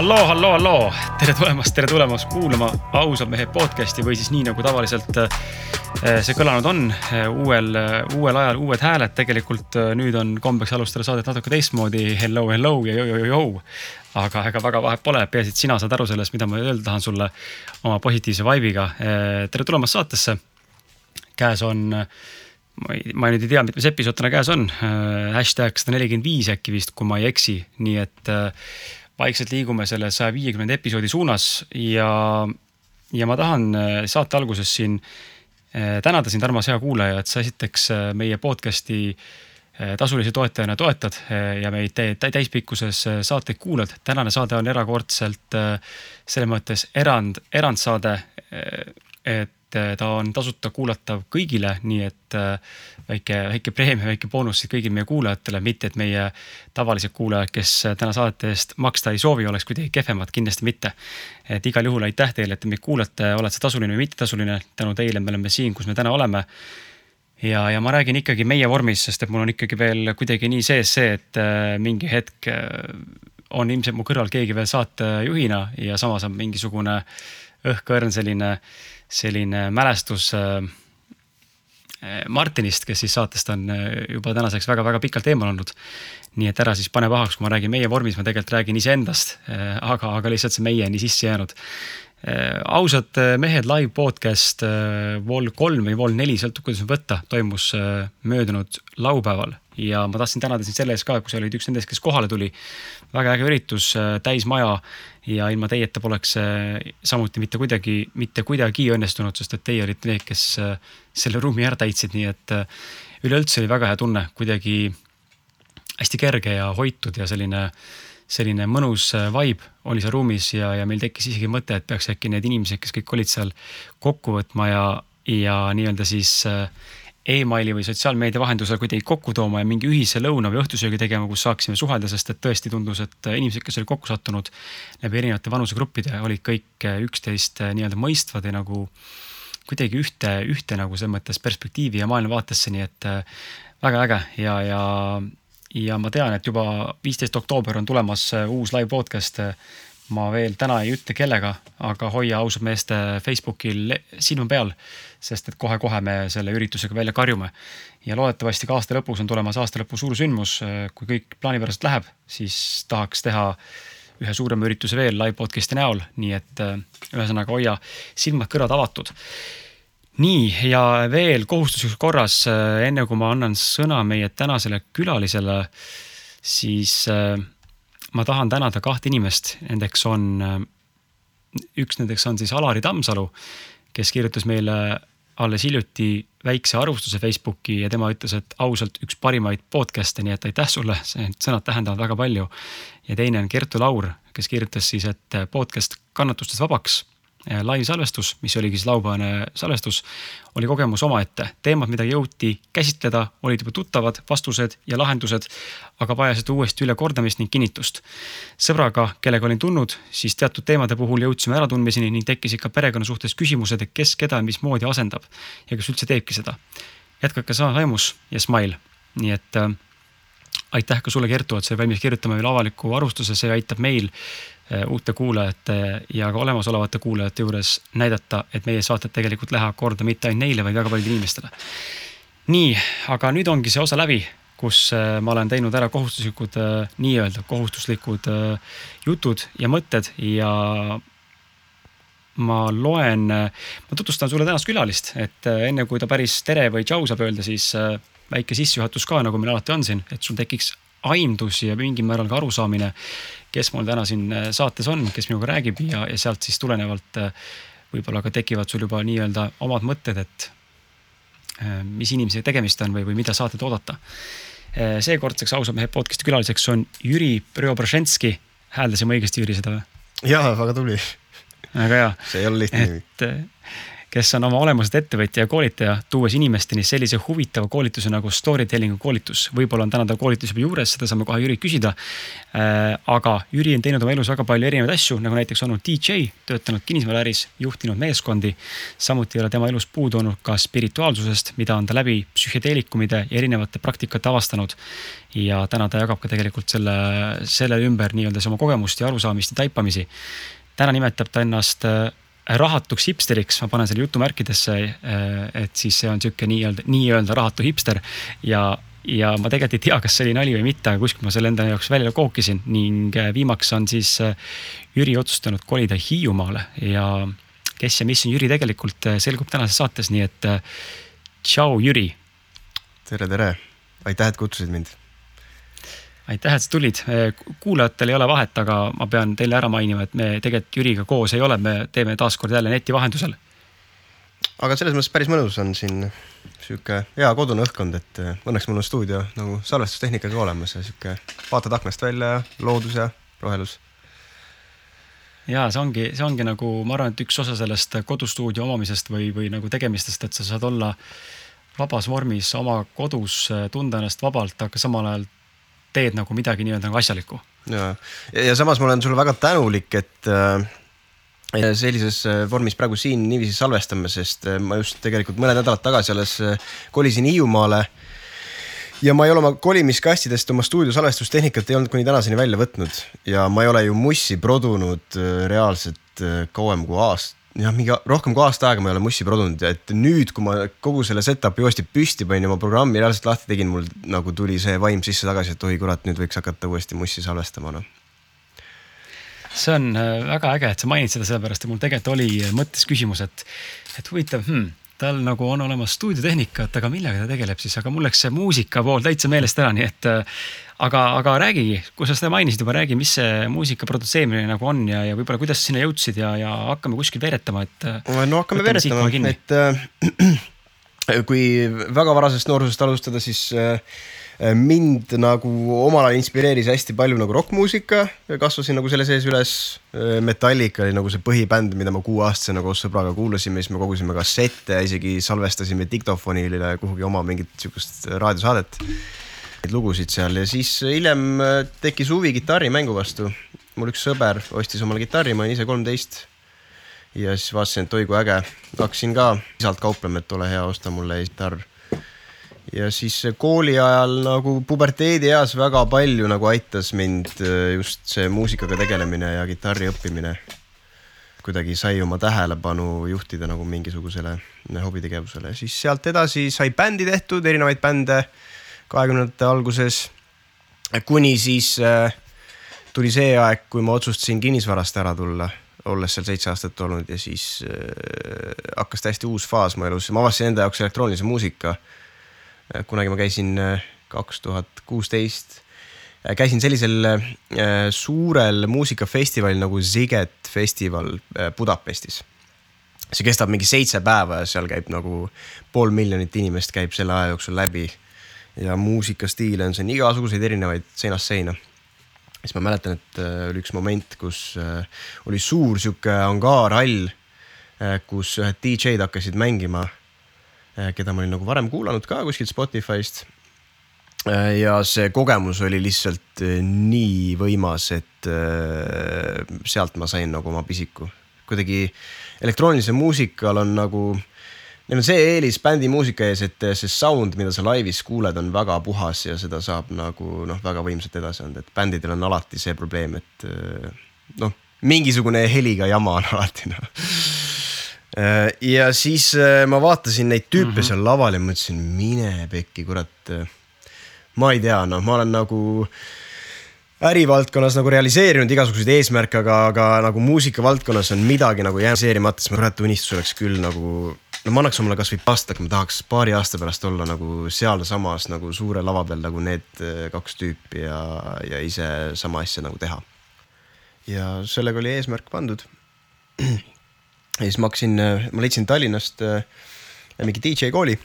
halloo, halloo, halloo, tere tulemast, tere tulemast kuulama ausad mehed podcast'i või siis nii nagu tavaliselt eh, see kõlanud on eh, uuel, uuel ajal uued hääled. tegelikult nüüd on kombeks alustada saadet natuke teistmoodi. Hello, hello ja jo-jo-jo-jo. aga ega väga vahet pole, peaasi, et sina saad aru sellest, mida ma öelda tahan sulle oma positiivse vibe'iga. tere tulemast saatesse. käes on ma ei, ma nüüd ei tea, mitmes episood täna käes on. hashtag sada nelikümmend viis äkki vist, kui ma ei eksi, nii et vaikselt liigume selle saja viiekümnenda episoodi suunas ja, ja ma tahan äh, saate alguses siin äh, tänada sind, armas hea kuulaja, et sa esiteks äh, meie podcast'i tasulise toetajana toetad ja meid täispikkuses saateid kuulad. tänane saade on erakordselt selles mõttes erand, erandsaade. et ta on tasuta kuulatav kõigile, nii et äh, väike, väike preemia, väike boonus siis kõigile meie kuulajatele, mitte et meie tavalised kuulajad, kes täna saate eest maksta ei soovi, oleks kuidagi kehvemad, kindlasti mitte. et igal juhul aitäh teile, et te meid kuulate, oled sa tasuline või mittetasuline, tänu teile me oleme siin, kus me täna oleme ja, ja ma räägin ikkagi meie vormis, sest et mul on ikkagi veel kuidagi nii sees see, et äh, mingi hetk on ilmselt mu kõrval keegi veel saatejuhina ja samas on mingisugune õhkõrn selline selline mälestus äh, Martinist, kes siis saatest on äh, juba tänaseks väga-väga pikalt eemal olnud. nii et ära siis pane pahaks, kui ma räägin meie vormis, ma tegelikult räägin iseendast, äh, aga, aga lihtsalt see meie nii sisse jäänud. ausad mehed live podcast Vol kolm või Vol neli, sõltub kuidas võtta, toimus möödunud laupäeval ja ma tahtsin tänada sind selle eest ka, kui sa olid üks nendest, kes kohale tuli. väga äge üritus, täismaja ja ilma teieta poleks see samuti mitte kuidagi, mitte kuidagi õnnestunud, sest et teie olite need, kes äh, selle ruumi ära täitsid, nii et äh, üleüldse oli väga hea tunne, kuidagi hästi kerge ja hoitud ja selline, selline mõnus äh, vibe oli seal ruumis ja, ja meil tekkis isegi mõte, et peaks äkki need inimesed, kes kõik olid seal kokku võtma ja, ja nii-öelda siis äh, emaili või sotsiaalmeedia vahendusel kuidagi kokku tooma ja mingi ühise lõuna või õhtusöögi tegema, kus saaksime suhelda, sest et tõesti tundus, et inimesed, kes olid kokku sattunud läbi erinevate vanusegruppide, olid kõik üksteist nii-öelda mõistvad ja nagu kuidagi ühte, ühte nagu selles mõttes perspektiivi ja maailmavaatesse, nii et äh, väga äge. Ja, ja, ja ma tean, et juba viisteist oktoober on tulemas uus live podcast ma veel täna ei ütle kellega, aga hoia ausad meeste Facebookil silma peal sest et kohe-kohe me selle üritusega välja karjume. ja loodetavasti ka aasta lõpus on tulemas aasta lõpu suur sündmus, kui kõik plaanipäraselt läheb, siis tahaks teha ühe suurema ürituse veel live podcast'i näol, nii et äh, ühesõnaga hoia silmad-kõrvad avatud. nii ja veel kohustuslikus korras, äh, enne kui ma annan sõna meie tänasele külalisele, siis äh, ma tahan tänada kahte inimest, nendeks on, üks nendeks on siis Alari Tammsalu, kes kirjutas meile alles hiljuti väikse arvustuse Facebooki ja tema ütles, et ausalt üks parimaid podcast'e, nii et aitäh sulle, need sõnad tähendavad väga palju. ja teine on Kertu Laur, kes kirjutas siis, et podcast Kannatustest vabaks laivsalvestus, mis oligi siis laupäevane salvestus, oli kogemus omaette. teemad, mida jõuti käsitleda, olid juba tuttavad, vastused ja lahendused, aga vajasid uuesti ülekordamist ning kinnitust. sõbraga, kellega olin tundnud, siis teatud teemade puhul jõudsime äratundmiseni ning tekkisid ka perekonna suhtes küsimused, et kes keda mismoodi asendab ja kas üldse teebki seda. jätkake samas vaimus ja smile, nii et äh, aitäh ka sulle, Kertu, et sa oled valmis kirjutama meile avaliku arvustuse, see aitab meil uute kuulajate ja ka olemasolevate kuulajate juures näidata, et meie saated tegelikult lähevad korda mitte ainult neile, vaid väga paljudele inimestele. nii, aga nüüd ongi see osa läbi, kus eh, ma olen teinud ära kohustuslikud, eh, nii-öelda kohustuslikud jutud ja mõtted ja ma loen, ma tutvustan sulle tänast külalist, et enne kui ta päris tere või tšau saab öelda, siis väike sissejuhatus ka, nagu meil alati on siin, et sul tekiks aimdus ja mingil määral ka arusaamine, kes mul täna siin äh, saates on, kes minuga räägib ja, ja sealt siis tulenevalt äh, võib-olla ka tekivad sul juba nii-öelda omad mõtted, et äh, mis inimesega tegemist on või, või mida saated oodata. seekordseks ausa mehe podcast'i külaliseks on Jüri Preobraženski. hääldasin ma õigesti, Jüri, seda või? jaa, väga tubli. väga hea. see ei ole lihtne nimi. Kes on oma olemuselt ettevõtja ja koolitaja, tuues inimesteni sellise huvitava koolituse nagu story telling'u koolitus. võib-olla on täna ta koolitus juba juures, seda saame kohe Jürilt küsida. Äh, aga Jüri on teinud oma elus väga palju erinevaid asju, nagu näiteks olnud DJ, töötanud kinnisvaraäris, juhtinud meeskondi. samuti ei ole tema elus puudu olnud ka spirituaalsusest, mida on ta läbi psühhedeelikumide ja erinevate praktikate avastanud. ja täna ta jagab ka tegelikult selle, selle ümber nii-öelda oma kogemust ja arusaamist ja taipamisi. täna nimetab ta ennast äh, rahatuks hipsteriks, ma panen selle jutumärkidesse, äh, et siis see on sihuke nii-öelda, nii-öelda rahatu hipster. Ja ja ma tegelikult ei tea, kas see oli nali või mitte, aga kuskilt ma selle enda jaoks välja kookisin ning äh, viimaks on siis äh, Jüri otsustanud kolida Hiiumaale. Ja kes ja mis on Jüri tegelikult, selgub tänases saates, nii et tšau, Jüri. tere, tere, aitäh, et kutsusid mind aitäh, et sa tulid. kuulajatel ei ole vahet, aga ma pean teile ära mainima, et me tegelikult Jüriga koos ei ole, me teeme taaskord jälle neti vahendusel. aga selles mõttes päris mõnus on siin sihuke hea kodune õhkkond, et õnneks mul on stuudio nagu salvestustehnika ka olemas ja sihuke vaatad aknast välja ja loodus ja rohelus ja see ongi, see ongi nagu, ma arvan, et üks osa sellest kodustuudio omamisest või, või nagu tegemistest, et sa saad olla vabas vormis oma kodus, tunda ennast vabalt, aga samal ajal teed nagu midagi nii-öelda nagu asjalikku. ja, ja samas ma olen sulle väga tänulik, et äh, sellises äh, vormis praegu siin niiviisi salvestame, sest äh, ma just tegelikult mõned nädalad tagasi alles kolisin Hiiumaale. ja ma ei ole oma kolimiskastidest oma stuudio salvestustehnikat ei olnud kuni tänaseni välja võtnud ja ma ei ole ju mussi produnud reaalselt kauem kui aasta jah, mingi rohkem kui aasta aega ma ei ole mussi produnud et nüüd, kui ma kogu selle setup'i uuesti püsti panin ja oma programmi reaalselt lahti tegin, mul nagu tuli see vaim sisse tagasi, et oi kurat, nüüd võiks hakata uuesti mussi salvestama, noh. See on äh, väga äge, et sa mainid seda, sellepärast et mul tegelikult oli mõttes küsimus, et, et huvitav hmm,, tal nagu on olemas stuudiotehnikat, aga millega ta tegeleb siis, aga mul läks see muusika pool täitsa meelest ära, nii et äh, aga, aga räägigi, kui sa seda mainisid juba, räägi, mis see muusika produtseerimine nagu on ja, ja võib-olla kuidas sinna jõudsid ja, ja hakkame kuskil veeretama, et. no hakkame veeretama, et äh, kui väga varasest noorusest alustada, siis äh, mind nagu omal ajal inspireeris hästi palju nagu rokkmuusika, kasvasin nagu selle sees üles. Äh, Metallica oli nagu see põhibänd, mida ma kuueaastasena koos sõbraga kuulasime, siis me kogusime kassette, isegi salvestasime diktofonile kuhugi oma mingit sihukest raadiosaadet neid lugusid seal ja siis hiljem äh, tekkis huvi kitarrimängu vastu. mul üks sõber ostis omale kitarri, ma olin ise kolmteist. ja siis vaatasin, et oi kui äge, hakkasin ka isalt kauplema, et ole hea, osta mulle kitarr. Ja siis kooli ajal nagu puberteedieas väga palju nagu aitas mind äh, just see muusikaga tegelemine ja kitarri õppimine kuidagi sai oma tähelepanu juhtida nagu mingisugusele hobitegevusele, siis sealt edasi sai bändi tehtud, erinevaid bände kahekümnendate alguses. kuni siis äh, tuli see aeg, kui ma otsustasin kinnisvarast ära tulla, olles seal seitse aastat olnud ja siis äh, hakkas täiesti uus faas mu elus, ma avastasin enda jaoks elektroonilise muusika. Äh, kunagi ma käisin kaks tuhat kuusteist käisin sellisel äh, suurel muusikafestivalil nagu Ziget festival äh, Budapestis. see kestab mingi seitse päeva ja seal käib nagu pool miljonit inimest käib selle aja jooksul läbi ja muusikastiile on siin igasuguseid erinevaid seinast seina. siis ma mäletan, et äh, oli üks moment, kus äh, oli suur sihuke angaarhall, äh, kus ühed DJ-d hakkasid mängima, keda ma olin nagu varem kuulanud ka kuskilt Spotify'st ja see kogemus oli lihtsalt nii võimas, et sealt ma sain nagu oma pisiku. kuidagi elektroonilisel muusikal on nagu Neil on see eelis bändi muusika ees, et see sound, mida sa laivis kuuled, on väga puhas ja seda saab nagu noh, väga võimsalt edasi anda, et bändidel on alati see probleem, et noh, mingisugune heliga jama on alati noh. Ja siis ma vaatasin neid tüüpe mm -hmm. seal laval ja mõtlesin, mine pekki, kurat. ma ei tea, noh, ma olen nagu ärivaldkonnas nagu realiseerinud igasuguseid eesmärke, aga, aga nagu muusikavaldkonnas on midagi nagu jäänud realiseerimata, siis ma kurat unistus oleks küll nagu no ma annaks omale kasvõi aasta, aga ma tahaks paari aasta pärast olla nagu sealsamas nagu suure lava peal nagu need äh, kaks tüüpi ja, ja ise sama asja nagu teha. ja sellega oli eesmärk pandud. Ja siis ma hakkasin, äh, ma leidsin Tallinnast äh, mingi DJ kooli.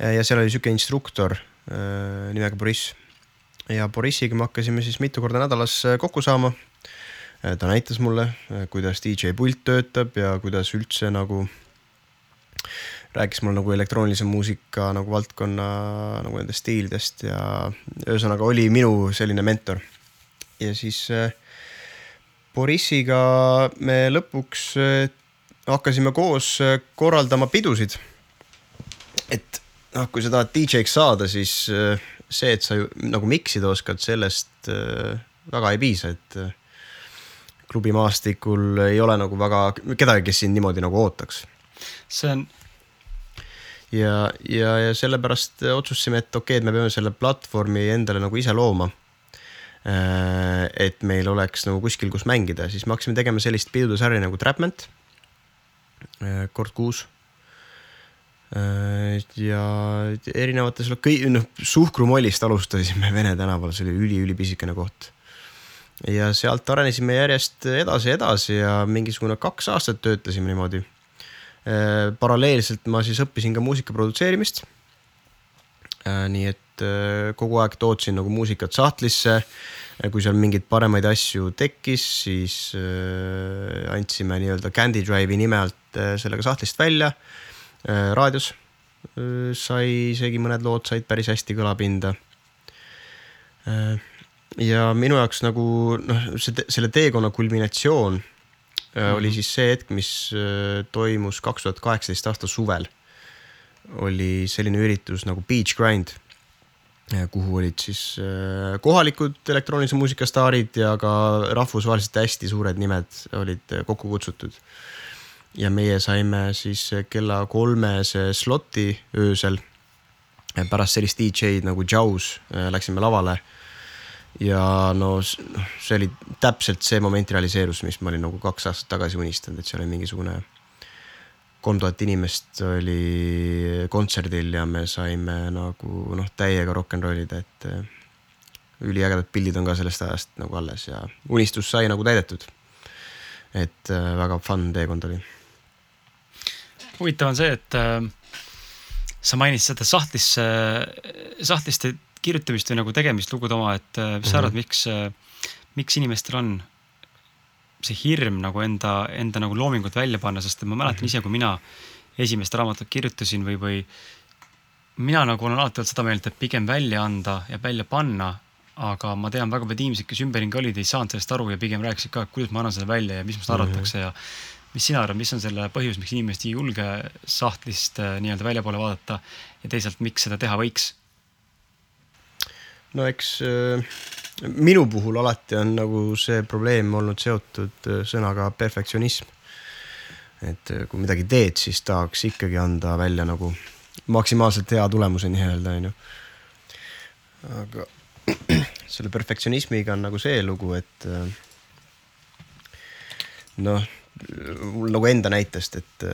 ja seal oli sihuke instruktor nimega Boriss. ja Borissiga me hakkasime siis mitu korda nädalas kokku saama. ta näitas mulle, kuidas DJ pult töötab ja kuidas üldse nagu rääkis mulle nagu elektroonilise muusika nagu valdkonna nagu nendest stiilidest ja ühesõnaga oli minu selline mentor. ja siis äh, Borissiga me lõpuks äh, hakkasime koos äh, korraldama pidusid. et noh, kui sa tahad DJ-ks saada, siis äh, see, et sa ju nagu miksida oskad, sellest äh, väga ei piisa, et klubimaastikul ei ole nagu väga kedagi, kes sind niimoodi nagu ootaks. see on. ja, ja, ja sellepärast otsustasime, et okei okay,, et me peame selle platvormi endale nagu ise looma. Et meil oleks nagu kuskil, kus mängida, siis me hakkasime tegema sellist pidudesarja nagu Trapment. Äh, kord kuus äh, ja erinevates, noh, Suhkrumollist alustasime Vene tänaval, see oli üli-ülipisikene koht ja sealt arenesime järjest edasi, edasi ja mingisugune kaks aastat töötasime niimoodi. Äh, paralleelselt ma siis õppisin ka muusika produtseerimist. Äh, nii et äh, kogu aeg tootsin nagu muusikat sahtlisse. Kui seal mingeid paremaid asju tekkis, siis andsime nii-öelda Candy Drive'i nime alt sellega sahtlist välja raadios. sai isegi mõned lood said päris hästi kõlapinda ja minu jaoks nagu noh, see, selle teekonna kulminatsioon oli siis see hetk, mis äh, toimus kaks tuhat kaheksateist aasta suvel. oli selline üritus nagu Beach Grind, kuhu olid siis äh, kohalikud elektroonilise muusika staarid ja ka rahvusvaheliselt hästi suured nimed olid kokku kutsutud. ja meie saime siis kella kolmese sloti öösel pärast sellist DJ-d nagu Jaws läksime lavale ja no noh, see oli täpselt see moment realiseerus, mis ma olin nagu kaks aastat tagasi unistanud, et seal oli mingisugune kolm tuhat inimest oli kontserdil ja me saime nagu noh, täiega rock n rollida, et äh, üliägedad pildid on ka sellest ajast nagu alles ja unistus sai nagu täidetud. et äh, väga fun teekond oli. huvitav on see, et äh, sa mainisid seda sahtlisse, sahtliste kirjutamist või nagu tegemist lugude oma, et äh, mis sa arvad, mhm. miks, miks inimestel on see hirm nagu enda, enda nagu loomingut välja panna, sest ma mäletan ise, kui mina esimest raamatut kirjutasin või, või mina nagu olen alati olnud seda meelt, et pigem välja anda ja välja panna, aga ma tean väga palju inimesi, kes ümberringi olid, ei saanud sellest aru ja pigem rääkisid ka, et kuidas ma annan selle välja ja mis must arvatakse mm -hmm. ja mis sina arvad, mis on selle põhjus, miks inimesed ei julge sahtlist äh, nii-öelda väljapoole vaadata ja teisalt, miks seda teha võiks? no eks äh, minu puhul alati on nagu see probleem olnud seotud äh, sõnaga perfektsionism. et äh, kui midagi teed, siis tahaks ikkagi anda välja nagu maksimaalselt hea tulemuse nii-öelda onju. aga selle perfektsionismiga on nagu see lugu, et noh, mul nagu enda näitest, et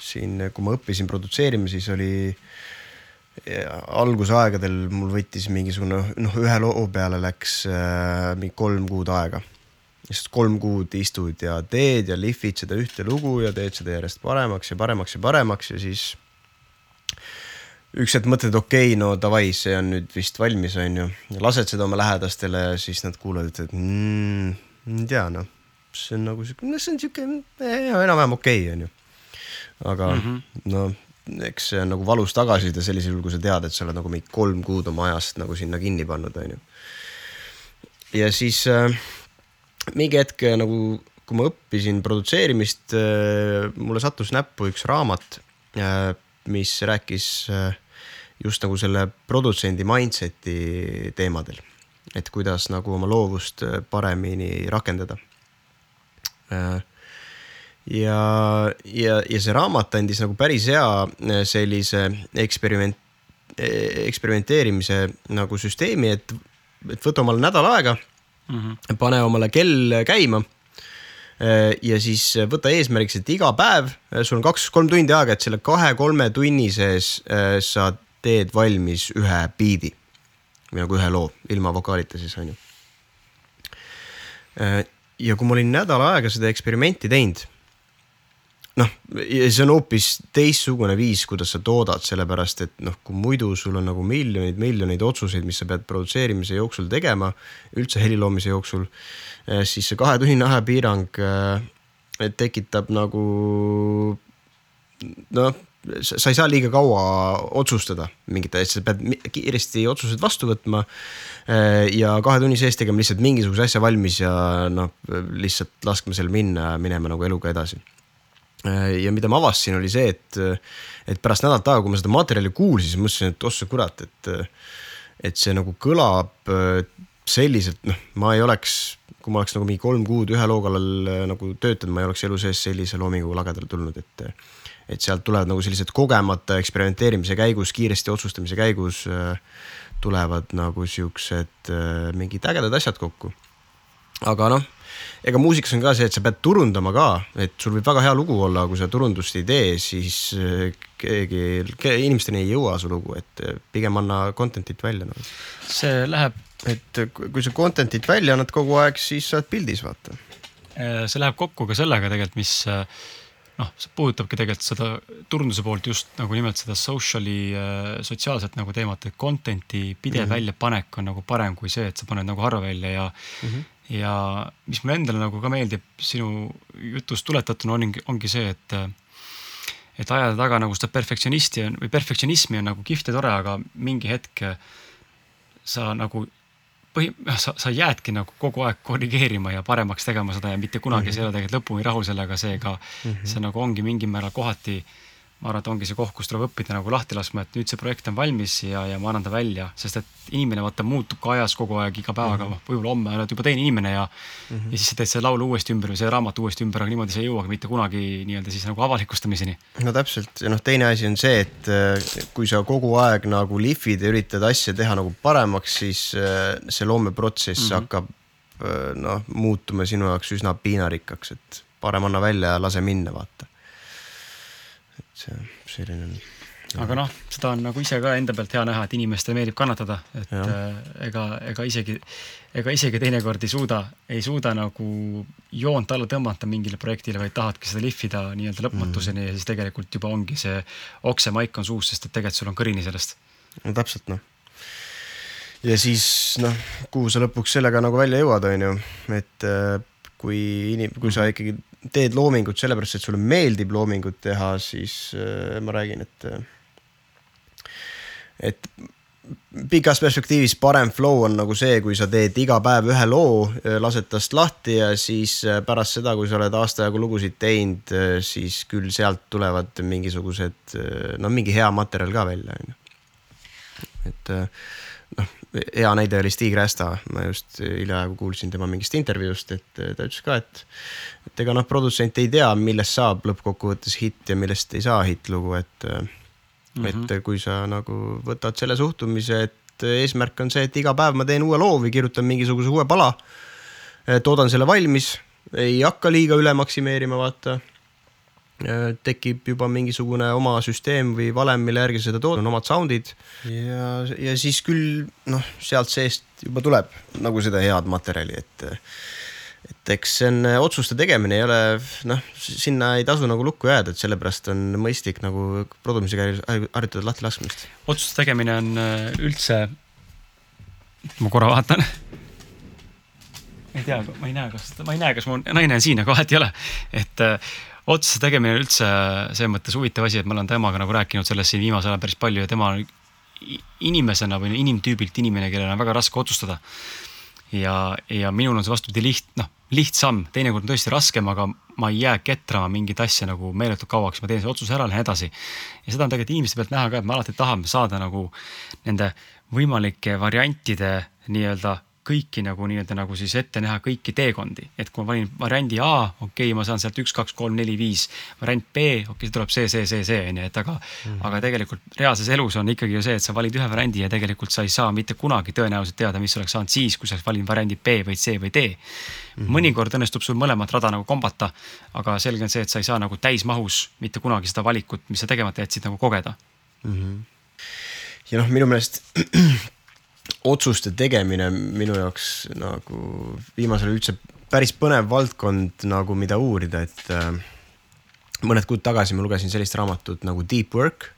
siin, kui ma õppisin produtseerima, siis oli äh, algusaegadel mul võttis mingisugune noh, ühe loo peale läks äh, mingi kolm kuud aega. sest kolm kuud istud ja teed ja lihvid seda ühte lugu ja teed seda järjest paremaks ja paremaks ja paremaks ja siis üks hetk mõtled, okei okay,, no davai, see on nüüd vist valmis, onju. lased seda oma lähedastele ja siis nad kuulevad, et mm, ei tea noh, see on nagu siuke, no see on siuke enam-vähem okei okay,, onju. aga mm -hmm. no eks see on nagu valus tagasiside sellisel juhul, kui sa tead, et sa oled nagu mingi kolm kuud oma ajast nagu sinna kinni pannud, onju. ja siis äh, mingi hetk äh, nagu, kui ma õppisin produtseerimist äh,, mulle sattus näppu üks raamat äh,, mis rääkis äh, just nagu selle produtsendi mindset'i teemadel. et kuidas nagu oma loovust äh, paremini rakendada äh, ja, ja, ja see raamat andis nagu päris hea äh, sellise eksperiment, e-, eksperimenteerimise nagu süsteemi, et, et võta omale nädal aega mm, -hmm. pane omale kell käima. Äh, ja siis võta eesmärgiks, et iga päev, sul on kaks-kolm tundi aega, et selle kahe-kolme tunni sees sa teed valmis ühe biidi või nagu ühe loo ilma vokaalita siis on ju. ja kui ma olin nädal aega seda eksperimenti teinud noh, see on hoopis teistsugune viis, kuidas sa toodad, sellepärast et noh, kui muidu sul on nagu miljoneid, miljoneid otsuseid, mis sa pead produtseerimise jooksul tegema, üldse heliloomise jooksul, eh, siis see kahetunnine ajapiirang eh, tekitab nagu noh, sa ei saa liiga kaua otsustada mingite asja, sa pead kiiresti otsused vastu võtma. Äh, ja kahe tunni sees tegema lihtsalt mingisuguse asja valmis ja noh, lihtsalt laskma seal minna ja minema nagu eluga edasi. Äh, ja mida ma avastasin, oli see, et, et pärast nädalat aega, kui ma seda materjali kuulsin, siis mõtlesin, et ossa kurat, et, et see nagu kõlab selliselt, noh, ma ei oleks kui ma oleks nagu mingi kolm kuud ühe loo kallal äh, nagu töötanud, ma ei oleks elu sees sellise loominguga lagedale tulnud, et. et sealt tulevad nagu sellised kogemata eksperimenteerimise käigus, kiiresti otsustamise käigus äh, tulevad nagu siuksed äh, mingid ägedad asjad kokku. aga noh, ega muusikas on ka see, et sa pead turundama ka, et sul võib väga hea lugu olla, kui sa turundust ei tee, siis keegi, inimesteni ei jõua su lugu, et pigem anna content'it välja nagu. see läheb et kui sa content'it välja annad kogu aeg, siis sa oled pildis, vaata. See läheb kokku ka sellega tegelikult, mis noh, see puudutabki tegelikult seda turunduse poolt just nagu nimelt seda social'i, sotsiaalset nagu teemat, et content'i pidev mm -hmm. väljapanek on nagu parem kui see, et sa paned nagu harva välja ja mm, -hmm. Ja mis mulle endale nagu ka meeldib sinu jutust tuletatuna ongi, ongi see, et et ajada taga nagu seda perfektsionisti on või perfektsionismi on nagu kihvt ja tore, aga mingi hetk sa nagu põhi, noh, sa, sa jäädki nagu kogu aeg korrigeerima ja paremaks tegema seda ja mitte kunagi mm -hmm. sa ei ole tegelikult lõpuni rahul sellega, seega mm -hmm. see nagu ongi mingil määral kohati ma arvan, et ongi see koht, kus tuleb õppida nagu lahti laskma, et nüüd see projekt on valmis ja, ja ma annan ta välja, sest et inimene vaata muutub ka ajas kogu aeg iga päevaga mm -hmm., võib-olla homme oled juba teine inimene ja mm, -hmm. ja siis sa teed selle laulu uuesti ümber või selle raamatu uuesti ümber, aga niimoodi sa ei jõuagi mitte kunagi nii-öelda siis nagu avalikustamiseni. no täpselt ja noh, teine asi on see, et äh, kui sa kogu aeg nagu lihvid ja üritad asja teha nagu paremaks, siis äh, see loomeprotsess mm -hmm. hakkab äh, noh, muutuma sinu jaoks üsna piinarikkaks, et parem anna välja ja lase minna, vaata see selline on. aga noh, seda on nagu ise ka enda pealt hea näha, et inimestele meeldib kannatada, et äh, ega, ega isegi, ega isegi teinekord ei suuda, ei suuda nagu joont alla tõmmata mingile projektile, vaid tahadki seda lihvida nii-öelda lõpmatuseni mm. ja siis tegelikult juba ongi see oksemaik on suus, sest et tegelikult sul on kõrini sellest. no täpselt noh ja siis noh, kuhu sa lõpuks sellega nagu välja jõuad, on ju, et äh, kui inim-, kui sa ikkagi teed loomingut sellepärast, et sulle meeldib loomingut teha, siis äh, ma räägin, et äh,, et pikas perspektiivis parem flow on nagu see, kui sa teed iga päev ühe loo, äh, lased tast lahti ja siis äh, pärast seda, kui sa oled aasta jagu lugusid teinud, siis küll sealt tulevad mingisugused, no mingi hea materjal ka välja, on ju. et noh, hea näide oli Stig Rästa, ma just hiljaaegu kuulsin tema mingist intervjuust, et ta ütles ka, et. Et ega noh, produtsent ei tea, millest saab lõppkokkuvõttes hitt ja millest ei saa hittlugu, et mm. -hmm. et kui sa nagu võtad selle suhtumise, et eesmärk on see, et iga päev ma teen uue loo või kirjutan mingisuguse uue pala. toodan selle valmis, ei hakka liiga üle maksimeerima, vaata Äh, tekib juba mingisugune oma süsteem või valem, mille järgi seda toodad, on omad sound'id ja, ja siis küll noh, sealt seest juba tuleb nagu seda head materjali, et et eks see on otsuste tegemine ei ole noh, sinna ei tasu nagu lukku jääda, et sellepärast on mõistlik nagu produmise käigus harjutada lahti laskmist. otsuste tegemine on äh, üldse, ma korra vaatan ei tea, ma ei näe, kas, ma ei näe, kas mu naine on siin, aga vahet ei ole, et äh, otsuse tegemine on üldse selles mõttes huvitav asi, et ma olen temaga nagu rääkinud sellest siin viimasel ajal päris palju ja tema on inimesena või inimtüübilt inimene, kellel on väga raske otsustada. Ja, ja minul on see vastupidi liht-, noh, lihtsam, teinekord on tõesti raskem, aga ma ei jää ketrama mingit asja nagu meeletult kauaks, ma teen selle otsuse ära, lähen edasi. ja seda on tegelikult inimeste pealt näha ka, et me alati tahame saada nagu nende võimalike variantide nii-öelda kõiki nagu nii-öelda nagu siis ette näha kõiki teekondi, et kui ma valin variandi A, okei okay,, ma saan sealt üks, kaks, kolm, neli, viis. variant B, okei okay,, tuleb see, see, see, see on ju, et aga mm, aga tegelikult reaalses elus on ikkagi ju see, et sa valid ühe variandi ja tegelikult sa ei saa mitte kunagi tõenäoliselt teada, mis oleks saanud siis, kui sa oleks valinud variandi B või C või D mm. mõnikord õnnestub sul mõlemat rada nagu kombata, aga selge on see, et sa ei saa nagu täismahus mitte kunagi seda valikut, mis sa tegemata jätsid, nagu kogeda mm. -hmm. ja noh, minu meelest otsuste tegemine minu jaoks nagu viimasel ajal üldse päris põnev valdkond nagu, mida uurida, et äh, mõned kuud tagasi ma lugesin sellist raamatut nagu Deep Work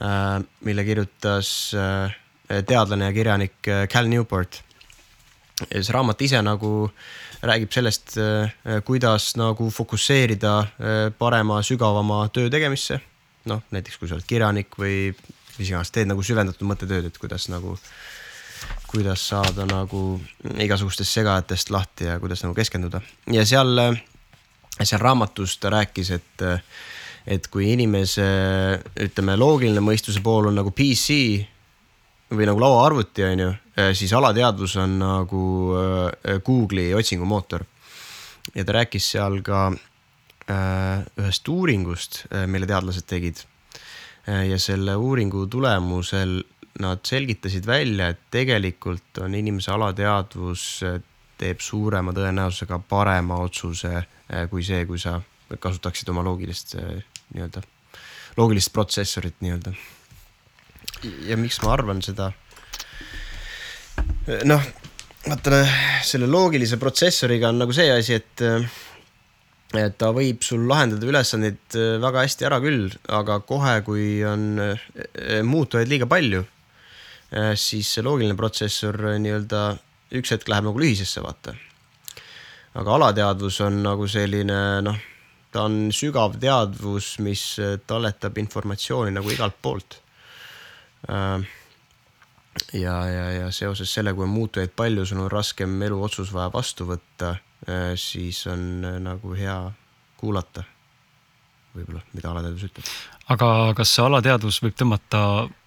äh,, mille kirjutas äh, teadlane ja kirjanik äh, Cal Newport ja see raamat ise nagu räägib sellest, kuidas nagu fokusseerida parema, sügavama töö tegemisse. noh, näiteks kui sa oled kirjanik või mis iganes, teed nagu süvendatud mõttetööd, et kuidas nagu, kuidas saada nagu igasugustest segajatest lahti ja kuidas nagu keskenduda ja seal, seal raamatus ta rääkis, et et kui inimese, ütleme, loogiline mõistuse pool on nagu PC või nagu lauaarvuti, on ju, siis alateadvus on nagu äh, Google'i otsingumootor. ja ta rääkis seal ka äh, ühest uuringust, äh, mille teadlased tegid. Ja selle uuringu tulemusel nad selgitasid välja, et tegelikult on inimese alateadvus teeb suurema tõenäosusega parema otsuse kui see, kui sa kasutaksid oma loogilist nii-öelda, loogilist protsessorit nii-öelda. ja miks ma arvan seda? noh, vaata selle loogilise protsessoriga on nagu see asi, et et ta võib sul lahendada ülesandeid väga hästi ära küll, aga kohe, kui on muutujaid liiga palju, siis see loogiline protsessor nii-öelda üks hetk läheb nagu lühisesse, vaata. aga alateadvus on nagu selline noh ta on sügav teadvus, mis äh, talletab informatsiooni nagu igalt poolt. Äh, ja, ja, ja seoses sellega, kui on muutujaid palju, sul on raskem eluotsus vaja vastu võtta, äh, siis on nagu hea kuulata võib-olla, mida alateadvus ütleb. aga kas see alateadvus võib tõmmata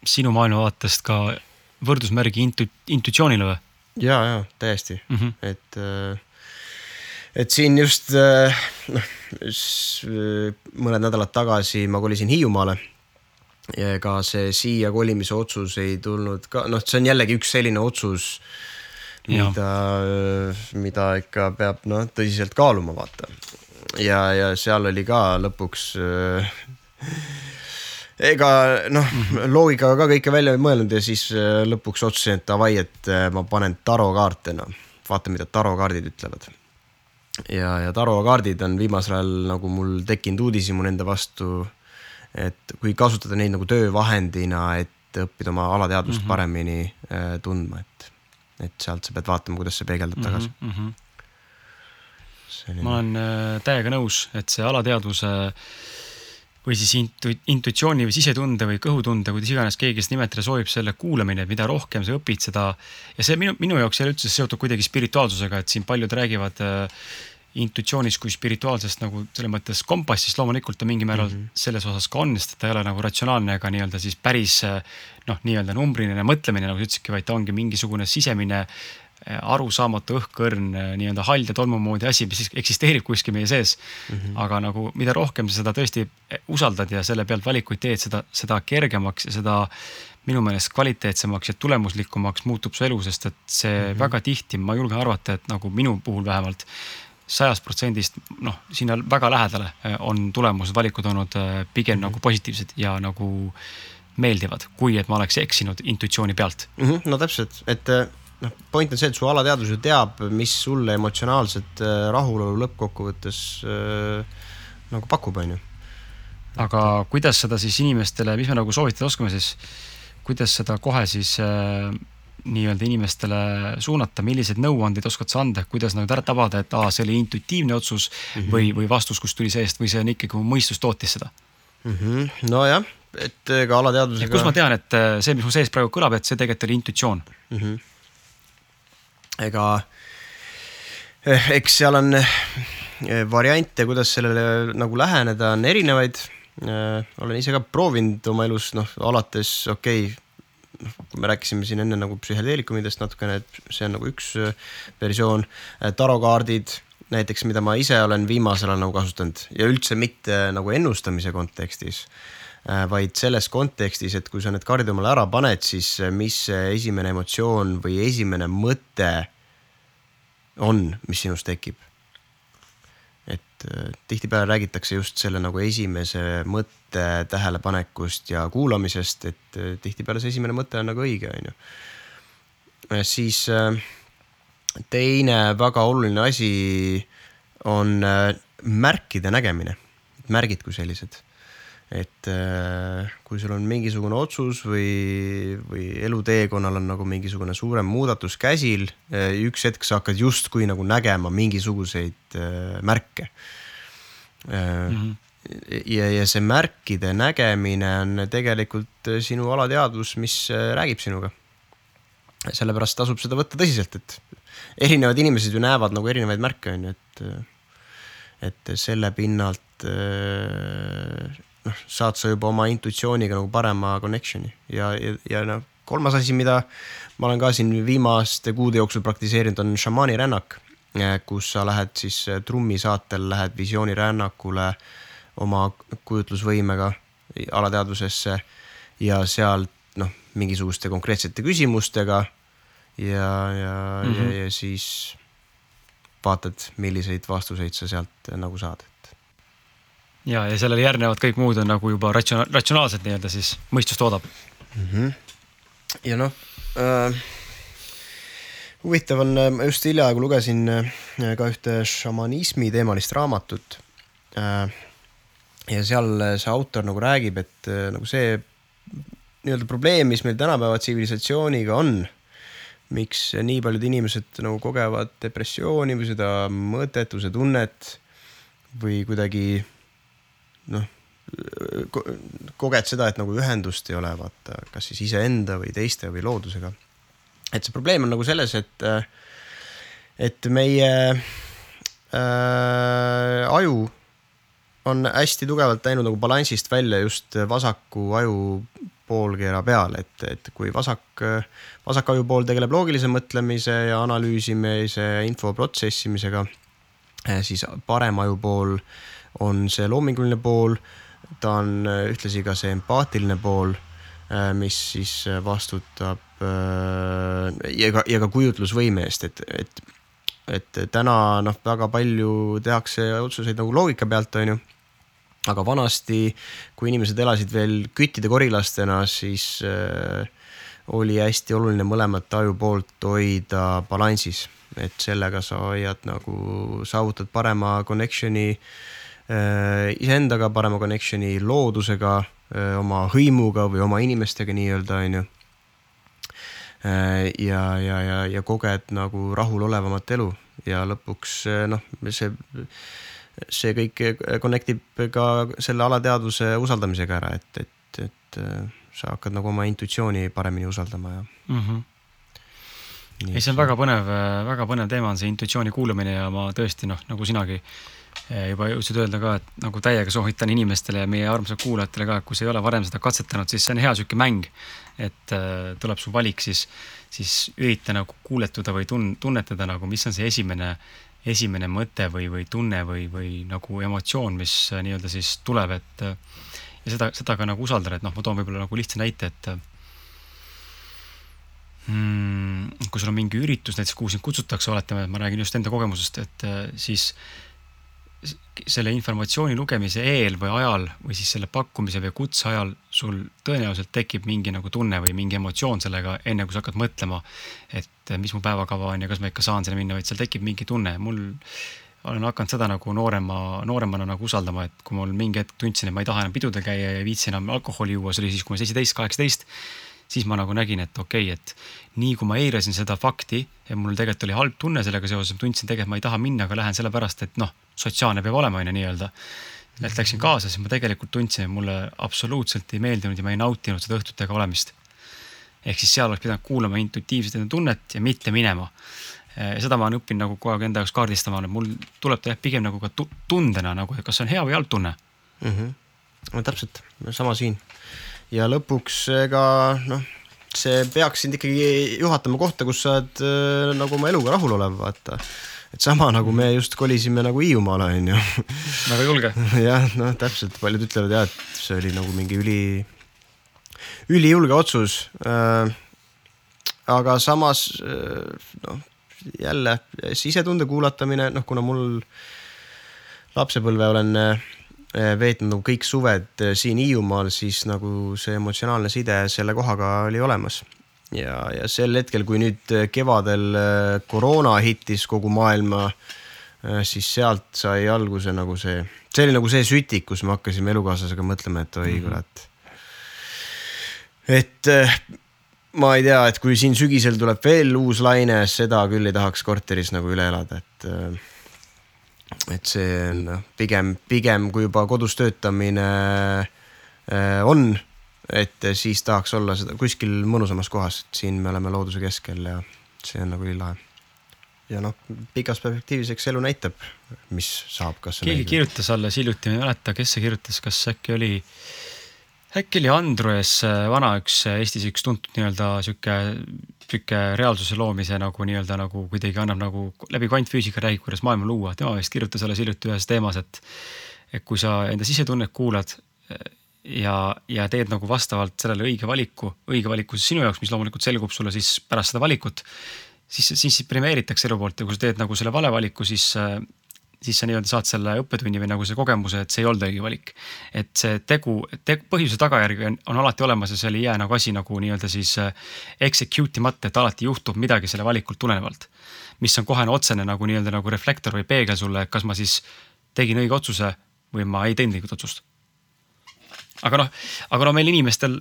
sinu maailmavaatest ka võrdusmärgi intu-, intuitsioonile või? ja, ja täiesti mm, -hmm. et äh, et siin just äh, noh, mõned nädalad tagasi ma kolisin Hiiumaale. ja ega see siia kolimise otsus ei tulnud ka, noh, see on jällegi üks selline otsus, mida, mida ikka peab noh, tõsiselt kaaluma, vaata. ja, ja seal oli ka lõpuks äh, ega noh mm -hmm., loogikaga ka kõike välja mõelnud ja siis äh, lõpuks otsustasin, et davai, et ma panen tarokaarte, noh. vaata, mida tarokaardid ütlevad ja, ja tarokaardid on viimasel ajal nagu mul tekkinud uudishimu nende vastu. et kui kasutada neid nagu töövahendina, et õppida oma alateadvust mm -hmm. paremini äh, tundma, et, et sealt sa pead vaatama, kuidas see peegeldub tagasi mm. -hmm. Selline... ma olen äh, täiega nõus, et see alateadvuse või siis intu-, intuitsiooni või sisetunde või kõhutunde, kuidas iganes keegi seda nimetada soovib, selle kuulamine, mida rohkem sa õpid, seda. ja see minu, minu jaoks ei ole üldse seotud kuidagi spirituaalsusega, et siin paljud räägivad äh, intuitsioonist kui spirituaalsest nagu selles mõttes kompassist loomulikult ta mingil määral mm -hmm. selles osas ka on, sest ta ei ole nagu ratsionaalne ega nii-öelda siis päris noh, nii-öelda numbriline mõtlemine, nagu sa ütlesidki, vaid ta ongi mingisugune sisemine eh, arusaamatu õhkõrn, eh, nii-öelda hall ja tolmu moodi asi, mis eksisteerib kuskil meie sees mm. -hmm. aga nagu mida rohkem sa seda tõesti eh, usaldad ja selle pealt valikuid teed, seda, seda kergemaks ja seda minu meelest kvaliteetsemaks ja tulemuslikumaks muutub su elu, sest et see mm -hmm. väga tihti, ma julgen arvata, et nagu minu puhul vähemalt sajast protsendist noh, sinna väga lähedale eh, on tulemused, valikud olnud eh, pigem mm -hmm. nagu positiivsed ja nagu meeldivad, kui et ma oleks eksinud intuitsiooni pealt mm. -hmm, no täpselt, et eh, noh, point on see, et su alateadvus ju teab, mis sulle emotsionaalset rahulolu lõppkokkuvõttes äh, nagu pakub, on ju. aga kuidas seda siis inimestele, mis me nagu soovitada oskame siis, kuidas seda kohe siis äh, nii-öelda inimestele suunata, milliseid nõuandeid oskad sa anda, kuidas nagu ära tabada, et aa, see oli intuitiivne otsus mm -hmm. või, või vastus, kust tuli seest või see on ikkagi mu mõistus tootis seda mm? -hmm. nojah, et ega alateadvusega. kus ma tean, et äh, see, mis mu sees praegu kõlab, et see tegelikult oli intuitsioon mm? -hmm. ega eh, eks seal on eh, variante, kuidas sellele nagu läheneda, on erinevaid. Äh, olen ise ka proovinud oma elus noh, alates okei okay, noh, me rääkisime siin enne nagu psühhedeelikumidest natukene, et see on nagu üks äh, versioon. Äh, tarokaardid näiteks, mida ma ise olen viimasel ajal nagu kasutanud ja üldse mitte nagu ennustamise kontekstis äh, vaid selles kontekstis, et kui sa need kaardid omale ära paned, siis mis see esimene emotsioon või esimene mõte on, mis sinus tekib et äh, tihtipeale räägitakse just selle nagu esimese mõtte tähelepanekust ja kuulamisest, et äh, tihtipeale see esimene mõte on nagu õige, on ju. siis äh, teine väga oluline asi on märkide nägemine, märgid kui sellised. Et äh, kui sul on mingisugune otsus või, või eluteekonnal on nagu mingisugune suurem muudatus käsil, äh, üks hetk sa hakkad justkui nagu nägema mingisuguseid äh, märke mm. -hmm. ja, ja see märkide nägemine on tegelikult sinu alateadvus, mis räägib sinuga. sellepärast tasub seda võtta tõsiselt, et erinevad inimesed ju näevad nagu erinevaid märke, on ju, et, et selle pinnalt noh, saad sa juba oma intuitsiooniga nagu parema connection'i ja, ja, ja noh, kolmas asi, mida ma olen ka siin viimaste kuude jooksul praktiseerinud, on šamaani rännak, kus sa lähed siis trummisaatel, lähed visioonirännakule oma kujutlusvõimega alateadvusesse ja sealt noh, mingisuguste konkreetsete küsimustega ja, ja mm, -hmm. ja, ja siis vaatad, milliseid vastuseid sa sealt nagu saad ja, ja sellele järgnevad kõik muud on nagu juba ratsiona-, ratsionaalselt nii-öelda siis mõistus toodab mm. -hmm. ja noh äh,, huvitav on, ma just hiljaaegu lugesin äh, ka ühte šamanismi teemalist raamatut äh,. ja seal see autor nagu räägib, et äh, nagu see nii-öelda probleem, mis meil tänapäeva tsivilisatsiooniga on miks nii paljud inimesed nagu kogevad depressiooni või seda mõttetuse tunnet või kuidagi noh, koged seda, et nagu ühendust ei ole, vaata, kas siis iseenda või teiste või loodusega. et see probleem on nagu selles, et, et meie äh, aju on hästi tugevalt läinud nagu balansist välja just vasaku aju poolkeera peal, et, et kui vasak, vasak ajupool tegeleb loogilise mõtlemise ja analüüsimise, info protsessimisega, siis parem ajupool äh, on see loominguline pool, ta on äh, ühtlasi ka see empaatiline pool, äh, mis siis äh, vastutab ja ka, ja ka kujutlusvõime eest, et, et, et täna noh, väga palju tehakse otsuseid nagu loogika pealt, on ju aga vanasti, kui inimesed elasid veel küttide korilastena, siis oli hästi oluline mõlemat ajupoolt hoida balansis, et sellega sa hoiad nagu, saavutad parema connection'i Äh, iseendaga parema connection'i loodusega, äh, oma hõimuga või oma inimestega nii-öelda, on ju. Äh, ja, ja, ja, ja koged nagu rahulolevamat elu ja lõpuks noh, see, see kõik connect ib ka selle alateadvuse usaldamisega ära, et, et, et sa hakkad nagu oma intuitsiooni paremini usaldama ja mm. -hmm ei, see on väga põnev, väga põnev teema on see intuitsiooni kuulamine ja ma tõesti noh, nagu sinagi juba jõudsid öelda ka, et nagu täiega soovitan inimestele ja meie armsatele kuulajatele ka, et kui sa ei ole varem seda katsetanud, siis see on hea sihuke mäng. et äh, tuleb su valik, siis, siis ürita nagu kuuletuda või tun-, tunnetada nagu, mis on see esimene, esimene mõte või, või tunne või, või nagu emotsioon, mis äh, nii-öelda siis tuleb, et äh, ja seda, seda ka nagu usaldada, et noh, ma toon võib-olla nagu lihtsa näite, et mm, kui sul on mingi üritus näiteks, kuhu sind kutsutakse, oletame, et ma räägin just enda kogemusest, et siis selle informatsiooni lugemise eel või ajal või siis selle pakkumise või kutse ajal sul tõenäoliselt tekib mingi nagu tunne või mingi emotsioon sellega, enne kui sa hakkad mõtlema, et mis mu päevakava on ja kas ma ikka saan sinna minna, vaid seal tekib mingi tunne. mul olen hakanud seda nagu noorema, nooremana nagu usaldama, et kui mul mingi hetk tundsin, et ma ei taha enam pidudel käia ja ei viitsi enam alkoholi juua, see oli siis, kui ma seitseteist, kaheksateist siis ma nagu nägin, et okei okay,, et nii kui ma eirasin seda fakti ja mul tegelikult oli halb tunne sellega seoses, ma tundsin tegelikult, ma ei taha minna, aga lähen sellepärast, et noh, sotsiaalne peab olema, on ju nii-öelda. et läksin kaasa, siis ma tegelikult tundsin, et mulle absoluutselt ei meeldinud ja ma ei nautinud seda õhtutega olemist. ehk siis seal oleks pidanud kuulama intuitiivselt enda tunnet ja mitte minema. seda ma olen õppinud nagu kogu aeg enda jaoks kaardistama, et mul tuleb ta jah, pigem nagu ka tundena nagu, et kas see on hea või halb tunne mm. -hmm. no täpselt, sama siin ja lõpuks ega noh, see peaks sind ikkagi juhatama kohta, kus sa oled äh, nagu oma eluga rahulolev, vaata. Et sama nagu me just kolisime nagu Hiiumaale, on ju. väga julge. jah, noh, täpselt, paljud ütlevad jah, et see oli nagu mingi üli, ülijulge otsus äh,. aga samas äh, noh, jälle sisetunde kuulatamine, noh, kuna mul lapsepõlve olen äh, veetnud nagu kõik suved siin Hiiumaal, siis nagu see emotsionaalne side selle kohaga oli olemas. Ja, ja sel hetkel, kui nüüd eh, kevadel koroona hittis kogu maailma, siis sealt sai alguse nagu see, see oli nagu see sütik, kus me hakkasime elukaaslasega mõtlema, et oi -hmm. kurat. et ma ei tea, et kui siin sügisel tuleb veel uus laine, seda küll ei tahaks korteris nagu üle elada, et. et see on noh, pigem, pigem kui juba kodus töötamine on et siis tahaks olla seda kuskil mõnusamas kohas, et siin me oleme looduse keskel ja see on nagu ülilahe. ja noh, pikas perspektiivis, eks elu näitab, mis saab, kas. keegi näitab. kirjutas alles hiljuti, ma ei mäleta, kes see kirjutas, kas äkki oli, äkki oli Andrus vana üks Eestis üks tuntud nii-öelda sihuke, sihuke reaalsuse loomise nagu nii-öelda nagu kuidagi annab nagu läbi kvantfüüsika räägib, kuidas maailma luua. tema vist kirjutas alles hiljuti ühes teemas, et, et kui sa enda sisetunnet kuulad ja, ja teed nagu vastavalt sellele õige valiku, õige valiku siis sinu jaoks, mis loomulikult selgub sulle siis pärast seda valikut. siis, siis premeeritakse elu poolt ja kui sa teed nagu selle vale valiku, siis, siis sa nii-öelda saad selle õppetunni või nagu see kogemuse, et see ei olnud õige valik. et see tegu, tegu, põhjuse tagajärg on, on alati olemas ja seal ei jää nagu asi nagu nii-öelda siis execute imata, et alati juhtub midagi selle valikult tulenevalt. mis on kohene otsene nagu nii-öelda nagu reflektor või peegel sulle, kas ma siis tegin õige otsuse või ma ei teinud õiget otsust aga noh, aga no meil inimestel,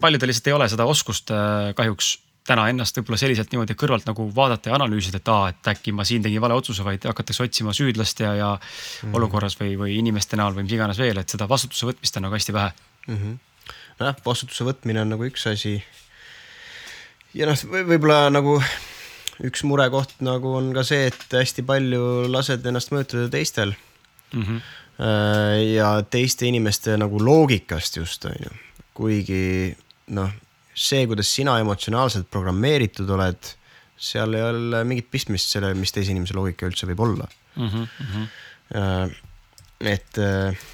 paljudel lihtsalt ei ole seda oskust äh, kahjuks täna ennast võib-olla selliselt niimoodi kõrvalt nagu vaadata ja analüüsida, et aa, et äkki ma siin tegin vale otsuse, vaid hakatakse otsima süüdlast ja, ja mm -hmm. olukorras või, või inimeste näol või mis iganes veel, et seda vastutuse võtmist on nagu hästi vähe mm -hmm.. nojah, vastutuse võtmine on nagu üks asi. ja noh, võib-olla nagu üks murekoht nagu on ka see, et hästi palju lased ennast mõjutada teistel mm. -hmm ja teiste inimeste nagu loogikast just on ju, kuigi noh, see, kuidas sina emotsionaalselt programmeeritud oled, seal ei ole mingit pistmist sellel, mis teise inimese loogika üldse võib olla mm. -hmm. et äh,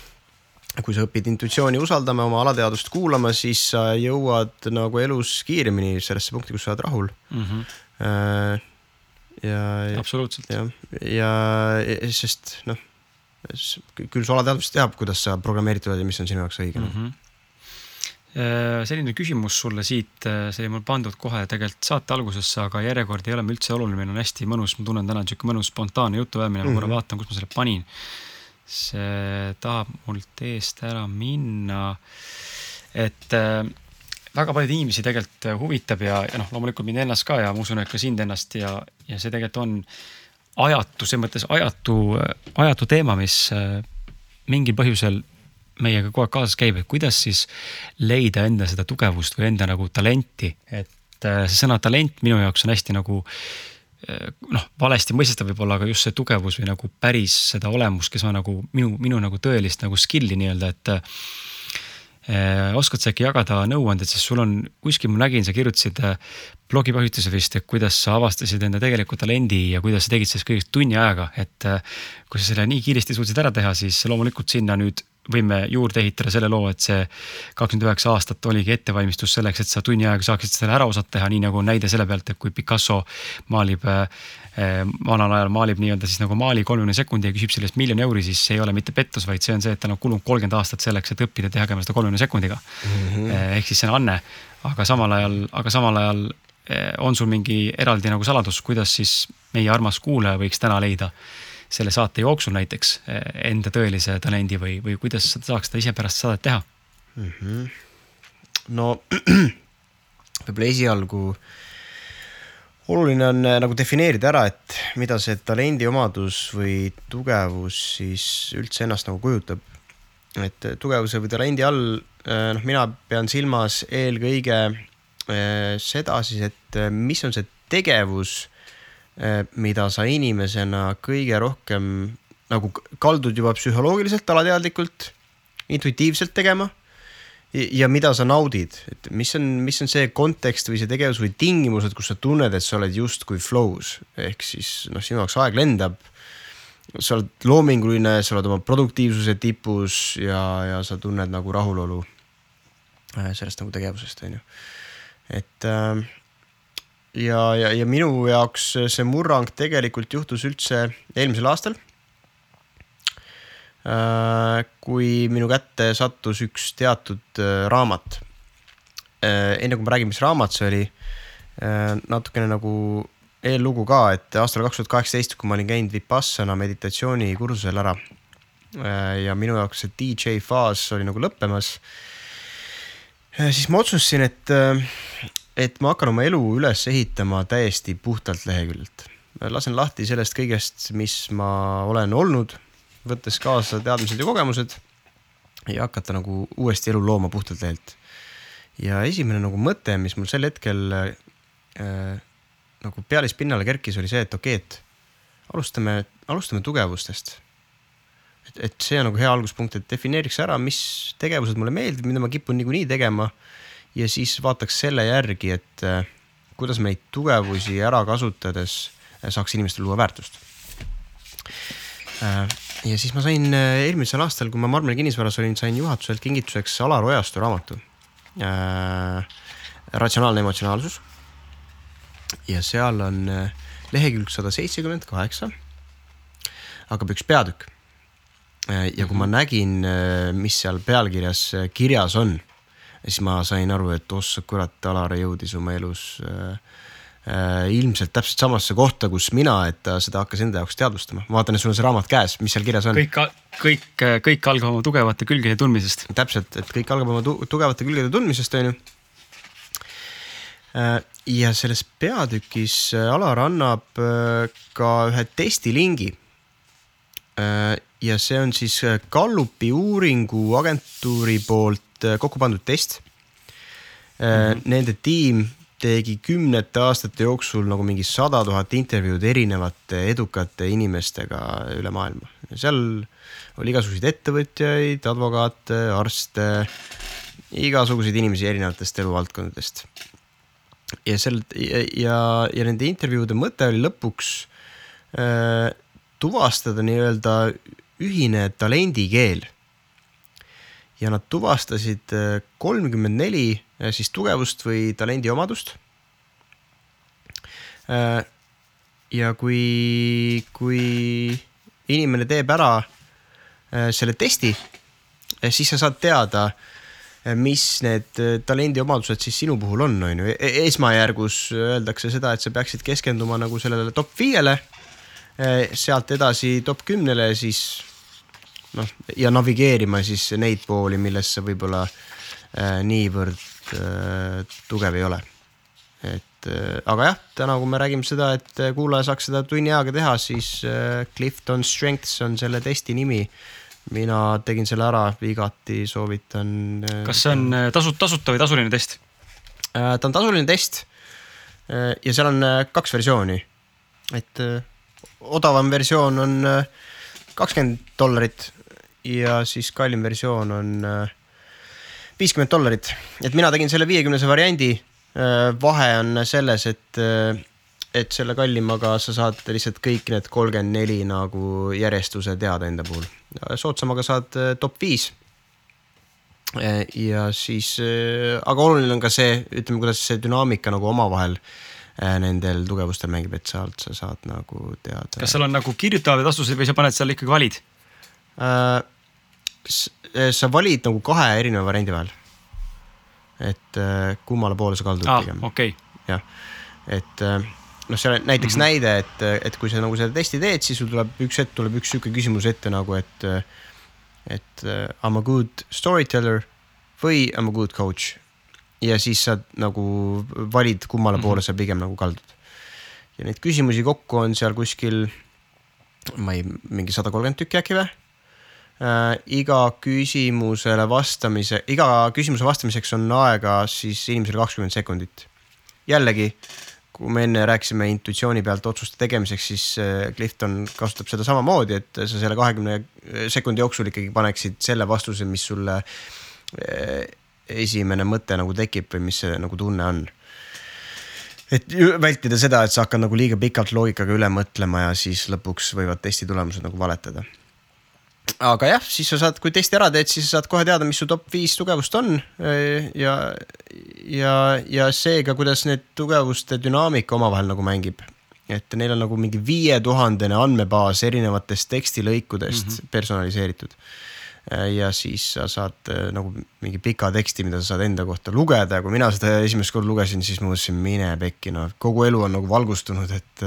kui sa õpid intuitsiooni usaldama, oma alateadvust kuulama, siis sa jõuad nagu elus kiiremini sellesse punkti, kus sa oled rahul mm. -hmm. ja. absoluutselt. jah, ja, ja sest noh küll su alateadvus teab, kuidas sa programmeeritud oled ja mis on sinu jaoks õige mm. -hmm selline küsimus sulle siit, äh, see oli mul pandud kohe tegelikult saate algusesse, aga järjekord ei ole meil üldse oluline, meil on hästi mõnus, ma tunnen täna sihuke mõnus spontaanne jutuajamine mm, -hmm. ma korra mhm. vaatan, kus ma selle panin. see tahab mult eest ära minna. et äh, väga paljusid inimesi tegelikult huvitab ja, ja noh, loomulikult mind ennast ka ja ma usun, et ka sind ennast ja, ja see tegelikult on ajatu, selles mõttes ajatu, ajatu teema, mis äh, mingil põhjusel meiega kogu aeg kaasas käib, et kuidas siis leida enda seda tugevust või enda nagu talenti, et äh, see sõna talent minu jaoks on hästi nagu äh, noh, valesti mõistetav võib-olla, aga just see tugevus või nagu päris seda olemust, kes on nagu minu, minu nagu tõelist nagu skill'i nii-öelda, et oskad sa äkki jagada nõuanded, sest sul on kuskil ma nägin, sa kirjutasid eh, blogipõhjutuse vist, et kuidas sa avastasid enda tegeliku talendi ja kuidas sa tegid sellest kõigest tunni ajaga, et eh, kui sa selle nii kiiresti suutsid ära teha, siis loomulikult sinna nüüd võime juurde ehitada selle loo, et see kakskümmend üheksa aastat oligi ettevalmistus selleks, et sa tunni ajaga saaksid selle ära osata teha, nii nagu on näide selle pealt, et kui Picasso maalib Ehm, vanal ajal maalib nii-öelda siis nagu maali kolmekümne sekundi ja küsib selle eest miljoni euri, siis see ei ole mitte pettus, vaid see on see, et tal on kulunud kolmkümmend aastat selleks, et õppida tegema seda kolmekümne sekundiga mm. -hmm. ehk siis see on anne, aga samal ajal, aga samal ajal eh, on sul mingi eraldi nagu saladus, kuidas siis meie armas kuulaja võiks täna leida selle saate jooksul näiteks eh, enda tõelise talendi või, või kuidas sa saaks seda ise pärast saadet teha mm? -hmm. no võib-olla esialgu oluline on äh, nagu defineerida ära, et mida see talendi omadus või tugevus siis üldse ennast nagu kujutab. et tugevuse või talendi all, äh, noh, mina pean silmas eelkõige seda siis, et mis on see tegevus, mida sa inimesena kõige rohkem nagu kaldud juba psühholoogiliselt, alateadlikult, intuitiivselt tegema ja mida sa naudid, et mis on, mis on see kontekst või see tegevus või tingimused, kus sa tunned, et sa oled justkui flow's ehk siis noh, sinu jaoks aeg lendab. sa oled loominguline, sa oled oma produktiivsuse tipus ja, ja sa tunned nagu rahulolu äh, sellest nagu tegevusest, on ju. et äh, ja, ja, ja minu jaoks see murrang tegelikult juhtus üldse eelmisel aastal Äh, kui minu kätte sattus üks teatud äh, raamat. Äh, enne kui ma räägin, mis raamat see oli, natukene nagu eellugu ka, et aastal kaks tuhat kaheksateist, kui ma olin käinud Vipassana meditatsioonikursusel ära ja minu jaoks see DJ faas oli nagu lõppemas. siis ma otsustasin, et, et ma hakkan oma elu üles ehitama täiesti puhtalt leheküljelt. lasen lahti sellest kõigest, mis ma olen olnud, võttes kaasa teadmised ja kogemused ja hakata nagu uuesti elu looma puhtalt lehelt. ja esimene nagu mõte, mis mul sel hetkel äh, nagu pealispinnale kerkis, oli see, et okei okay,, et alustame, alustame tugevustest. et, et see on nagu hea alguspunkt, et defineeriks ära, mis tegevused mulle meeldivad, mida ma kipun niikuinii tegema. Ja siis vaataks selle järgi, et äh, kuidas me neid tugevusi ära kasutades äh, saaks inimestele luua väärtust äh, ja siis ma sain eelmisel aastal, kui ma Marmeli kinnisvaras olin, sain juhatuselt kingituseks Alar Ojastu raamatu ratsionaalne emotsionaalsus ja seal on lehekülg sada seitsekümmend kaheksa, hakkab üks peatükk. Ja kui ma mhm. nägin, mis seal pealkirjas kirjas on, siis ma sain aru, et ossa kurat, Alar jõudis oma elus äh, ilmselt täpselt samasse kohta, kus mina, et ta seda hakkas enda jaoks teadvustama. ma vaatan, et sul on see raamat käes, mis seal kirjas on? kõik, kõik, kõik algab oma tugevate külgede tundmisest. täpselt, et kõik algab oma tugevate külgede tundmisest, on ju Äh, ja selles peatükis äh, Alar annab äh, ka ühe testilingi. ja see on siis Gallupi uuringuagentuuri poolt kokku pandud test mm. -hmm. Nende tiim tegi kümnete aastate jooksul nagu mingi sada tuhat intervjuud erinevate edukate inimestega üle maailma. seal oli igasuguseid ettevõtjaid, advokaate, arste, igasuguseid inimesi erinevatest eluvaldkondadest ja seal ja, ja, ja nende intervjuude mõte oli lõpuks äh, tuvastada nii-öelda ühine talendikeel. Ja nad tuvastasid äh, kolmkümmend neli äh, siis tugevust või talendiomadust äh,. ja kui, kui inimene teeb ära selle testi, siis sa saad teada mis need äh, talendiomadused siis sinu puhul on, on ju. E-, esmajärgus öeldakse seda, et sa peaksid keskenduma nagu sellele top viiele. Sealt edasi top kümnele, siis noh, ja navigeerima siis neid pooli, milles sa võib-olla äh, niivõrd äh, tugev ei ole. et äh, aga jah, täna, kui me räägime seda, et kuulaja saaks seda tunni ajaga teha, siis äh, Clifton Strengths on selle testi nimi mina tegin selle ära, igati soovitan. Äh, kas see on äh, tasu, tasuta või tasuline test? Äh, ta on tasuline test. ja seal on kaks versiooni. et odavam versioon on kakskümmend dollarit ja siis kallim versioon on viiskümmend dollarit. et mina tegin selle viiekümnese variandi. vahe on selles, et et selle kallimaga sa saad lihtsalt kõik need kolmkümmend neli nagu järjestuse teada enda puhul. soodsamaga saad äh, top viis. Äh, ja siis, äh, aga oluline on ka see, ütleme, kuidas see dünaamika nagu omavahel nendel tugevustel mängib, et sealt sa saad nagu teada. kas seal on nagu kirjutavad vastused või sa paned seal ikkagi valid äh,? sa valid nagu kahe erineva variandi vahel. et kummale poole sa kaldud ah, pigem okay.. jah, et äh, noh, seal näiteks mm -hmm. näide, et, et kui sa nagu seda testi teed, siis sul tuleb üks hetk tuleb üks sihuke küsimus ette nagu, et, et I m a good storyteller või I m a good coach. ja siis sa nagu valid, kummale mm -hmm. poole sa pigem nagu kaldud. ja neid küsimusi kokku on seal kuskil, ma ei, mingi sada kolmkümmend tükki äkki või Uh, iga küsimusele vastamise, iga küsimuse vastamiseks on aega siis inimesele kakskümmend sekundit. jällegi kui me enne rääkisime intuitsiooni pealt otsuste tegemiseks, siis äh, Clifton kasutab seda samamoodi, et sa selle kahekümne sekundi jooksul ikkagi paneksid selle vastuse, mis sulle äh, esimene mõte nagu tekib või mis see nagu tunne on. et vältida seda, et sa hakkad nagu liiga pikalt loogikaga üle mõtlema ja siis lõpuks võivad testi tulemused nagu valetada aga jah, siis sa saad, kui testi ära teed, siis sa saad kohe teada, mis su top viis tugevust on ja, ja, ja seega, kuidas need tugevuste dünaamika omavahel nagu mängib. et neil on nagu mingi viietuhandene andmebaas erinevatest tekstilõikudest mm -hmm. personaliseeritud. ja siis sa saad nagu mingi pika teksti, mida sa saad enda kohta lugeda ja kui mina seda esimest korda lugesin, siis ma mõtlesin, mine pekki, noh kogu elu on nagu valgustunud, et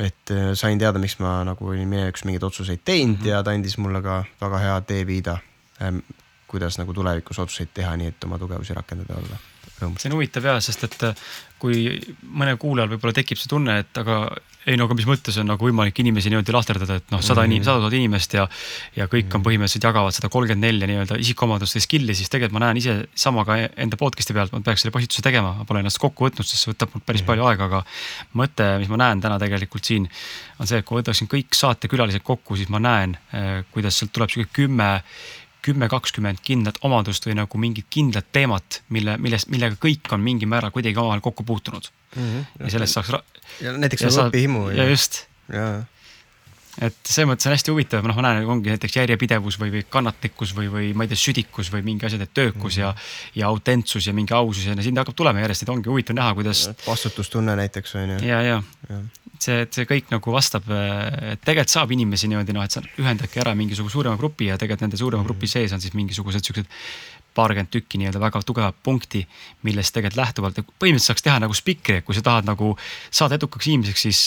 et sain teada, miks ma nagu olin minevikus mingeid otsuseid teinud mm -hmm. ja ta andis mulle ka väga hea teeviida, kuidas nagu tulevikus otsuseid teha, nii et oma tugevusi rakendada olla. See on huvitav ja, sest et äh, kui mõne kuulajal võib-olla tekib see tunne, et aga ei no aga mis mõttes on nagu võimalik inimesi niimoodi lahterdada, et noh, sada mm -hmm. inimest, sada tuhat inimest ja. ja kõik on mhm. põhimõtteliselt jagavad seda kolmkümmend nelja nii-öelda isikuomaduste skill'i, siis tegelikult ma näen ise sama ka enda podcast'i pealt, ma peaks selle postituse tegema, ma pole ennast kokku võtnud, sest see võtab mul päris mm -hmm. palju aega, aga. mõte, mis ma näen täna tegelikult siin on see, et kui võtaksin kõik saatekülalised kokku, siis ma näen, äh, kuidas sealt tuleb sihuke kümme kümme, kakskümmend kindlat omadust või nagu mingit kindlat teemat, mille, millest, millega kõik on mingil määral kuidagi omavahel kokku puutunud mm. -hmm. ja sellest saaks. ja näiteks nagu õpihimu. ja just. Et selles mõttes on hästi huvitav, noh, ma näen, ongi näiteks järjepidevus või, või kannatlikkus või, või ma ei tea, südikus või mingi asjade töökus mm -hmm. ja, ja autentsus ja mingi ausus ja sind hakkab tulema järjest, et ongi huvitav näha, kuidas. vastutustunne näiteks on ju. ja, ja, ja see, et see kõik nagu vastab, et tegelikult saab inimesi niimoodi noh, et sa ühendadki ära mingisuguse suurema grupi ja tegelikult nende suurema grupi sees on siis mingisugused siuksed paarkümmend tükki nii-öelda väga tugevat punkti, millest tegelikult lähtuvalt põhimõtteliselt saaks teha nagu spikri, et kui sa tahad nagu saada edukaks inimeseks, siis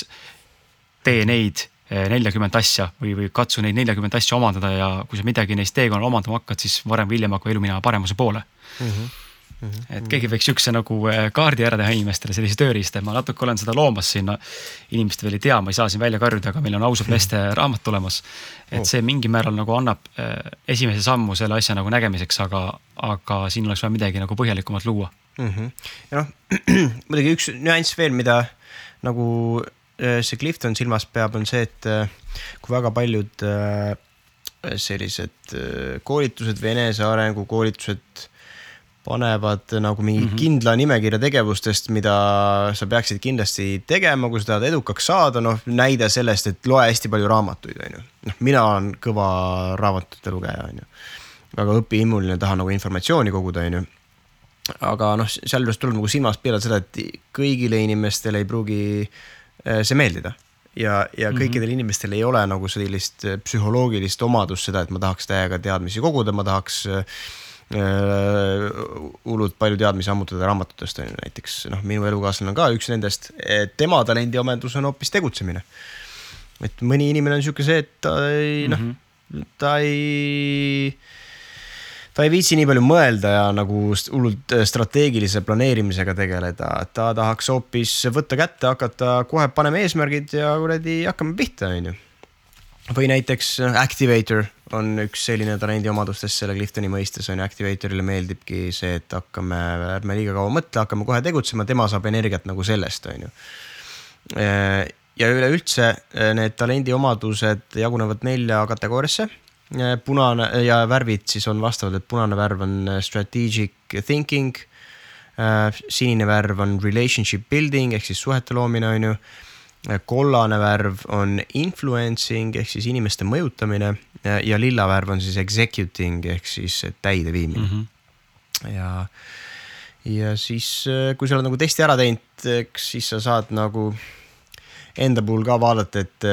tee neid eh, neljakümmet asja või, või katsu neid neljakümmet asja omandada ja kui sa midagi neist teekonnal omandama hakkad, siis varem või hiljem hakkab elu minema paremuse poole mm. -hmm Mm -hmm. et keegi võiks sihukese nagu äh, kaardi ära teha inimestele, sellise tööriista, ma natuke olen seda loomas sinna. inimesed veel ei tea, ma ei saa siin välja karjuda, aga meil on ausalt meeste -hmm. raamat tulemas. et oh. see mingil määral nagu annab äh, esimese sammu selle asja nagu nägemiseks, aga, aga siin oleks vaja midagi nagu põhjalikumat luua mm. -hmm. ja noh, muidugi üks nüanss veel, mida nagu see Clifton silmas peab, on see, et kui väga paljud sellised koolitused või enesearengu koolitused panevad nagu mingi mm -hmm. kindla nimekirja tegevustest, mida sa peaksid kindlasti tegema, kui sa tahad edukaks saada, noh näide sellest, et loe hästi palju raamatuid, on ju. noh, mina olen kõva raamatute lugeja, on ju. väga õpihimuline, tahan nagu informatsiooni koguda, on ju. aga noh, sealjuures tuleb nagu silmas pidada seda, et kõigile inimestele ei pruugi eh, see meeldida ja, ja mhm. kõikidel mm -hmm. inimestel ei ole nagu sellist psühholoogilist omadust seda, et ma tahaks täiega teadmisi koguda, ma tahaks äh, Äh, hullult palju teadmisi ammutada raamatutest on ju näiteks noh, minu elukaaslane on ka üks nendest, tema talendiomandus on hoopis tegutsemine. et mõni inimene on sihuke see, et ta ei mm -hmm. noh, mhm. ta ei, ta ei viitsi nii palju mõelda ja nagu hullult strateegilise planeerimisega tegeleda, ta tahaks hoopis võtta kätte, hakata kohe panema eesmärgid ja kuradi hakkame pihta, on ju või näiteks äh, Activator on üks selline talendi omadustest selle Cliftoni mõistes on ju, Activatorile meeldibki see, et hakkame, ärme liiga kaua mõtle, hakkame kohe tegutsema, tema saab energiat nagu sellest, on ju. Äh, ja üleüldse äh, need talendi omadused jagunevad nelja kategooriasse. Punane ja värvid siis on vastavad, et punane värv on strategic thinking. sinine värv on relationship building ehk siis suhete loomine, on ju kollane värv on influencing ehk siis inimeste mõjutamine ja lilla värv on siis executing ehk siis täideviimine mm. -hmm. ja, ja siis, kui sa oled nagu testi ära teinud, siis sa saad nagu enda puhul ka vaadata, et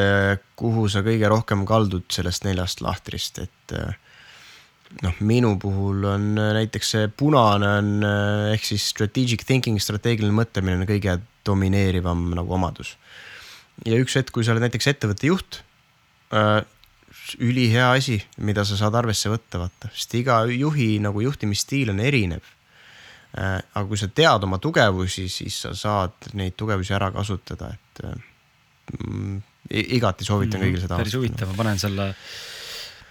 kuhu sa kõige rohkem kaldud sellest neljast lahtrist, et noh, minu puhul on näiteks see punane on ehk siis strategic thinking, strateegiline mõtlemine on kõige domineerivam nagu omadus ja üks hetk, kui sa oled näiteks ettevõtte juht äh,, ülihea asi, mida sa saad arvesse võtta, vaata, sest iga juhi nagu juhtimisstiil on erinev äh,. aga kui sa tead oma tugevusi, siis sa saad neid tugevusi ära kasutada, et äh, igati soovitan mm, kõigil seda. päris huvitav, ma panen selle,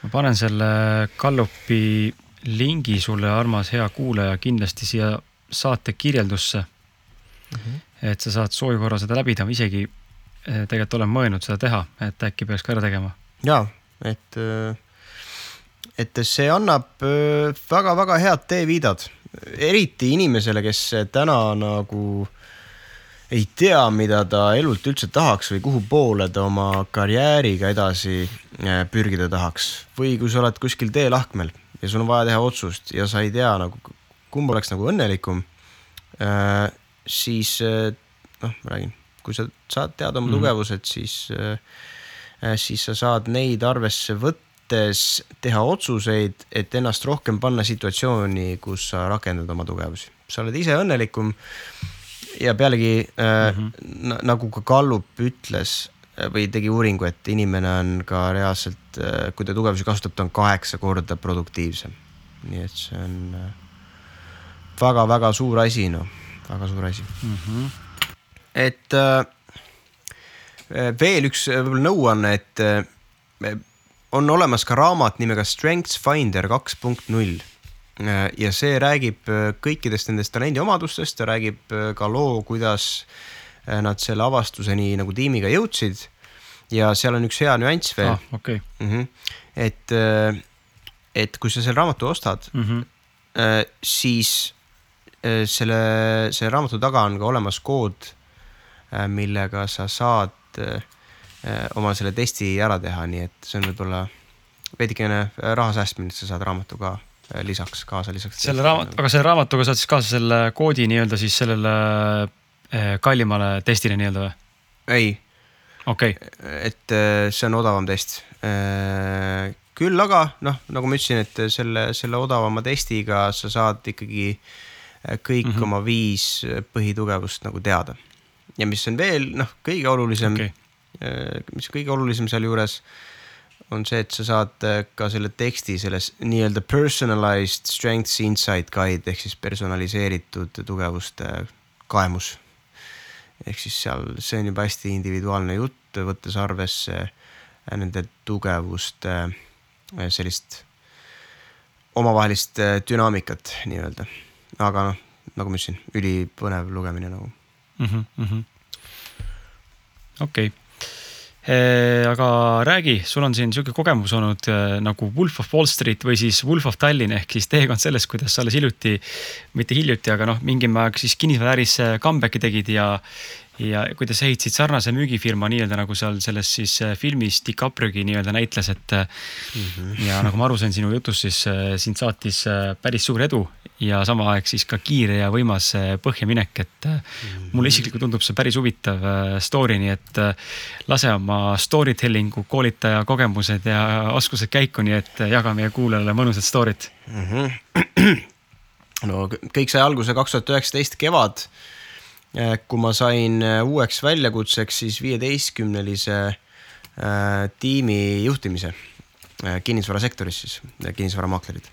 ma panen selle Gallupi lingi sulle, armas hea kuulaja, kindlasti siia saate kirjeldusse mm. -hmm. et sa saad soovi korra seda läbida, isegi Eh, tegelikult olen mõelnud seda teha, et äkki peaks ka ära tegema. ja, et, eh, et see annab väga-väga eh, head teeviidad, eriti inimesele, kes täna nagu ei tea, mida ta elult üldse tahaks või kuhu poole ta oma karjääriga edasi pürgida tahaks. või kui sa oled kuskil teelahkmel ja sul on vaja teha otsust ja sa ei tea nagu, kumb oleks nagu õnnelikum. siis noh, ma räägin kui sa saad teada oma mm -hmm. tugevused, siis, äh, siis sa saad neid arvesse võtta mõttes teha otsuseid, et ennast rohkem panna situatsiooni, kus sa rakendad oma tugevusi. sa oled ise õnnelikum ja pealegi äh, mm -hmm. nagu ka Gallup ütles äh, või tegi uuringu, et inimene on ka reaalselt, äh, kui ta tugevusi kasutab, ta on kaheksa korda produktiivsem. nii et see on väga-väga suur asi, noh, väga suur asi mm. -hmm. et äh, veel üks võib-olla nõuanne, et äh, on olemas ka raamat nimega Strengths Finder kaks punkt null Äh, ja see räägib äh, kõikidest nendest talendiomadustest, ta räägib äh, ka loo, kuidas nad selle avastuseni nagu tiimiga jõudsid. ja seal on üks hea nüanss veel ah,. Okay. Mm -hmm. et, et kui sa selle raamatu ostad mm, -hmm. siis selle, selle raamatu taga on ka olemas kood, millega sa saad oma selle testi ära teha, nii et see on võib-olla veidikene raha säästmine, et sa saad raamatu ka Äh, lisaks kaasa lisaks. selle raamat, aga selle raamatuga saad siis kaasa selle koodi nii-öelda siis sellele äh, kallimale testile nii-öelda või? ei. okei okay.. et äh, see on odavam test. küll aga noh, nagu ma ütlesin, et selle, selle odavama testiga sa saad ikkagi kõik mm -hmm. oma viis põhitugevust nagu teada. ja mis on veel noh, kõige olulisem okay., mis kõige olulisem sealjuures on see, et sa saad äh, ka selle teksti selles nii-öelda personalized strengths insight guide ehk siis personaliseeritud tugevuste kaemus. ehk siis seal, see on juba hästi individuaalne jutt, võttes arvesse äh, nende tugevuste äh, sellist omavahelist dünaamikat nii-öelda. aga noh, nagu ma ütlesin, ülipõnev lugemine nagu mm. -hmm. okei okay aga räägi, sul on siin sihuke kogemus olnud eh, nagu Wolf of Wall Street või siis Wolf of Tallinn ehk siis teekond sellest, kuidas sa alles hiljuti, mitte hiljuti, aga noh, mingil aeg siis kinnisvaraäris comeback'i tegid ja, ja kuidas ehitasid sarnase müügifirma nii-öelda nagu seal selles siis äh, filmis DiCapriogi nii-öelda näitles, et mm. -hmm. ja nagu ma aru sain sinu jutust, siis äh, sind saatis päris suur edu ja samal ajal siis ka kiire ja võimas põhjaminek, et mm -hmm. mulle isiklikult tundub see päris huvitav story, nii et lase oma story telling'u koolitaja kogemused ja oskused käiku, nii et jaga meie kuulajale mõnusat story't mm. -hmm. no kõik sai alguse kaks tuhat üheksateist kevad kui ma sain äh, uueks väljakutseks siis viieteistkümnelise äh, tiimi juhtimise kinnisvarasektoris siis, kinnisvaramaaklerid.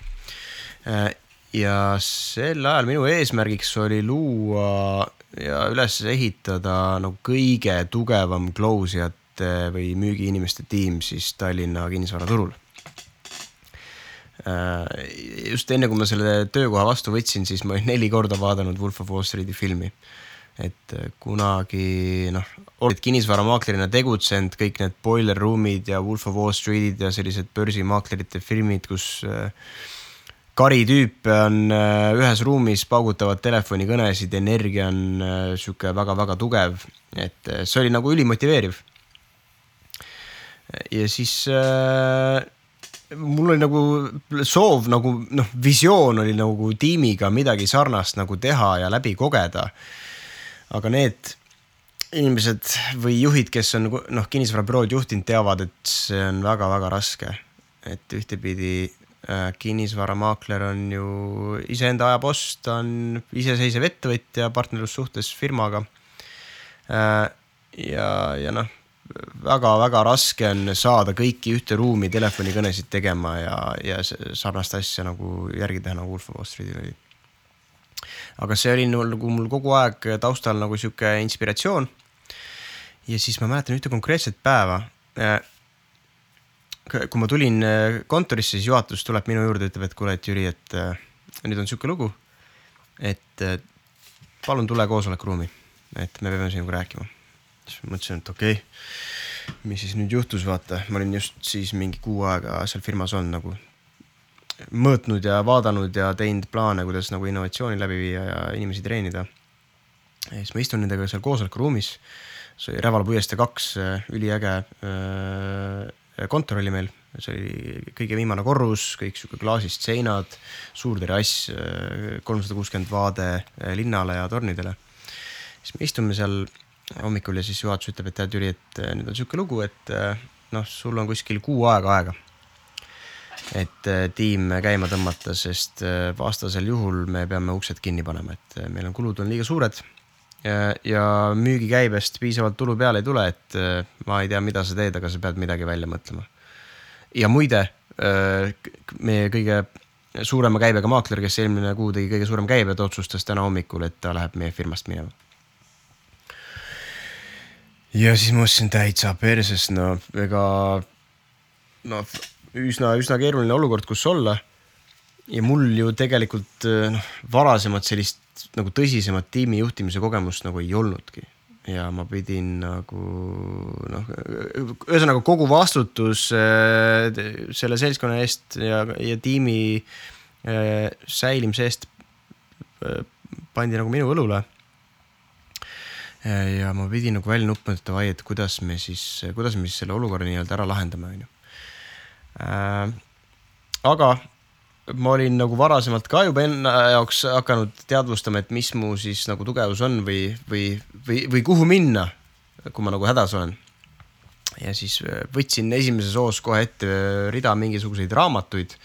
ja sel ajal minu eesmärgiks oli luua ja üles ehitada nagu kõige tugevam close jate või müügiinimeste tiim siis Tallinna kinnisvaraturul just enne, kui ma selle töökoha vastu võtsin, siis ma olin neli korda vaadanud Wolf of Wall Streeti filmi et äh, kunagi noh, oled kinnisvaramaaklerina tegutsenud, kõik need Boiler Room'id ja Wolf of Wall Street'id ja sellised börsimaaklerite firmid, kus äh, kari tüüpe on äh, ühes ruumis, paugutavad telefonikõnesid, energia on sihuke väga-väga tugev, et see oli nagu ülimotiveeriv. ja siis mul oli nagu soov nagu noh, visioon oli nagu tiimiga midagi sarnast nagu teha ja läbi kogeda aga need inimesed või juhid, kes on noh, kinnisvarabürood juhtinud, teavad, et see on väga-väga raske. et ühtepidi äh, kinnisvaramaakler on ju iseenda aja boss, ta on iseseisev ettevõtja partnerlussuhtes firmaga äh,. ja, ja noh, väga-väga raske on saada kõiki ühte ruumi telefonikõnesid tegema ja, ja sarnast asja nagu järgi teha, nagu Wolf of Wall Streetil oli aga see oli nagu mul kogu aeg taustal nagu sihuke inspiratsioon. ja siis ma mäletan ühte konkreetset päeva. Äh, kui ma tulin äh, kontorisse, siis juhatus tuleb minu juurde, ütleb, et kuule, et Jüri, et äh, nüüd on sihuke lugu. et palun tule koosolekuruumi, et me peame sinuga rääkima. siis ma mõtlesin, et okei okay., mis siis nüüd juhtus, vaata, ma olin just siis mingi kuu aega seal firmas olnud nagu mõõtnud ja vaadanud ja teinud plaane, kuidas nagu innovatsiooni läbi viia ja inimesi treenida. ja siis ma istun nendega seal koosolekuruumis. see oli Rävala puiestee kaks, äh, üliäge äh, kontor oli meil, see oli kõige viimane korrus, kõik sihuke klaasist seinad, suur terrass, äh, kolmsada kuuskümmend vaade linnale ja tornidele. siis me istume seal hommikul ja siis juhatus ütleb, et tead Jüri, et nüüd on sihuke lugu, et noh, sul on kuskil kuu aega aega et tiim käima tõmmata, sest vastasel juhul me peame uksed kinni panema, et meil on kulud on liiga suured. ja, müügikäibest piisavalt tulu peale ei tule, et ma ei tea, mida sa teed, aga sa pead midagi välja mõtlema. ja muide, meie kõige suurema käibega maakler, kes eelmine kuu tegi kõige suurem käibe, ta otsustas täna hommikul, et ta läheb meie firmast minema. ja siis ma mõtlesin täitsa perses, no ega noh, üsna, üsna keeruline olukord, kus olla. ja mul ju tegelikult noh, varasemat sellist nagu tõsisemat tiimi juhtimise kogemust nagu ei olnudki ja ma pidin nagu noh, ühesõnaga kogu vastutus äh, selle seltskonna eest ja, ja tiimi äh, säilimise eest pandi nagu minu õlule. ja ma pidin nagu välja nuppima, et davai, et kuidas me siis, kuidas me siis selle olukorra nii-öelda ära lahendame, on ju. Aga ma olin nagu varasemalt ka juba enda jaoks hakanud teadvustama, et mis mu siis nagu tugevus on või, või, või, või kuhu minna, kui ma nagu hädas olen. ja siis äh, võtsin esimeses hoos kohe ette rida mingisuguseid raamatuid.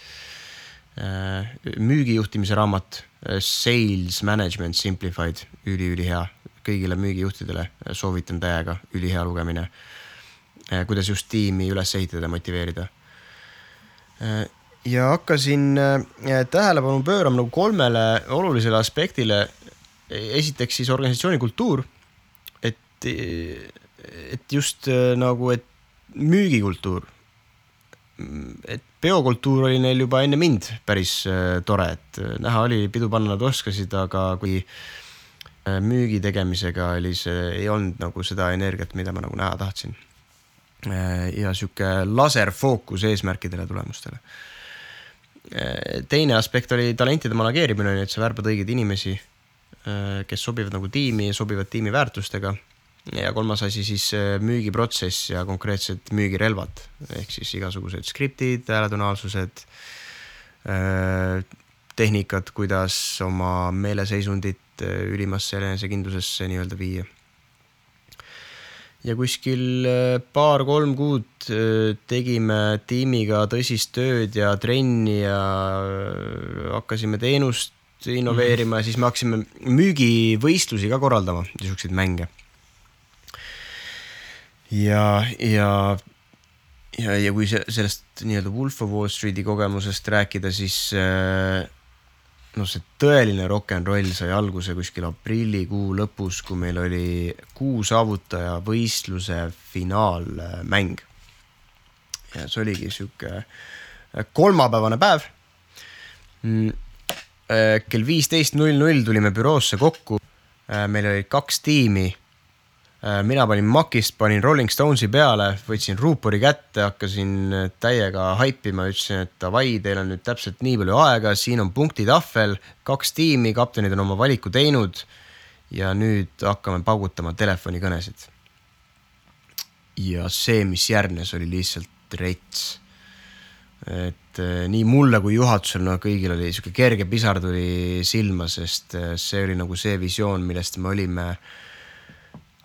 Äh, müügijuhtimise raamat, äh, Sales Management Simplified üli,, üliülihea, kõigile müügijuhtidele soovitan täiega, ülihea lugemine. kuidas just tiimi üles ehitada motiveerida ja hakkasin äh, tähelepanu pöörama nagu kolmele olulisele aspektile. esiteks siis organisatsiooni kultuur. et, et just äh, nagu, et müügikultuur. et peokultuur oli neil juba enne mind päris äh, tore, et näha oli, pidu panna nad oskasid, aga kui müügi tegemisega oli see, ei olnud nagu seda energiat, mida ma nagu näha tahtsin. Ja sihuke laserfookus eesmärkidele, tulemustele. Äh, teine aspekt oli talentide manageerimine, on ju, et sa värbad õigeid inimesi, äh, kes sobivad nagu tiimi, sobivad tiimi väärtustega. ja kolmas asi siis äh, müügiprotsess ja konkreetsed müügirelvad. Ehk siis igasugused skriptid, hääletonaalsused, tehnikad, kuidas oma meeleseisundit ülimasse enesekindlusesse nii-öelda viia ja kuskil äh, paar-kolm kuud äh, tegime tiimiga tõsist tööd ja trenni ja äh, hakkasime teenust innoveerima ja siis me hakkasime müügivõistlusi ka korraldama, niisuguseid mänge. ja, ja, ja, ja kui sellest nii-öelda Wolf of Wall Street'i kogemusest rääkida, siis äh, noh, see tõeline rock n roll sai alguse kuskil aprillikuu lõpus, kui meil oli kuu saavutaja võistluse finaalmäng. ja see oligi sihuke äh, kolmapäevane päev. Mm, äh, kell viisteist null null tulime büroosse kokku. Äh, meil olid kaks tiimi mina panin Makist, panin Rolling Stonesi peale, võtsin ruupori kätte, hakkasin täiega haipima, ütlesin, et davai, teil on nüüd täpselt nii palju aega, siin on punktitahvel, kaks tiimi, kaptenid on oma valiku teinud. ja nüüd hakkame paugutama telefonikõnesid. ja see, mis järgnes, oli lihtsalt rets. et äh, nii mulle kui juhatusele, no kõigil oli sihuke kerge pisar tuli silma, sest äh, see oli nagu see visioon, millest me olime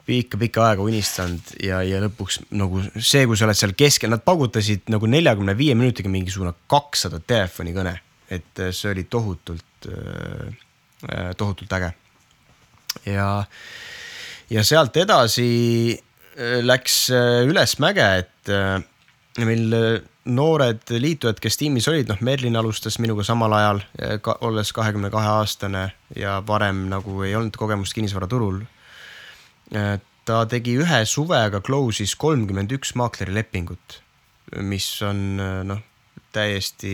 pikka-pikka aega unistanud ja, ja lõpuks nagu see, kui sa oled seal keskel, nad paugutasid nagu neljakümne viie minutiga mingisugune kakssada telefonikõne. et äh, see oli tohutult, äh, äh, tohutult äge. ja, ja sealt edasi läks ülesmäge, et meil noored liitujad, kes tiimis olid, noh, Merlin alustas minuga samal ajal ka,, olles kahekümne kahe aastane ja varem nagu ei olnud kogemust kinnisvaraturul ta tegi ühe suvega close'is kolmkümmend üks maaklerilepingut, mis on noh, täiesti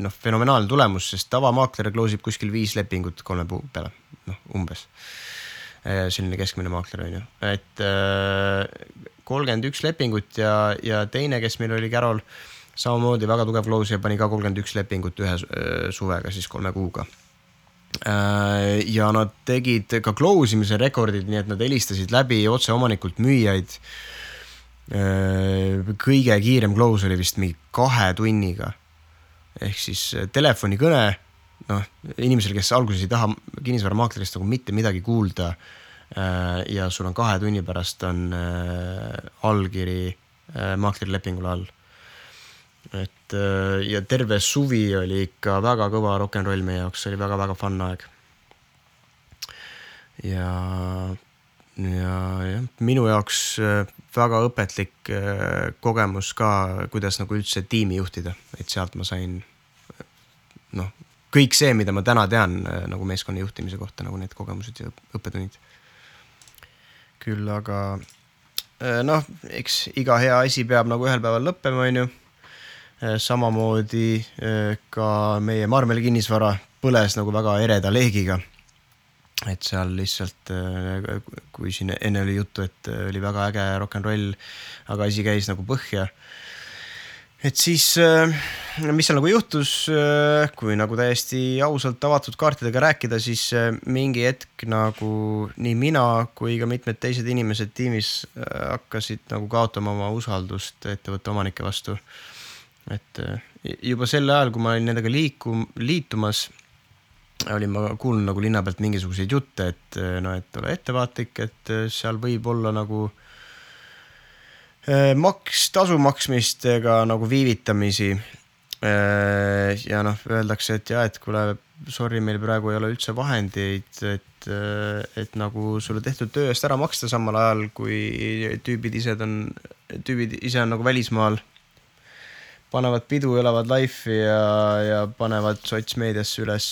noh, fenomenaalne tulemus, sest tavamaakler close ib kuskil viis lepingut kolme kuu peale, noh umbes. selline keskmine maakler on ju, et kolmkümmend üks lepingut ja, ja teine, kes meil oli Carol, samamoodi väga tugev close ja pani ka kolmkümmend üks lepingut ühe suvega siis kolme kuuga Äh, ja nad tegid ka close imise rekordid, nii et nad helistasid läbi otse omanikult müüjaid. Äh, kõige kiirem close oli vist mingi kahe tunniga. ehk siis äh, telefonikõne, noh inimesel, kes alguses ei taha kinnisvaramaaklerist nagu mitte midagi kuulda. ja sul on kahe tunni pärast on allkiri maakleri lepingule all et ja terve suvi oli ikka väga kõva rock n roll meie jaoks, see oli väga-väga fun aeg. ja, ja jah, minu jaoks väga õpetlik kogemus ka, kuidas nagu üldse tiimi juhtida, et sealt ma sain noh, kõik see, mida ma täna tean äh, nagu meeskonna juhtimise kohta, nagu need kogemused ja õppetunnid. küll aga äh, noh, eks iga hea asi peab nagu ühel päeval lõppema, onju. Äh, samamoodi ka meie Marmeli kinnisvara põles nagu väga ereda leegiga. et seal lihtsalt, kui siin enne oli juttu, et oli väga äge rock n roll, aga asi käis nagu põhja et siis, äh, mis seal nagu juhtus, äh, kui nagu täiesti ausalt avatud kaartidega rääkida, siis äh, mingi hetk nagu nii mina kui ka mitmed teised inimesed tiimis hakkasid nagu kaotama oma usaldust ettevõtte omanike vastu. Et juba sel ajal, kui ma olin nendega liiku-, liitumas, olin ma kuulnud nagu linna pealt mingisuguseid jutte, et no, et ole ettevaatlik, et seal võib olla nagu maks, tasu maksmist ega nagu viivitamisi. Ja noh, öeldakse, et ja, et kuule, sorry, meil praegu ei ole üldse vahendeid, et, et nagu sulle tehtud töö eest ära maksta, samal ajal kui tüübid ise on, tüübid ise on nagu välismaal. Panevad pidu, elavad life'i ja, ja panevad sotsmeediasse üles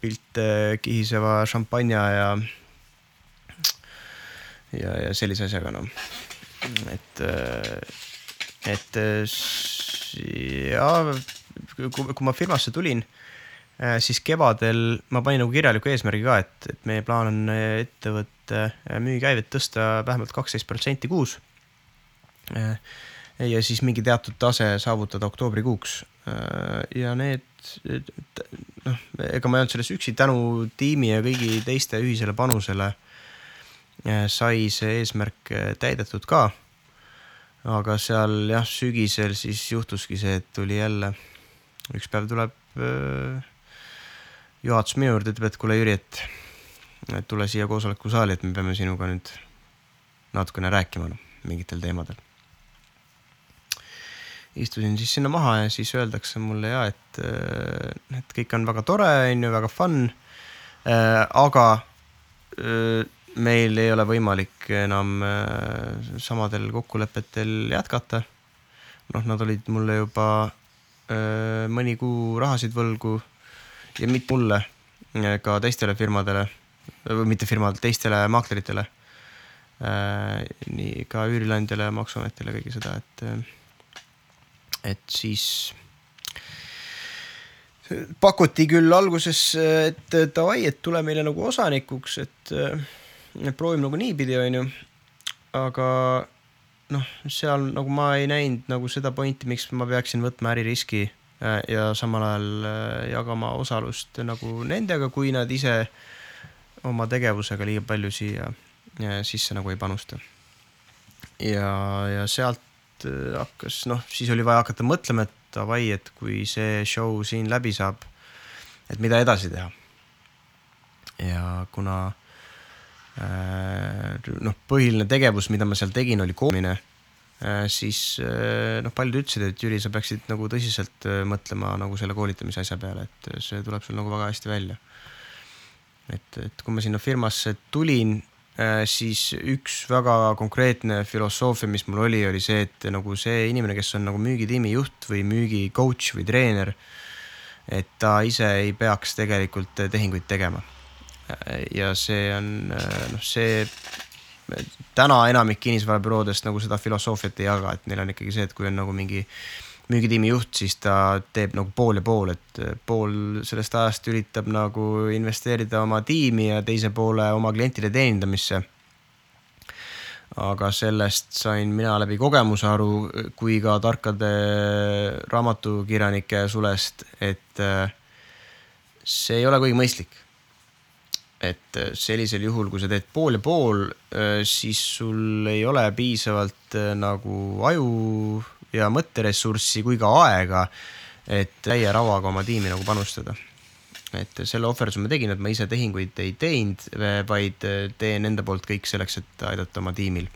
pilte kihiseva šampanja ja, ja, ja sellise asjaga noh et, et ja kui, kui ma firmasse tulin, siis kevadel ma panin nagu kirjaliku eesmärgi ka, et, et meie plaan on ettevõtte müügikäivet tõsta vähemalt kaksteist protsenti kuus. Ja siis mingi teatud tase saavutada oktoobrikuuks. ja need, noh, ega ma ei olnud selles üksi, tänu tiimi ja kõigi teiste ühisele panusele Äh, sai see eesmärk äh, täidetud ka. aga seal jah, sügisel siis juhtuski see, et tuli jälle, üks päev tuleb äh, juhatus minu juurde, ütleb, et kuule Jüri, et, et tule siia koosolekusaali, et me peame sinuga nüüd natukene rääkima noh, mingitel teemadel. Istusin siis sinna maha ja siis öeldakse mulle ja, et, et kõik on väga tore, on ju, väga fun. aga meil ei ole võimalik enam äh, samadel kokkulepetel jätkata. noh, nad olid mulle juba äh, mõni kuu rahasid võlgu ja mitte mulle, äh, ka teistele firmadele mitte firmadele, teistele maakleritele. nii ka üürileandjale ja maksuametile kõige seda, et, et siis pakuti küll alguses, et davai, et tule meile nagu osanikuks, et proovime nagu niipidi, onju. aga noh, seal nagu ma ei näinud nagu seda pointi, miks ma peaksin võtma äririski äh, ja samal ajal äh, jagama osalust nagu nendega, kui nad ise oma tegevusega liiga palju siia sisse nagu ei panusta. ja, ja sealt äh, hakkas, noh, siis oli vaja hakata mõtlema, et davai, et kui see show siin läbi saab, et mida edasi teha. ja kuna Äh, noh, põhiline tegevus, mida ma seal tegin, oli koomine. Äh, siis äh, noh, paljud ütlesid, et Jüri, sa peaksid nagu tõsiselt mõtlema nagu selle koolitamise asja peale, et see tuleb sul nagu väga hästi välja. et, et kui ma sinna firmasse tulin, siis üks väga konkreetne filosoofia, mis mul oli, oli see, et nagu see inimene, kes on nagu müügitiimi juht või müügi coach või treener, et ta ise ei peaks tegelikult tehinguid tegema. Ja see on noh, see täna enamik kinnisvarabüroodest nagu seda filosoofiat ei jaga, et neil on ikkagi see, et kui on nagu mingi müügitiimi juht, siis ta teeb nagu pool ja pool, et pool sellest ajast üritab nagu investeerida oma tiimi ja teise poole oma klientide teenindamisse. aga sellest sain mina läbi kogemuse aru, kui ka tarkade raamatukirjanike sulest, et see ei ole kuigi mõistlik et äh, sellisel juhul, kui sa teed pool ja pool, äh, siis sul ei ole piisavalt äh, nagu aju ja mõtteressurssi kui ka aega, et täie rauaga oma tiimi nagu panustada. et selle ohverduse ma tegin, et ma ise tehinguid ei teinud, vaid teen enda poolt kõik selleks, et aidata oma tiimil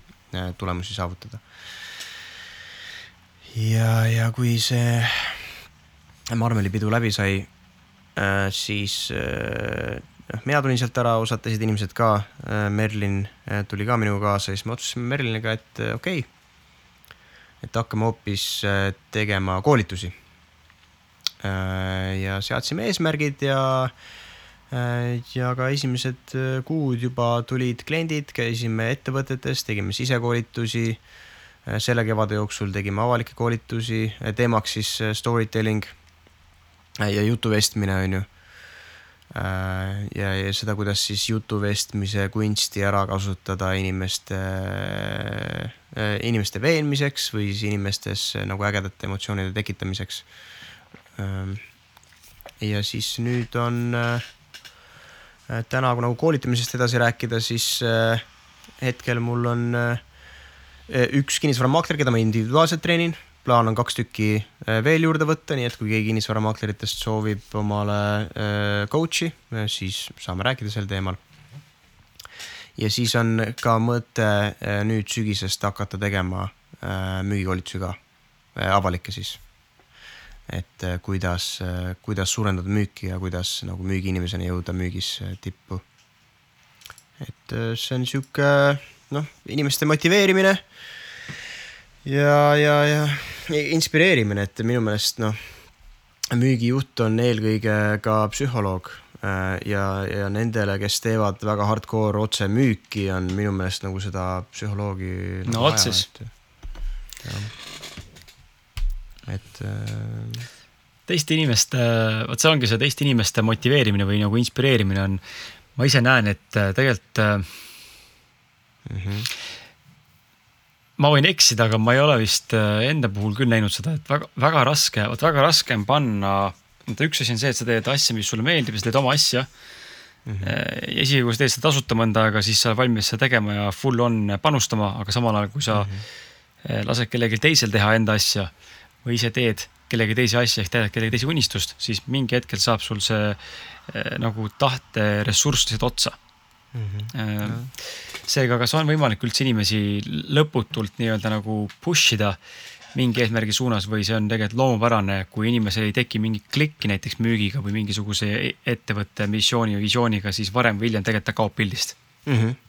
tulemusi saavutada. ja, ja kui see marmelipidu läbi sai, äh, siis noh, mina tulin sealt ära, osad teised inimesed ka. Merlin tuli ka minuga kaasa, siis me otsustasime Merliniga, et okei okay,, et hakkame hoopis tegema koolitusi. ja seadsime eesmärgid ja ja ka esimesed kuud juba tulid kliendid, käisime ettevõtetes, tegime sisekoolitusi Äh, selle kevade jooksul tegime avalikke koolitusi, äh, teemaks siis äh, story telling ja jutuvestmine, on ju. Ja, ja seda, kuidas siis jutuvestmise kunsti ära kasutada inimeste, inimeste veenmiseks või siis inimestes nagu ägedate emotsioonide tekitamiseks. Ähm, ja siis nüüd on täna, kui nagu koolitamisest edasi rääkida, siis hetkel mul on äh, üks kinnisvaramaakler, keda ma individuaalselt treenin, plaan on kaks tükki eh, veel juurde võtta, nii et kui keegi kinnisvaramaakleritest soovib omale eh, coach'i, siis saame rääkida sel teemal. ja siis on ka mõte nüüd sügisest hakata tegema müügikoolitusi ka, avalikke siis. et kuidas, kuidas suurendada müüki ja kuidas nagu müügiinimeseni jõuda müügis tippu. et see on sihuke noh, inimeste motiveerimine ja, ja, ja inspireerimine, et minu meelest noh, müügijuht on eelkõige ka psühholoog äh, ja, ja nendele, kes teevad väga hardcore otsemüüki, on minu meelest nagu seda psühholoogi. no nagu otses. et äh.... teiste inimeste, vot see ongi see teiste inimeste motiveerimine või nagu inspireerimine on, ma ise näen, et äh, tegelikult mm. -hmm. Ma võin eksida, aga ma ei ole vist äh, enda puhul küll näinud seda, et väga, väga raske, vot väga raske on panna. üks asi on see, et sa teed asja, mis sulle meeldib ja sa teed oma asja mm. -hmm. isegi kui sa teed seda tasuta mõnda aega, siis sa oled valmis seda tegema ja full on panustama, aga samal ajal, kui sa mm -hmm. lased kellelgi teisel teha enda asja või ise teed kellegi teise asja ehk täidad kellegi teise unistust, siis mingi hetkel saab sul see nagu tahteressurss lihtsalt otsa mm. -hmm. seega, kas on võimalik üldse inimesi lõputult nii-öelda nagu push ida mingi eesmärgi suunas või see on tegelikult loomupärane, kui inimesel ei teki mingit klikki näiteks müügiga või mingisuguse ettevõtte missiooni või visiooniga, siis varem või hiljem tegelikult ta kaob pildist mm. -hmm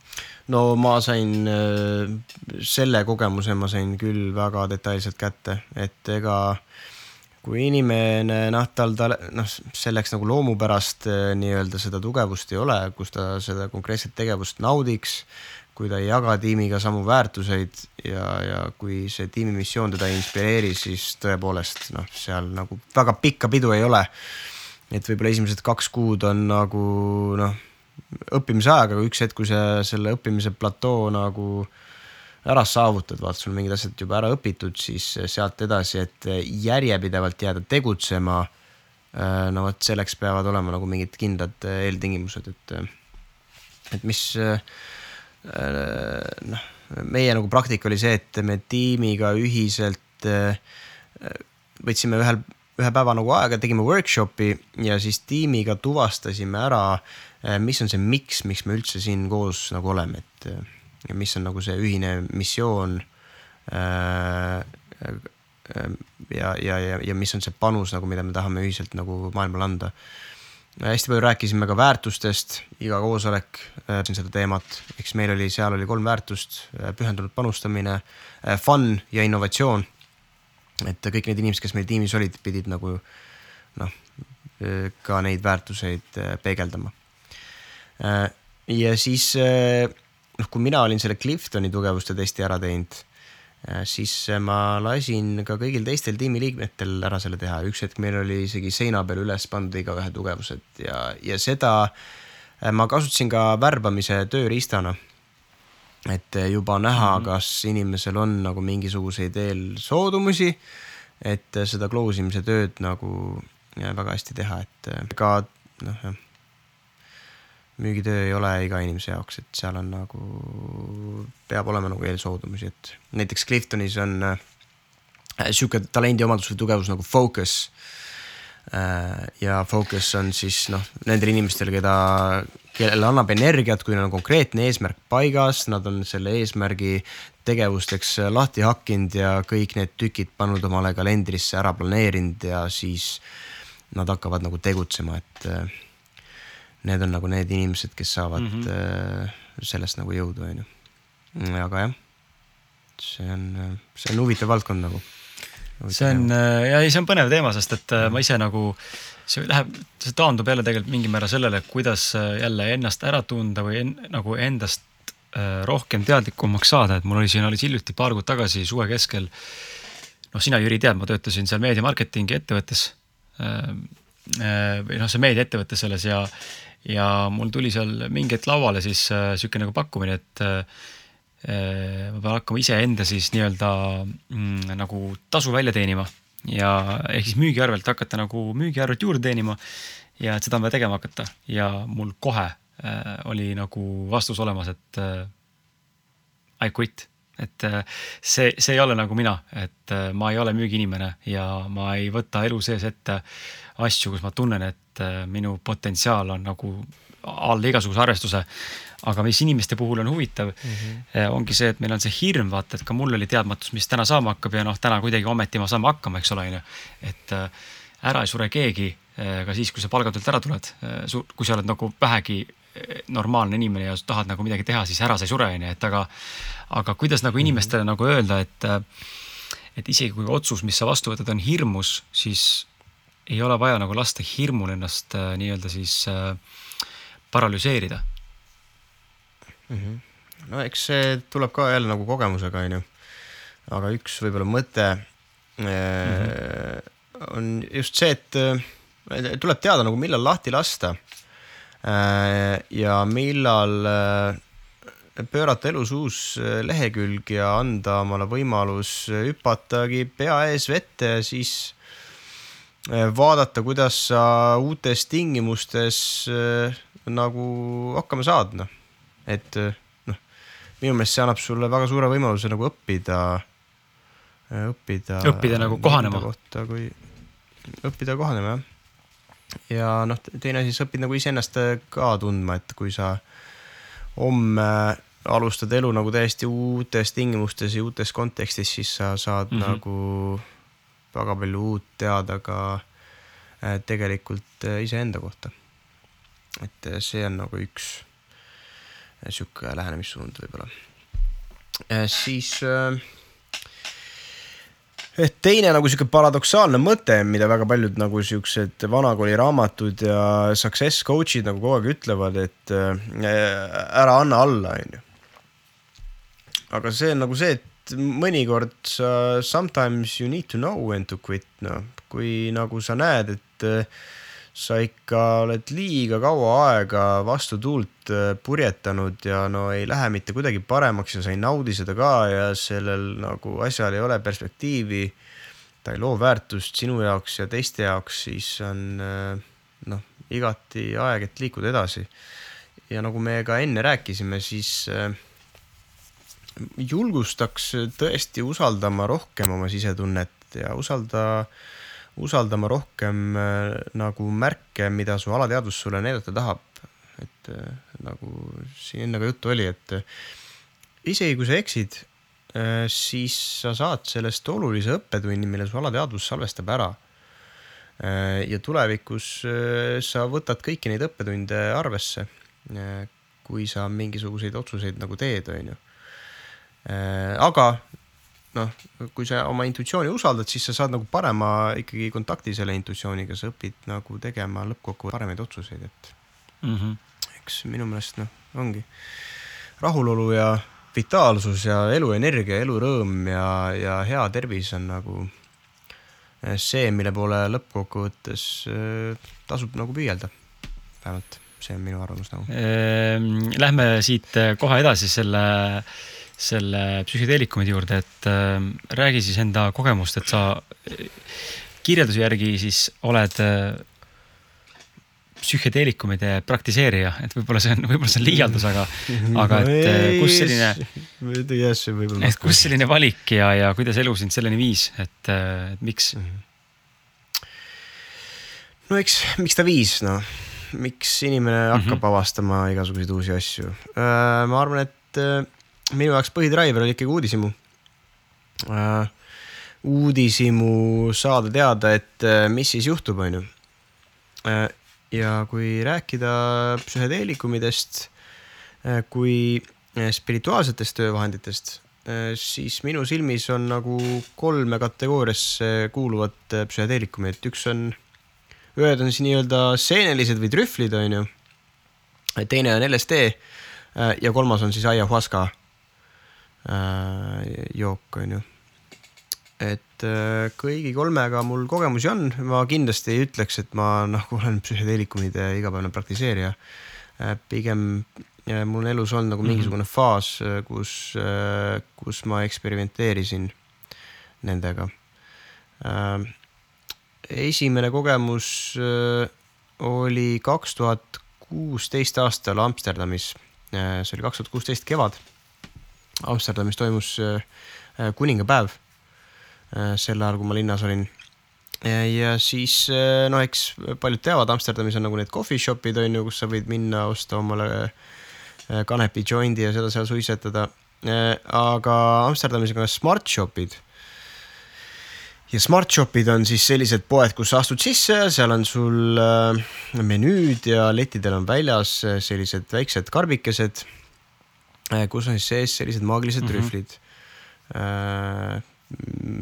no ma sain äh, selle kogemuse, ma sain küll väga detailselt kätte, et ega äh, kui inimene noh, tal, ta noh, selleks nagu loomupärast eh, nii-öelda seda tugevust ei ole, kus ta seda konkreetset tegevust naudiks, kui ta ei jaga tiimiga samu väärtuseid ja, ja kui see tiimi missioon teda ei inspireeri, siis tõepoolest noh, seal nagu väga pikka pidu ei ole. et võib-olla esimesed kaks kuud on nagu noh, õppimise aeg, aga üks hetk, kui see selle õppimise platoo nagu äh, ära saavutad, vaata sul mingid asjad juba ära õpitud, siis sealt edasi, et järjepidevalt jääda tegutsema. Äh, no vot selleks peavad olema nagu mingid kindlad eeltingimused, et, et mis noh, meie nagu praktika oli see, et me tiimiga ühiselt võtsime ühel, ühe päeva nagu aega, tegime workshopi ja siis tiimiga tuvastasime ära, mis on see miks, miks me üldse siin koos nagu oleme, et mis on nagu see ühine missioon äh,. ja, ja, ja, ja mis on see panus nagu, mida me tahame ühiselt nagu maailmale anda. hästi palju rääkisime ka väärtustest, iga koosolek äh, seda teemat, eks meil oli, seal oli kolm väärtust, äh, pühendunud panustamine äh,, fun ja innovatsioon. et kõik need inimesed, kes meil tiimis olid, pidid nagu noh, äh, ka neid väärtuseid äh, peegeldama. ja siis noh, kui mina olin selle Cliftoni tugevuste testi ära teinud, äh, siis äh, ma lasin ka kõigil teistel tiimiliikmetel ära selle teha, üks hetk meil oli isegi seina peal üles pandud igaühe tugevused ja, ja seda äh, ma kasutasin ka värbamise tööriistana. et juba näha mm, -hmm. kas inimesel on nagu mingisuguseid eelsoodumusi, et seda close imise tööd nagu väga hästi teha, et ka noh, jah müügitöö ei ole iga inimese jaoks, et seal on nagu, peab olema nagu eelsoodumusi, et näiteks Cliftonis on äh, sihuke talendiomadus või tugevus nagu focus äh,. ja focus on siis noh, nendel inimestel, keda, kellele annab energiat, kui neil on konkreetne eesmärk paigas, nad on selle eesmärgi tegevusteks lahti hakkinud ja kõik need tükid pannud omale kalendrisse ära planeerinud ja siis nad hakkavad nagu tegutsema, et äh, need on nagu need inimesed, kes saavad mm -hmm. sellest nagu jõudu, on ju. aga jah, see on, see on huvitav valdkond nagu. see on ja ei, see on põnev teema, sest et mm ma ise nagu see läheb, see taandub jälle tegelikult mingil määral sellele, kuidas äh, jälle ennast ära tunda või en, nagu endast äh, rohkem teadlikumaks saada, et mul oli siin alles hiljuti paar kuud tagasi suve keskel. noh, sina, Jüri, tead, ma töötasin seal meediamarketingi ettevõttes. Äh, või noh, see meediaettevõte selles ja, ja mul tuli seal mingi hetk lauale siis sihuke nagu pakkumine, et ma pean hakkama iseenda siis nii-öelda mm, nagu tasu välja teenima ja ehk siis müügiarvelt hakata nagu müügiarvet juurde teenima ja et seda on vaja tegema hakata. Ja mul kohe äh, oli nagu vastus olemas, et äh, I quit, et äh, see, see ei ole nagu mina, et äh, ma ei ole müügiinimene ja ma ei võta elu sees ette asju, kus ma tunnen, et äh, minu potentsiaal on nagu all igasuguse arvestuse aga mis inimeste puhul on huvitav mm, -hmm. ongi see, et meil on see hirm, vaata, et ka mul oli teadmatus, mis täna saama hakkab ja noh, täna kuidagi ometi ma saame hakkama, eks ole, on ju. et ära ei sure keegi ka siis, kui sa palgatöölt ära tuled. kui sa oled nagu vähegi normaalne inimene ja tahad nagu midagi teha, siis ära sa ei sure, on ju, et aga, aga kuidas nagu inimestele mm -hmm. nagu öelda, et, et isegi kui otsus, mis sa vastu võtad, on hirmus, siis ei ole vaja nagu lasta hirmul ennast nii-öelda siis äh, paralüseerida mm. -hmm. no eks see tuleb ka jälle nagu kogemusega, onju. aga üks võib-olla mõte mm -hmm. on just see, et äh, tuleb teada nagu millal lahti lasta. Äh, ja millal pöörata elus uus lehekülg ja anda omale võimalus hüpatagi pea ees vette ja siis vaadata, kuidas sa uutes tingimustes nagu hakkama saad, noh et noh, minu meelest see annab sulle väga suure võimaluse nagu õppida, õppida. õppida nagu kohanema. kui õppida kohanema jah. Ja noh, teine asi, sa õpid nagu iseennast ka tundma, et kui sa homme alustad elu nagu täiesti uutes tingimustes ja uutes kontekstis, siis sa saad mm -hmm. nagu väga palju uut teada ka eh, tegelikult iseenda kohta. et see on nagu üks sihuke lähenemissuund võib-olla. siis äh, teine nagu sihuke paradoksaalne mõte, mida väga paljud nagu siuksed vanakooli raamatud ja success coach'id nagu kogu aeg ütlevad, et äh, ära anna alla, onju. aga see on nagu see, et mõnikord sa sometimes you need to know when to quit, noh, kui nagu sa näed, et sa ikka oled liiga kaua aega vastu tuult äh, purjetanud ja no ei lähe mitte kuidagi paremaks ja sa ei naudi seda ka ja sellel nagu asjal ei ole perspektiivi. ta ei loo väärtust sinu jaoks ja teiste jaoks, siis on äh, noh, igati aeg, et liikuda edasi. ja nagu me ka enne rääkisime, siis äh, julgustaks tõesti usaldama rohkem oma sisetunnet ja usalda usaldama rohkem äh, nagu märke, mida su alateadvus sulle näidata tahab. et äh, nagu siin enne ka juttu oli, et äh, isegi kui sa eksid, siis sa saad sellest olulise õppetunni, mille su alateadvus salvestab ära. ja tulevikus sa võtad kõiki neid õppetunde arvesse, kui sa mingisuguseid otsuseid nagu teed, on ju. aga noh, kui sa oma intuitsiooni usaldad, siis sa saad nagu parema ikkagi kontakti selle intuitsiooniga, sa õpid nagu tegema lõppkokkuvõttes paremaid otsuseid, et mm. -hmm. eks minu meelest noh, ongi rahulolu ja vitaalsus ja eluenergia, elurõõm ja, ja hea tervis on nagu eh, see, mille poole lõppkokkuvõttes eh, tasub nagu püüelda. vähemalt see on minu arvamus nagu. Ehm, lähme siit kohe edasi selle selle psühhedeelikumide juurde, et äh, räägi siis enda kogemust, et sa kirjelduse järgi siis oled äh, psühhedeelikumide praktiseerija, et võib-olla see on, võib-olla see on liialdus, aga, aga et äh, kus selline, et kus selline valik ja, ja kuidas elu sind selleni viis, et, äh, et miks? no eks, miks ta viis, noh miks inimene hakkab mm -hmm. avastama igasuguseid uusi asju? ma arvan, et minu jaoks põhidriver oli ikkagi uudishimu. uudishimu saada teada, et mis siis juhtub, on ju. ja kui rääkida psühhedeelikumidest kui spirituaalsetest töövahenditest Äh, siis minu silmis on nagu kolme kategooriasse kuuluvat äh, psühhedeelikumi, et üks on, ühed on siis nii-öelda seenelised või trühvlid, on ju. teine on LSD äh, ja kolmas on siis ayahuasca jook, on ju. et kõigi kolmega mul kogemusi on, ma kindlasti ei ütleks, et ma nagu olen psühhedeelikumide igapäevane praktiseerija. pigem mul on elus olnud nagu mhm. mingisugune mm -hmm. faas, äh, kus, äh, kus ma eksperimenteerisin nendega. Äh, esimene kogemus oli kaks tuhat kuusteist aastal Amsterdamis. see oli kaks tuhat kuusteist kevad. Amsterdamis toimus kuningapäev. sel ajal, kui ma linnas olin ja siis noh, eks paljud teavad, Amsterdamis on nagu need coffee shop'id on ju, kus sa võid minna osta omale Äh, kanepi joindi ja seda seal suitsetada. Äh, aga Amsterdamis on ka smart shop'id. ja smart shop'id on siis sellised poed, kus sa astud sisse, seal on sul äh, menüüd ja lettidel on väljas sellised väiksed karbikesed, kus on siis sees sellised maagilised mm -hmm. trühvlid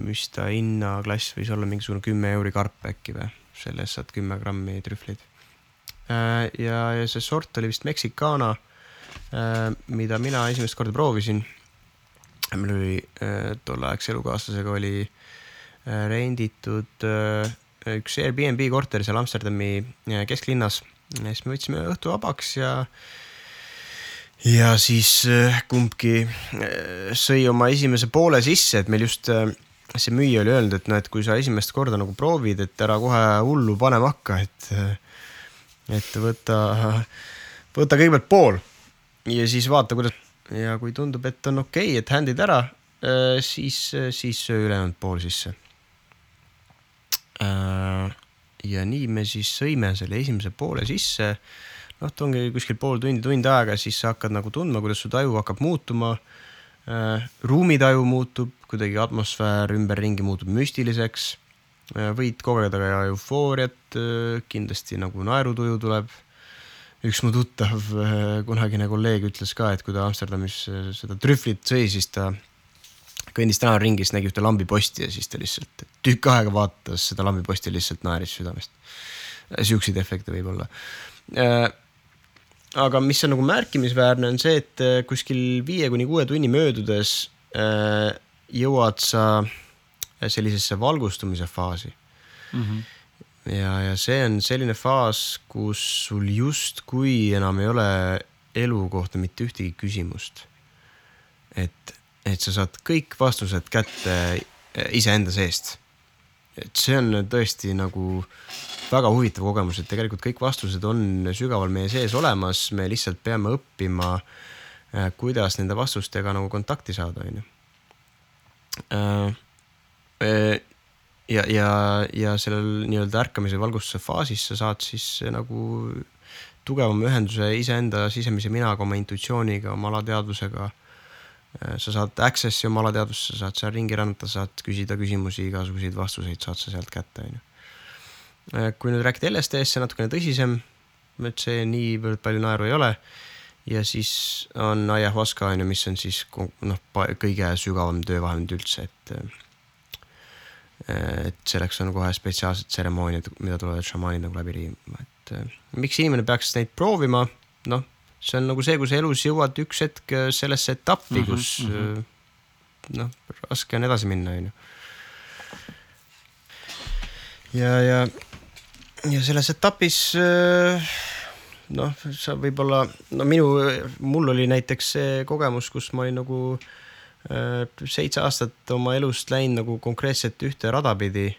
mis ta hinnaklass võis olla mingisugune kümme euri karp äkki või, selle eest saad kümme grammi trühvleid. ja, ja see sort oli vist Mexicana Äh, mida mina esimest korda proovisin. meil oli äh, tolleaegse elukaaslasega oli äh, renditud üks Airbnb korter seal Amsterdami kesklinnas. ja siis me võtsime õhtu vabaks ja, ja siis kumbki sõi oma esimese poole sisse, et meil just see müüja oli öelnud, et noh, et kui sa esimest korda nagu proovid, et ära kohe hullu panema hakka, et, et võta, võta kõigepealt pool ja siis vaata, kuidas ja kui tundub, et on okei okay,, et hand'id ära, siis, siis ülejäänud pool sisse. Ja nii me siis sõime selle esimese poole sisse. Noh, ta ongi kuskil pool tundi, tund aega, siis sa hakkad nagu tundma, kuidas su taju hakkab muutuma. Äh, ruumitaju muutub, kuidagi atmosfäär ümberringi muutub müstiliseks. võid kogeda ka eufooriat, kindlasti nagu naerutuju tuleb üks mu tuttav äh, kunagine kolleeg ütles ka, et kui ta Amsterdamis äh, seda trühvlit sõi, siis ta kõndis tänavaringis, nägi ühte lambiposti ja siis ta lihtsalt tükk aega vaatas seda lambiposti lihtsalt naeris südamest. Siukseid efekte võib olla. Äh, aga mis on nagu märkimisväärne, on see, et kuskil viie kuni kuue tunni möödudes jõuad sa sellisesse valgustumise faasi mm. -hmm ja, ja see on selline faas, kus sul justkui enam ei ole elu kohta mitte ühtegi küsimust. et, et sa saad kõik vastused kätte iseenda seest. Et see on tõesti nagu väga huvitav kogemus, et tegelikult kõik vastused on sügaval meie sees olemas, me lihtsalt peame õppima, eh, kuidas nende vastustega nagu kontakti saada, on ju äh, ja, ja, ja sellel nii-öelda ärkamise valgustuse faasis sa saad siis nagu tugevama ühenduse iseenda sisemise minaga, oma intuitsiooniga, oma alateadvusega. Sa saad access'i oma alateadvusse, sa saad seal ringi rännata, saad küsida küsimusi, igasuguseid vastuseid saad sa sealt kätte, on ju. kui nüüd rääkida LSD-st, see natukene tõsisem, et see niivõrd palju naeru ei ole. ja siis on ayahuasca on ju, mis on siis noh, kõige sügavam töövahend üldse, et et selleks on kohe spetsiaalsed tseremooniad, mida tulevad šamaanid nagu läbi viima, et äh, miks inimene peaks neid proovima, noh, see on nagu see, kui sa elus jõuad üks hetk äh, sellesse etappi mm, -hmm, kus mm -hmm. noh, raske on edasi minna, onju. ja, ja, ja selles etapis noh, sa võib-olla, no minu, mul oli näiteks see kogemus, kus ma olin nagu äh, Äh, seitse aastat oma elust läinud nagu konkreetselt ühte rada pidi.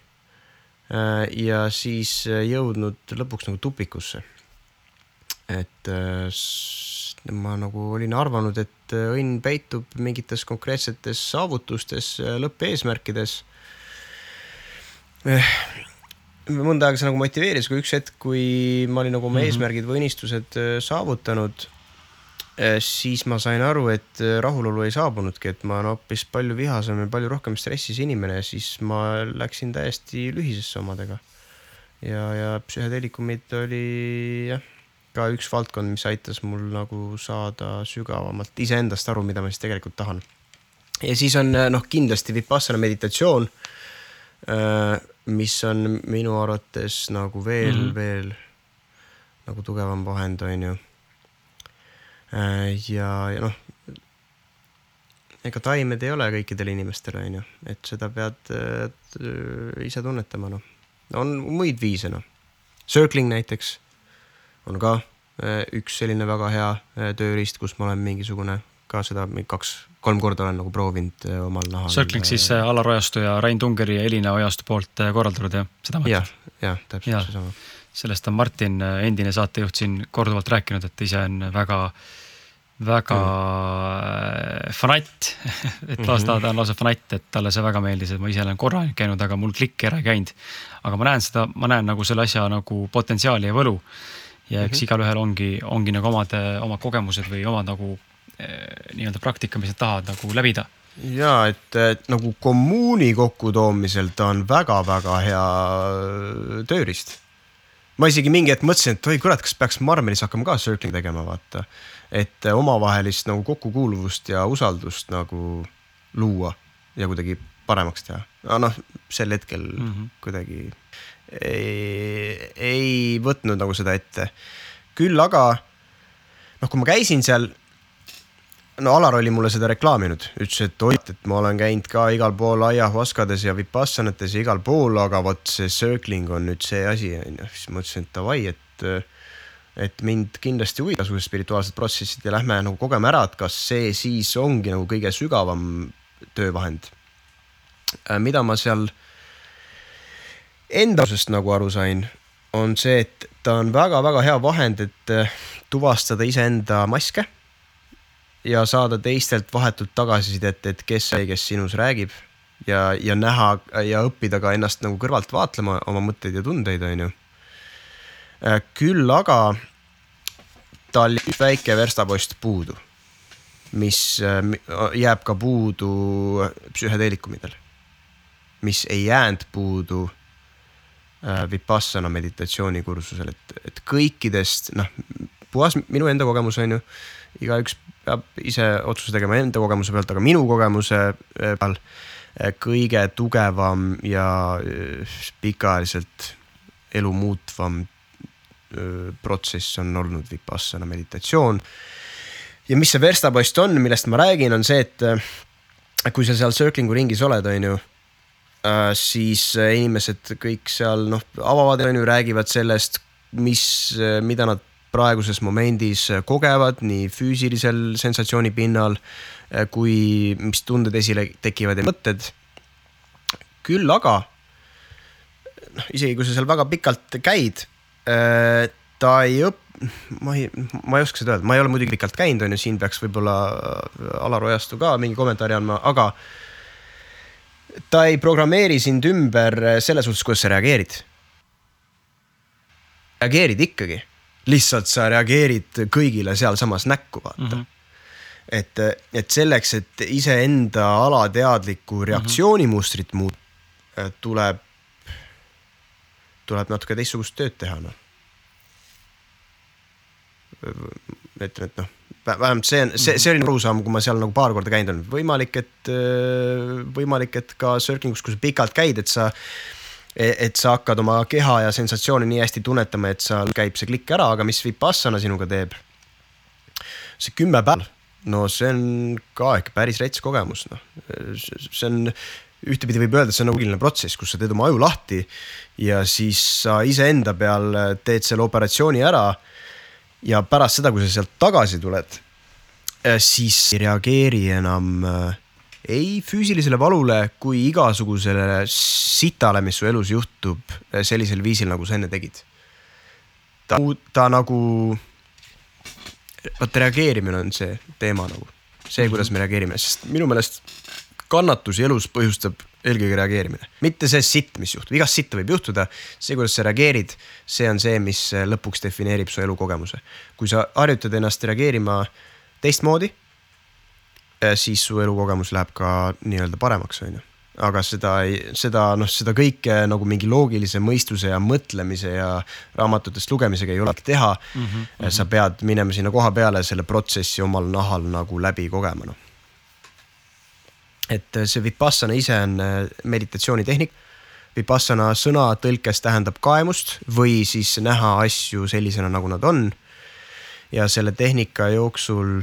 Äh, ja siis äh, jõudnud lõpuks nagu tupikusse. Et ma nagu olin arvanud, et õnn peitub mingites konkreetsetes saavutustes, lõppeesmärkides. mõnda aega see nagu motiveeris, kui üks hetk, kui ma olin nagu oma mm -hmm. eesmärgid või unistused äh, saavutanud, äh, siis ma sain aru, et äh, rahulolu ei saabunudki, et ma olen hoopis palju vihasem ja palju rohkem stressis inimene siis ma läksin täiesti lühisesse omadega. ja, ja psühhedeelikumid oli jah, ka üks valdkond, mis aitas mul nagu saada sügavamalt iseendast aru, mida ma siis tegelikult tahan. ja siis on noh, kindlasti Vipassana meditatsioon mis on minu arvates nagu veel mm, -hmm. veel nagu tugevam vahend, on ju. Äh, ja, ja noh, ega taimed ei ole kõikidele inimestele, on ju, et seda pead et, ise tunnetama, noh. on muid viise, noh. Circling näiteks on ka äh, üks selline väga hea äh, tööriist, kus ma olen mingisugune ka seda kaks, kolm korda olen nagu proovinud äh, omal nahal. Circling siis Alar Ojastu ja Rain Tungeri ja Elina Ojastu poolt korraldatud jah, seda mõtled? jah, jah, täpselt seesama. sellest on Martin, endine saatejuht siin korduvalt rääkinud, et ise on väga, väga mm. fanatt et lausa ta on lausa fanatt, et talle see väga meeldis, et ma ise olen korra ainult käinud, aga mul klikk ära ei käinud. aga ma näen seda, ma näen nagu selle asja nagu potentsiaali ja võlu ja eks mm -hmm. igalühel ongi, ongi nagu omad, omad kogemused või omad nagu Eh, nii-öelda praktika, mis nad tahavad nagu läbida ja et, et nagu kommuuni kokkutoomisel ta on väga-väga hea äh, tööriist. ma isegi mingi hetk mõtlesin, et oi kurat, kas peaks Marmelis hakkama ka circling tegema, vaata. et äh, omavahelist nagu kokkukuuluvust ja usaldust nagu luua ja kuidagi paremaks teha. aga noh, sel hetkel mm -hmm. kuidagi ei, ei võtnud nagu seda ette. küll aga noh, kui ma käisin seal no Alar oli mulle seda reklaaminud, ütles, et oi, et ma olen käinud ka igal pool aiahuaskades ja vipassanates ja igal pool, aga vot see circling on nüüd see asi onju. siis ma ütlesin, et davai, et, et mind kindlasti huvitab igasugused spirituaalsed protsessid ja lähme nagu kogeme ära, et kas see siis ongi nagu kõige sügavam töövahend. Äh, mida ma seal enda osast nagu aru sain, on see, et ta on väga-väga hea vahend, et äh, tuvastada iseenda maske ja saada teistelt vahetult tagasisidet, et kes see, kes sinus räägib ja, ja näha ja õppida ka ennast nagu kõrvalt vaatlema oma mõtteid ja tundeid, on ju. Äh, küll aga tal üks väike verstapost puudu, mis äh, jääb ka puudu psühhedeelikumidel, mis ei jäänud puudu Vipassana meditatsioonikursusel, et, et kõikidest noh, puhas minu enda kogemus on ju, igaüks peab ise otsuse tegema enda kogemuse pealt, aga minu kogemuse äh, peal äh, kõige tugevam ja äh, pikaajaliselt elu muutvam protsess on olnud Vipassana meditatsioon. ja mis see verstapost on, millest ma räägin, on see, et kui sa seal circling'u ringis oled, on ju siis inimesed kõik seal noh, avavad, on ju, räägivad sellest, mis, mida nad praeguses momendis kogevad nii füüsilisel sensatsiooni pinnal kui mis tunded esile tekivad ja mõtted. küll aga noh, isegi kui sa seal väga pikalt käid, ta ei õp-, ma ei, ma ei oska seda öelda, ma ei ole muidugi pikalt käinud, on ju, siin peaks võib-olla Alar Ojastu ka mingi kommentaari andma, aga ta ei programmeeri sind ümber selles suhtes, kuidas sa reageerid. reageerid ikkagi lihtsalt sa reageerid kõigile sealsamas näkku, vaata mm. -hmm et, et selleks, et iseenda alateadlikku reaktsioonimustrit muuta, tuleb, tuleb natuke teistsugust tööd teha, noh. ütlen, et noh, vähemalt see on, see, see oli arusaam, kui ma seal nagu paar korda käinud olen, võimalik, et, võimalik, et ka circling us, kui sa pikalt käid, et sa E, et sa hakkad oma keha ja sensatsioone nii hästi tunnetama, et seal käib see klikk ära, aga mis Vipassana sinuga teeb? see kümme päeva, no see on ka ikka päris rets kogemus, noh. see on, ühtepidi võib öelda, et see on nagu põhiline protsess, kus sa teed oma aju lahti ja siis sa iseenda peal teed selle operatsiooni ära. Ja pärast seda, kui sa sealt tagasi tuled, siis ei reageeri enam äh, ei füüsilisele valule kui igasugusele sitale, mis su elus juhtub eh, sellisel viisil, nagu sa enne tegid. ta, ta nagu, vot reageerimine on see teema nagu, see, kuidas me reageerime, sest minu meelest kannatusi elus põhjustab eelkõige reageerimine, mitte see sitt, mis juhtub, igast sitta võib juhtuda. see, kuidas sa reageerid, see on see, mis lõpuks defineerib su elukogemuse. kui sa harjutad ennast reageerima teistmoodi, siis su elukogemus läheb ka nii-öelda paremaks, on ju aga seda seda noh, seda kõike nagu mingi loogilise mõistuse ja mõtlemise ja raamatutest lugemisega ei ole teha mm. -hmm. sa pead minema sinna koha peale selle protsessi omal nahal nagu läbi kogema noh. Et see Vipassana ise on äh, meditatsioonitehnik. Vipassana sõna tõlkes tähendab kaemust või siis näha asju sellisena, nagu nad on. ja selle tehnika jooksul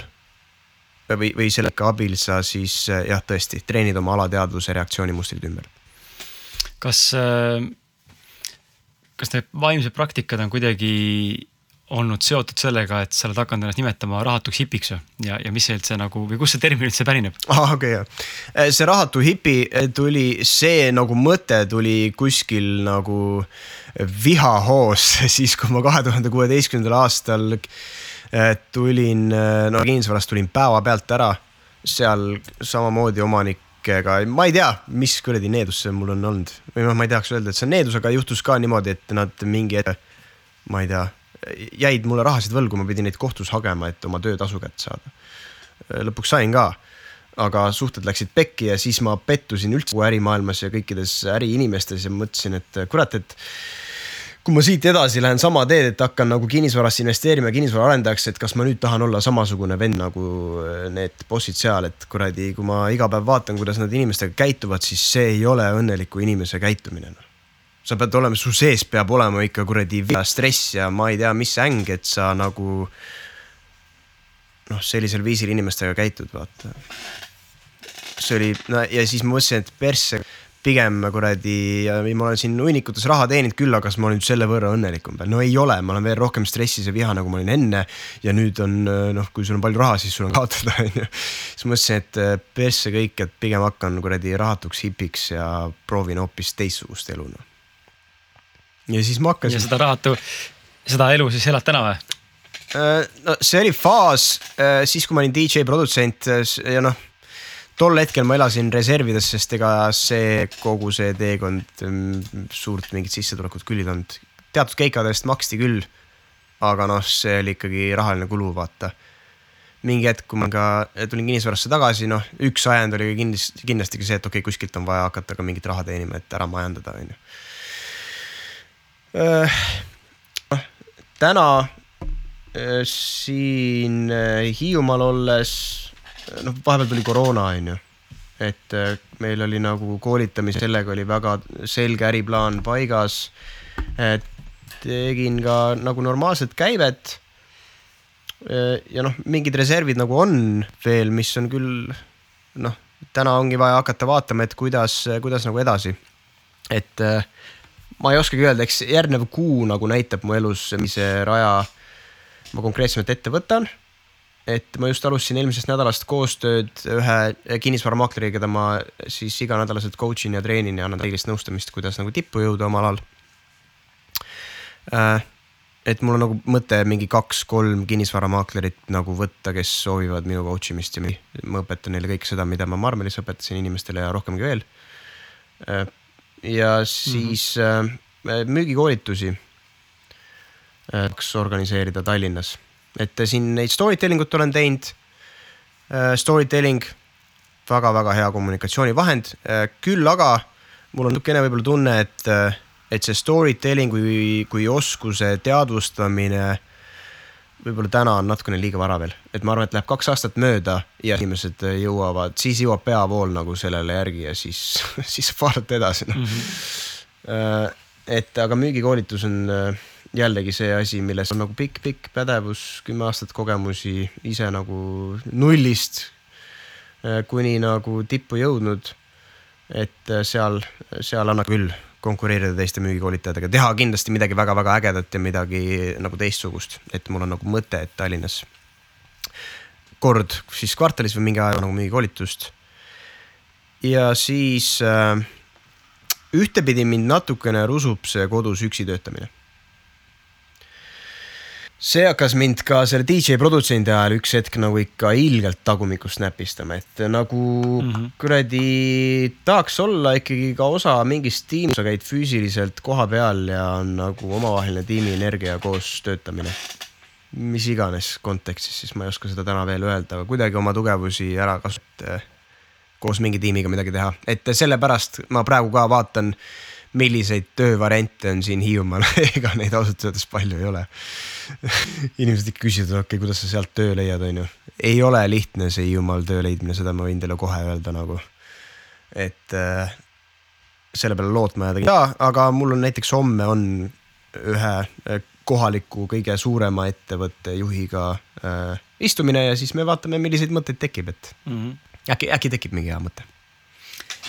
või, või selle abil sa siis eh, jah, tõesti treenid oma alateadvuse reaktsioonimustrid ümber. kas, äh, kas need vaimsed praktikad on kuidagi olnud seotud sellega, et sa oled hakanud ennast nimetama rahatuks hipiks ja, ja mis see üldse nagu või kust see termin üldse pärineb? aa, okei okay, jah. Eh, see rahatu hipi eh, tuli, see nagu mõte tuli kuskil nagu vihahoos siis, kui ma kahe tuhande kuueteistkümnendal aastal tulin, no kinnisvarast tulin päevapealt ära, seal samamoodi omanikega, ma ei tea, mis kuradi needus see mul on olnud või noh, ma ei tahaks öelda, et see on needus, aga juhtus ka niimoodi, et nad mingi ma ei tea, jäid mulle rahasid võlgu, ma pidin neid kohtus hagema, et oma töötasu kätte saada. lõpuks sain ka aga suhted läksid pekki ja siis ma pettusin üldse ärimaailmas ja kõikides äriinimestes ja mõtlesin, et kurat, et kui ma siit edasi lähen sama teed, et hakkan nagu kinnisvarasse investeerima kinnisvaraarendajaks, et kas ma nüüd tahan olla samasugune vend nagu äh, need bossid seal, et kuradi, kui ma iga päev vaatan, kuidas nad inimestega käituvad, siis see ei ole õnneliku inimese käitumine noh. Sa pead olema, su sees peab olema ikka kuradi stress ja ma ei tea, mis äng, et sa nagu noh, sellisel viisil inimestega käitud, vaata. see oli, no ja siis ma mõtlesin, et persse pigem kuradi, ma olen siin hunnikutes raha teeninud küll, aga kas ma olen nüüd selle võrra õnnelikum veel? no ei ole, ma olen veel rohkem stressis ja viha, nagu ma olin enne. ja nüüd on noh, kui sul on palju raha, siis sul on kaotada, on ju. siis mõtlesin, et eh, persse kõik, et pigem hakkan kuradi rahatuks hipiks ja proovin hoopis teistsugust elu noh. Ja siis ma hakkasin. ja seda rahatu, seda elu siis elad täna või? Eh, no see oli faas eh, siis, kui ma olin DJ produtsent ja noh tol hetkel ma elasin reservides, sest ega see kogu see teekond mm, suurt mingit sissetulekut küll ei toonud. teatud keikadest maksti küll, aga noh, see oli ikkagi rahaline kulu, vaata. mingi hetk, kui ma ka tulin kinnisvarasse tagasi, noh, üks ajend oli kindlasti, kindlasti ka see, et okei okay,, kuskilt on vaja hakata ka mingit raha teenima, et ära majandada, on ju. Äh, noh, täna äh, siin äh, Hiiumaal olles noh, vahepeal tuli koroona, on ju. et meil oli nagu koolitamise, sellega oli väga selge äriplaan paigas. tegin ka nagu normaalset käivet. Ja noh, mingid reservid nagu on veel, mis on küll noh, täna ongi vaja hakata vaatama, et kuidas, kuidas nagu edasi. et ma ei oskagi öelda, eks järgnev kuu nagu näitab mu elus, mis raja ma konkreetsemalt ette võtan et ma just alustasin eelmisest nädalast koostööd ühe kinnisvaramakleriga, keda ma siis iganädalaselt coach in ja treenin ja annan õigest nõustamist, kuidas nagu tippu jõuda omal alal. Äh, et mul on nagu mõte mingi kaks-kolm kinnisvaramaaklerit nagu võtta, kes soovivad minu coach imist ja ma õpetan neile kõike seda, mida ma Marmelis õpetasin inimestele ja rohkemgi veel. Äh, ja siis mm -hmm. müügikoolitusi tahaks organiseerida Tallinnas et siin neid story telling ut olen teinud. Äh, Storytelling, väga-väga hea kommunikatsioonivahend, äh, küll aga mul on niisugune võib-olla tunne, et, äh, et see story telling kui, kui oskuse teadvustamine võib-olla täna on natukene liiga vara veel, et ma arvan, et läheb kaks aastat mööda ja inimesed jõuavad, siis jõuab peavool nagu sellele järgi ja siis, siis saab vaadata edasi noh. Mm -hmm.. et aga müügikoolitus on jällegi see asi, milles on nagu pikk-pikk pädevus, kümme aastat kogemusi, ise nagu nullist äh, kuni nagu tippu jõudnud. et äh, seal, seal annab küll konkureerida teiste müügikoolitajatega, teha kindlasti midagi väga-väga ägedat ja midagi nagu teistsugust, et mul on nagu mõte, et Tallinnas kord siis kvartalis või mingi aja nagu müügikoolitust. ja siis äh, ühtepidi mind natukene rusub see kodus üksi töötamine see hakkas mind ka selle DJ produtsendi ajal üks hetk nagu ikka ilgelt tagumikust näpistama, et nagu mm -hmm. kuradi tahaks olla ikkagi ka osa mingist tiimist, sa käid füüsiliselt koha peal ja on nagu omavaheline tiimienergia koos töötamine. mis iganes kontekstis, siis ma ei oska seda täna veel öelda, aga kuidagi oma tugevusi ära kasutada, koos mingi tiimiga midagi teha, et sellepärast ma praegu ka vaatan milliseid töövariante on siin Hiiumaal ega neid ausalt öeldes palju ei ole inimesed ikka küsivad, okei okay,, kuidas sa sealt töö leiad, on ju. ei ole lihtne see Hiiumaal töö leidmine, seda ma võin teile kohe öelda nagu. et äh, selle peale lootma jääda ei saa, aga mul on näiteks homme on ühe äh, kohaliku kõige suurema ettevõtte juhiga äh, istumine ja siis me vaatame, milliseid mõtteid tekib, et mm -hmm. äkki, äkki tekib mingi hea mõte.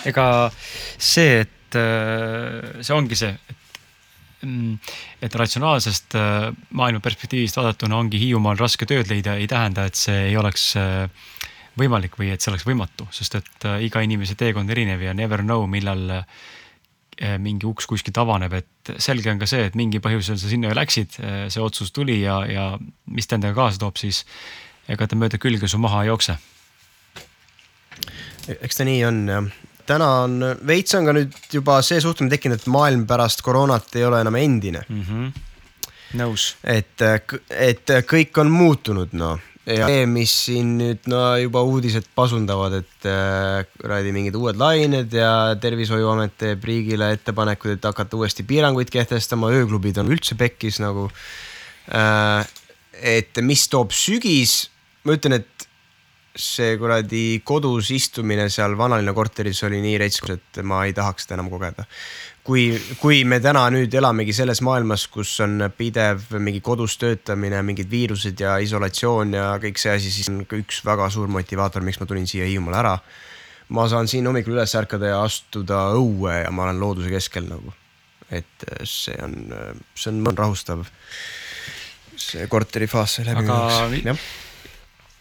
ega see, et et äh, see ongi see, et, mm, ratsionaalsest äh, maailma perspektiivist vaadatuna ongi Hiiumaal raske tööd leida, ei tähenda, et see ei oleks äh, võimalik või et see oleks võimatu, sest et iga inimese teekond erinev ja never know, millal mingi uks kuskilt avaneb, et selge on ka see, et mingi põhjusel sa sinna ju läksid, see otsus tuli ja, ja mis ta endaga kaasa toob, siis ega ta mööda külge su maha ei jookse. eks ta nii on jah täna on, veits on ka nüüd juba see suhtumine tekkinud, et maailm pärast koroonat ei ole enam endine mm. -hmm. nõus. et, et kõik on muutunud, noh ja see, mis siin nüüd no juba uudised pasundavad, et kuradi äh, mingid uued lained ja tervishoiuamet teeb riigile ettepanekud, et hakata uuesti piiranguid kehtestama, ööklubid on üldse pekkis nagu äh,. et mis toob sügis, ma ütlen, et see kuradi kodus istumine seal vanalinna korteris oli nii retskus, et ma ei tahaks seda enam kogeda. kui, kui me täna nüüd elamegi selles maailmas, kus on pidev mingi kodus töötamine, mingid viirused ja isolatsioon ja kõik see asi, siis on ka üks väga suur motivaator, miks ma tulin siia Hiiumaale ära. ma saan siin hommikul üles ärkada ja astuda õue ja ma olen looduse keskel nagu. et see on, see on, rahustav. see korterifaas sai läbi. aga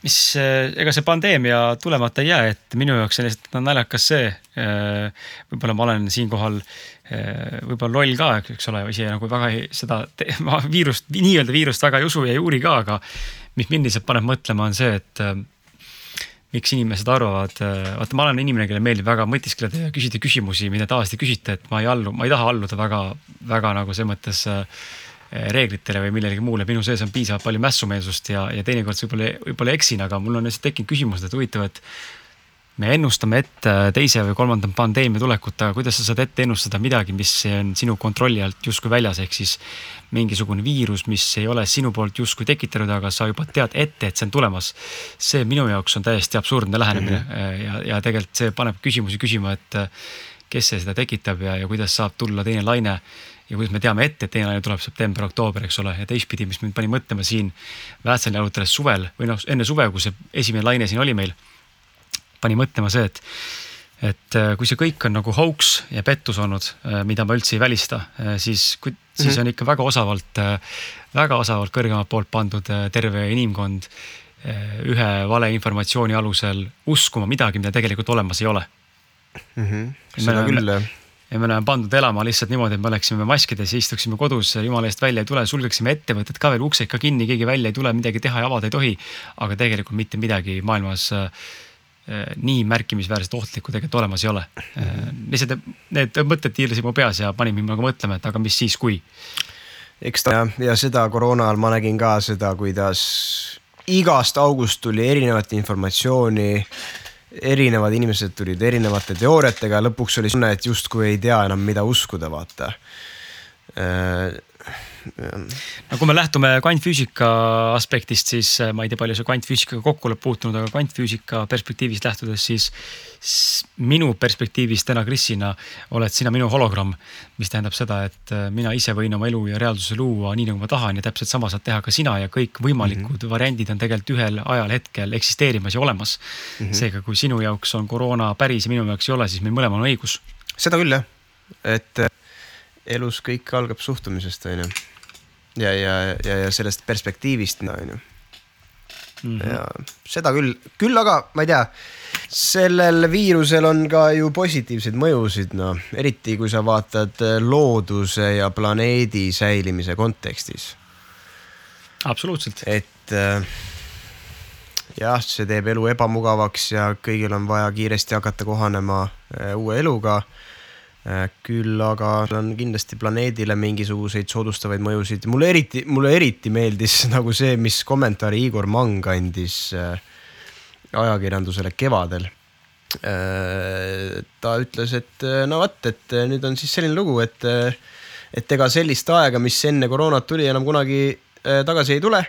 mis, eh, ega see pandeemia tulemata ei jää, et minu jaoks on lihtsalt naljakas see. Eh, võib-olla ma olen siinkohal eh, võib-olla loll ka, eks ole, ise nagu väga ei, seda ma viirust, nii-öelda viirust väga ei usu ja ei uuri ka, aga mis mind lihtsalt paneb mõtlema, on see, et miks inimesed arvavad, vaata, ma olen inimene, kellele meeldib väga mõtiskleda ja küsida küsimusi, mida tavaliselt ei küsita, et ma ei allu, ma ei taha alluda väga, väga nagu selles mõttes äh, reeglitele või millelegi muule, minu sees on piisavalt palju mässumeelsust ja, ja teinekord võib-olla, võib-olla eksin, aga mul on lihtsalt tekkinud küsimus, et huvitav, et me ennustame ette teise või kolmanda pandeemia tulekut, aga kuidas sa saad ette ennustada midagi, mis on sinu kontrolli alt justkui väljas, ehk siis mingisugune viirus, mis ei ole sinu poolt justkui tekitanud, aga sa juba tead ette, et see on tulemas. see minu jaoks on täiesti absurdne lähenemine mm -hmm. ja, ja tegelikult see paneb küsimusi küsima, et kes see seda tekitab ja, ja kuidas saab tulla teine laine ja kuidas me teame ette, et teine laine tuleb september-oktoober, eks ole, ja teistpidi, mis mind pani mõtlema siin Väätsal jalutades suvel või noh, enne suve, kui see esimene laine siin oli meil, pani mõtlema see, et et äh, kui see kõik on nagu hoogs ja pettus olnud, äh, mida ma üldse ei välista, äh, siis, siis -hmm. on ikka väga osavalt, väga osavalt kõrgemalt poolt pandud terve inimkond ühe valeinformatsiooni alusel uskuma midagi, mida tegelikult olemas ei ole mm. -hmm. seda küll jah ja me oleme pandud elama lihtsalt niimoodi, et me oleksime maskides ja istuksime kodus, jumala eest välja ei tule, sulgeksime ettevõtted ka veel, uksed ka kinni, keegi välja ei tule, midagi teha ja avada ei tohi. aga tegelikult mitte midagi maailmas äh, nii märkimisväärselt ohtlikku tegelikult olemas ei ole äh,. lihtsalt need mõtted tiirlesid mu peas ja panid mind nagu mõtlema, et aga mis siis, kui. eks ta ja, ja seda koroona ajal ma nägin ka seda, kuidas igast august tuli erinevat informatsiooni erinevad inimesed tulid erinevate teooriatega lõpuks oli tunne, et justkui ei tea enam, mida uskuda, vaata. Äh, no kui me lähtume kvantfüüsika aspektist, siis äh, ma ei tea, palju sa kvantfüüsikaga kokku oled puutunud, aga kvantfüüsika perspektiivist lähtudes, siis minu perspektiivist täna Krisina oled sina minu hologramm. mis tähendab seda, et äh, mina ise võin oma elu ja reaalsuse luua nii, nagu ma tahan ja täpselt sama saad teha ka sina ja kõik võimalikud mm -hmm. variandid on tegelikult ühel ajal hetkel eksisteerimas ja olemas mm. -hmm. seega, kui sinu jaoks on koroona päris ja minu jaoks ei ole, siis meil mõlemal on õigus. seda küll jah, et äh, elus kõik algab suhtumisest, on ju ja, ja, ja, ja sellest perspektiivist, on ju. Mhm. ja seda küll, küll aga ma ei tea, sellel viirusel on ka ju positiivseid mõjusid, noh, eriti kui sa vaatad looduse ja planeedi säilimise kontekstis absoluutselt. et äh, jah, see teeb elu ebamugavaks ja kõigil on vaja kiiresti hakata kohanema äh, uue eluga äh,. Küll aga on kindlasti planeedile mingisuguseid soodustavaid mõjusid. mulle eriti, mulle eriti meeldis nagu see, mis kommentaari Igor Mang andis äh, ajakirjandusele kevadel Äh, ta ütles, et äh, no vot, et äh, nüüd on siis selline lugu, et, et ega sellist aega, mis enne koroonat tuli, enam kunagi tagasi ei tule.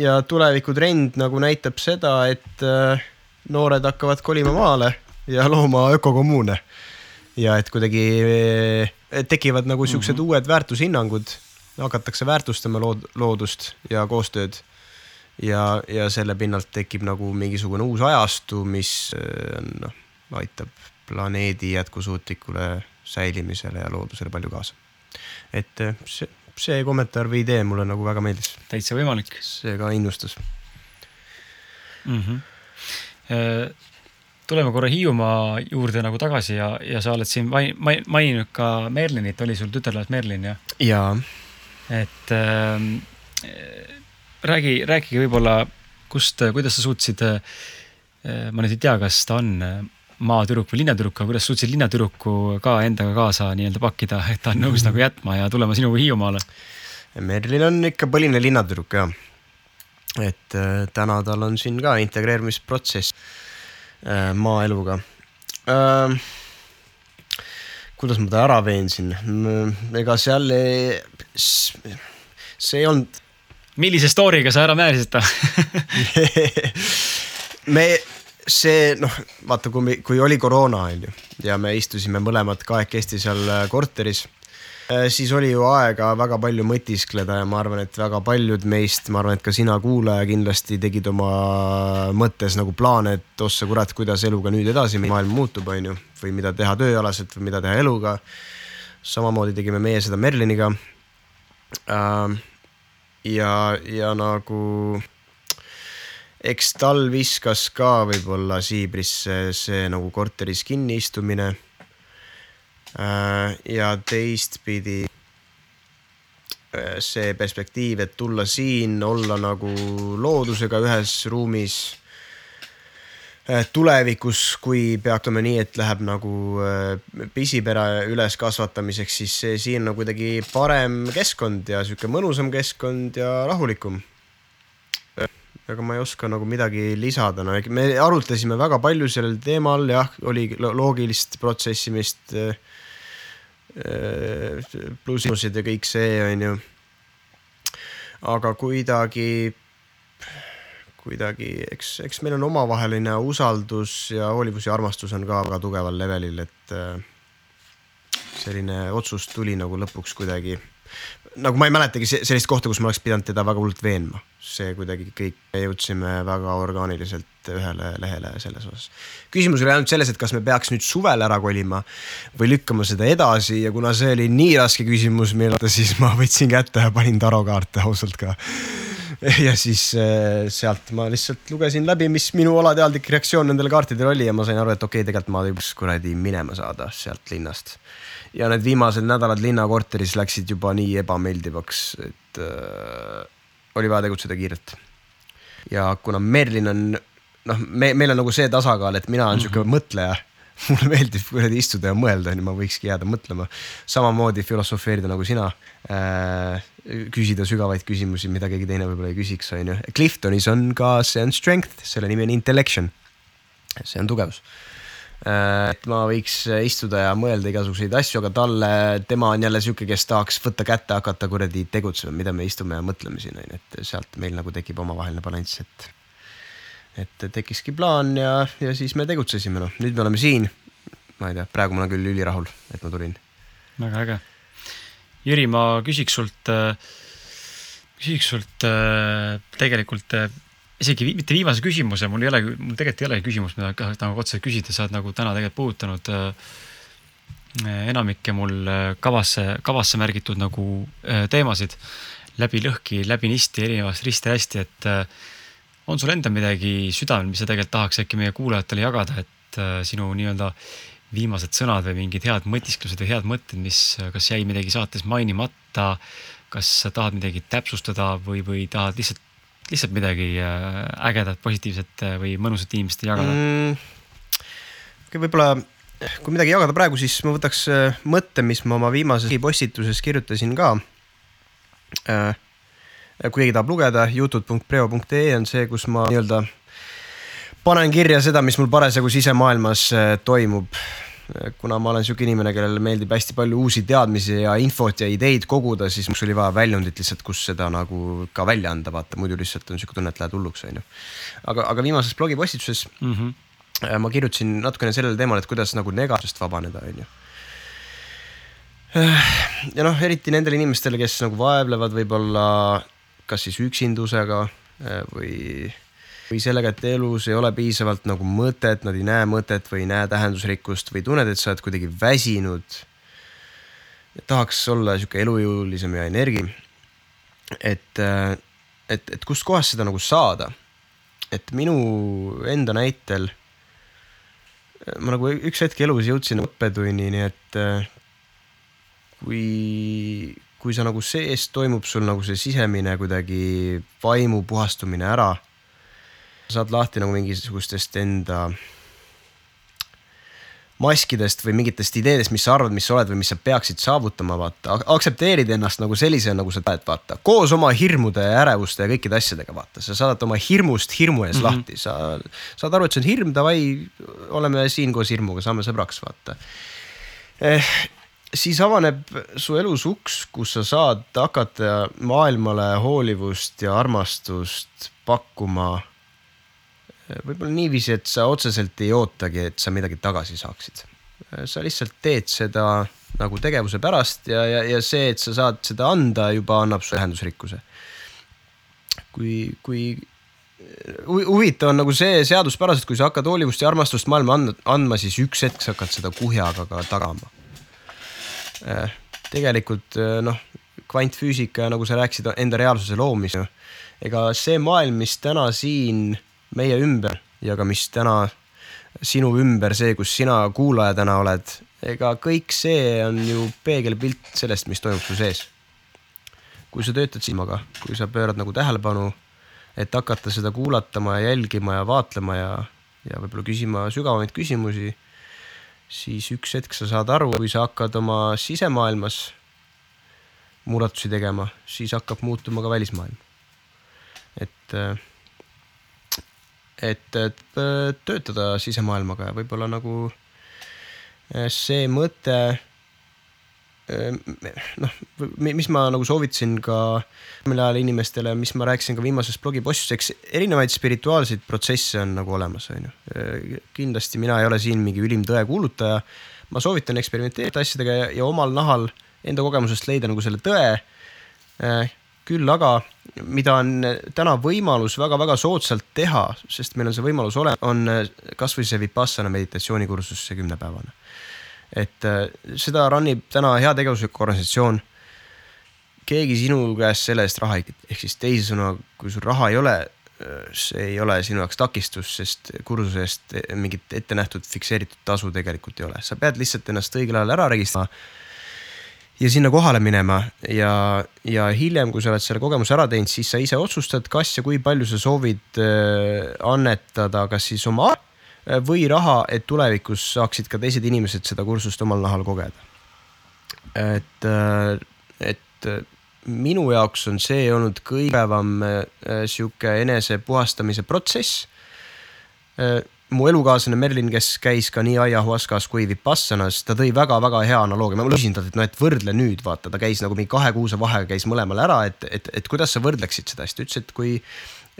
ja tulevikutrend nagu näitab seda, et noored hakkavad kolima maale ja looma ökokommuune. Ja et kuidagi tekivad nagu siuksed mm -hmm. uued väärtushinnangud, hakatakse väärtustama lood, loodust ja koostööd ja, ja selle pinnalt tekib nagu mingisugune uus ajastu, mis äh, noh, aitab planeedi jätkusuutlikule säilimisele ja loodusele palju kaasa. et äh, see, see kommentaar või idee mulle nagu väga meeldis. täitsa võimalik. see ka innustas mm. -hmm. Tuleme korra Hiiumaa juurde nagu tagasi ja, ja sa oled siin maininud ka Merlinit, oli sul tütarlaps Merlin jah? jaa. et äh, räägi, rääkige võib-olla, kust, kuidas sa suutsid, äh, ma nüüd ei tea, kas ta on äh, maatüdruk või linnatüdruk, aga kuidas suutsid linnatüdruku ka endaga kaasa nii-öelda pakkida, et ta on nõus nagu jätma ja tulema sinuga Hiiumaale? Merlin on ikka põline linnatüdruk jah. et äh, täna tal on siin ka integreerumisprotsess maaeluga äh,. kuidas ma ta ära veensin, ega seal ei, see ei olnud millise story'ga sa ära määrisid ta me, see noh, vaata, kui kui oli koroona on ju ja me istusime mõlemad kahekesti seal äh, korteris äh, siis oli ju aega väga palju mõtiskleda ja ma arvan, et väga paljud meist, ma arvan, et ka sina, kuulaja, kindlasti tegid oma mõttes nagu plaane, et ossa kurat, kuidas eluga nüüd edasi, maailm muutub, on ju, või mida teha tööalaselt või mida teha eluga. samamoodi tegime meie seda Merliniga äh, ja, ja nagu eks tal viskas ka võib-olla siibrisse see nagu korteris kinni istumine. Äh, ja teistpidi äh, see perspektiiv, et tulla siin, olla nagu loodusega ühes ruumis Äh, tulevikus, kui peatame nii, et läheb nagu äh, pisipere üleskasvatamiseks, siis see siin on kuidagi parem keskkond ja sihuke mõnusam keskkond ja rahulikum. aga ma ei oska nagu midagi lisada, no me arutlesime väga palju sellel teemal, jah, oli loogilist protsessimist. Äh, plussid ja kõik see on ju. aga kuidagi kuidagi, eks, eks meil on omavaheline usaldus ja hoolivus ja armastus on ka väga tugeval levelil, et äh, selline otsus tuli nagu lõpuks kuidagi. Nagu ma ei mäletagi sellist kohta, kus ma oleks pidanud teda väga hullult veenma, see kuidagi kõik jõudsime väga orgaaniliselt ühele lehele selles osas. küsimus oli ainult selles, et kas me peaks nüüd suvel ära kolima või lükkama seda edasi ja kuna see oli nii raske küsimus meile, siis ma võtsin kätte ja panin tarokaarte ausalt ka ja siis äh, sealt ma lihtsalt lugesin läbi, mis minu alateadlik reaktsioon nendele kaartidele oli ja ma sain aru, et okei okay,, tegelikult ma võiks kuradi minema saada sealt linnast. Ja need viimased nädalad linnakorteris läksid juba nii ebameeldivaks, et äh, oli vaja tegutseda kiirelt. ja kuna Merlin on noh, me, meil on nagu see tasakaal, et mina olen mm -hmm. sihuke mõtleja mulle meeldib kuradi istuda ja mõelda, onju, ma võikski jääda mõtlema. samamoodi filosofeerida nagu sina äh,. küsida sügavaid küsimusi, mida keegi teine võib-olla ei küsiks, onju. Cliftonis on ka, see on strength, selle nimi on intellection. see on tugevus. Et ma võiks istuda ja mõelda igasuguseid asju, aga talle, tema on jälle sihuke, kes tahaks võtta kätte, hakata kuradi tegutsema, mida me istume ja mõtleme siin, onju, et sealt meil nagu tekib omavaheline balanss, et et tekkiski plaan ja, ja siis me tegutsesime, noh, nüüd me oleme siin. ma ei tea, praegu ma olen küll ülirahul, et ma tulin. väga äge. Jüri, ma küsiks sult, küsiks sult tegelikult isegi mitte viimase küsimuse, mul ei ole, mul tegelikult ei olegi küsimust, mida nagu otseselt küsida, sa oled nagu täna tegelikult puudutanud enamikke mul kavasse, kavasse märgitud nagu teemasid. Läbi lõhki, läbi nisti, erinevast risti-hästi, et on sul endal midagi südamel, mis sa tegelikult tahaks äkki meie kuulajatele jagada, et äh, sinu nii-öelda viimased sõnad või mingid head mõtisklused ja head mõtted, mis, äh, kas jäi midagi saates mainimata kas sa tahad midagi täpsustada või, või tahad lihtsalt, lihtsalt midagi äh, ägedat, positiivset äh, või mõnusat inimestele jagada mm,? võib-olla kui midagi jagada praegu, siis ma võtaks mõtte, mis ma oma viimases postituses kirjutasin ka. kui keegi tahab lugeda, youtube.preo.ee on see, kus ma nii-öelda panen kirja seda, mis mul parasjagu sisemaailmas toimub kuna ma olen sihuke inimene, kellele meeldib hästi palju uusi teadmisi ja infot ja ideid koguda, siis mul oli vaja väljundit lihtsalt, kus seda nagu ka välja anda, vaata muidu lihtsalt on sihuke tunne, et lähed hulluks, onju. aga, aga viimases blogipostituses mm -hmm. ma kirjutasin natukene sellel teemal, et kuidas nagu negadusest vabaneda, onju. ja noh, eriti nendele inimestele, kes nagu vaevlevad võib-olla kas siis üksindusega äh, või või sellega, et elus ei ole piisavalt nagu mõtet, nad ei näe mõtet või ei näe tähendusrikkust või tunned, et sa oled kuidagi väsinud. tahaks olla sihuke elujõulisem ja energi. et, et, et kustkohast seda nagu saada. et minu enda näitel ma nagu üks hetk elus jõudsin õppetunnini, et kui, kui sa nagu sees toimub sul nagu see sisemine kuidagi vaimu puhastumine ära saad lahti nagu mingisugustest enda maskidest või mingitest ideedest, mis sa arvad, mis sa oled või mis sa peaksid saavutama, vaata, aktsepteerid ennast nagu sellise, nagu sa oled, vaata, koos oma hirmude ja ärevuste ja kõikide asjadega, vaata, sa saad oma hirmust hirmu ees mm -hmm. lahti, sa saad aru, et see on hirm, davai, oleme siin koos hirmuga, saame sõbraks, vaata eh,. siis avaneb su elus uks, kus sa saad hakata maailmale hoolivust ja armastust pakkuma võib-olla niiviisi, et sa otseselt ei ootagi, et sa midagi tagasi saaksid. sa lihtsalt teed seda nagu tegevuse pärast ja, ja, ja see, et sa saad seda anda, juba annab sulle tähendusrikkuse. kui, kui huvitav on nagu see seaduspäraselt, kui sa hakkad hoolivust ja armastust maailma andma, andma, siis üks hetk sa hakkad seda kuhjaga ka tagama. Äh, tegelikult äh, noh, kvantfüüsika, nagu sa rääkisid, enda reaalsuse loomise. ega see maailm, mis täna siin meie ümber ja ka mis täna sinu ümber, see, kus sina kuulaja täna oled, ega kõik see on ju peegelpilt sellest, mis toimub su sees. kui sa töötad silmaga, kui sa pöörad nagu tähelepanu, et hakata seda kuulatama ja jälgima ja vaatlema ja, ja võib-olla küsima sügavamaid küsimusi, siis üks hetk sa saad aru, kui sa hakkad oma sisemaailmas muudatusi tegema, siis hakkab muutuma ka välismaailm. et äh, et, et töötada sisemaailmaga ja võib-olla nagu eh, see mõte eh, noh, mis ma nagu soovitasin ka omal ajal inimestele, mis ma rääkisin ka viimases blogipostis, eks erinevaid spirituaalseid protsesse on nagu olemas, on ju. Kindlasti mina ei ole siin mingi ülim tõe kuulutaja. ma soovitan eksperimenteerida asjadega ja, ja omal nahal enda kogemusest leida nagu selle tõe küll aga, mida on täna võimalus väga-väga soodsalt teha, sest meil on see võimalus ole-, on kasvõi see Vipassana meditatsioonikursus, see kümnepäevane. et äh, seda run ib täna heategevuslik organisatsioon. keegi sinu käest selle eest raha ei, ehk siis teisisõnu, kui sul raha ei ole, äh, see ei ole sinu jaoks takistus, sest kursuse eest mingit ette nähtud fikseeritud tasu tegelikult ei ole, sa pead lihtsalt ennast õigel ajal ära registrima ja sinna kohale minema ja, ja hiljem, kui sa oled selle kogemuse ära teinud, siis sa ise otsustad, kas ja kui palju sa soovid äh, annetada, kas siis oma äh, või raha, et tulevikus saaksid ka teised inimesed seda kursust omal nahal kogeda. et, äh, et minu jaoks on see olnud kõige päevam sihuke enese puhastamise protsess mu elukaaslane Merlin, kes käis ka nii aiahuaskas kui Vipassanas, ta tõi väga-väga hea analoogia, ma küsisin talt, et noh, et võrdle nüüd vaata, ta käis nagu mingi kahe kuuse vahega käis mõlemal ära, et, et, et kuidas sa võrdleksid seda, siis ta ütles, et kui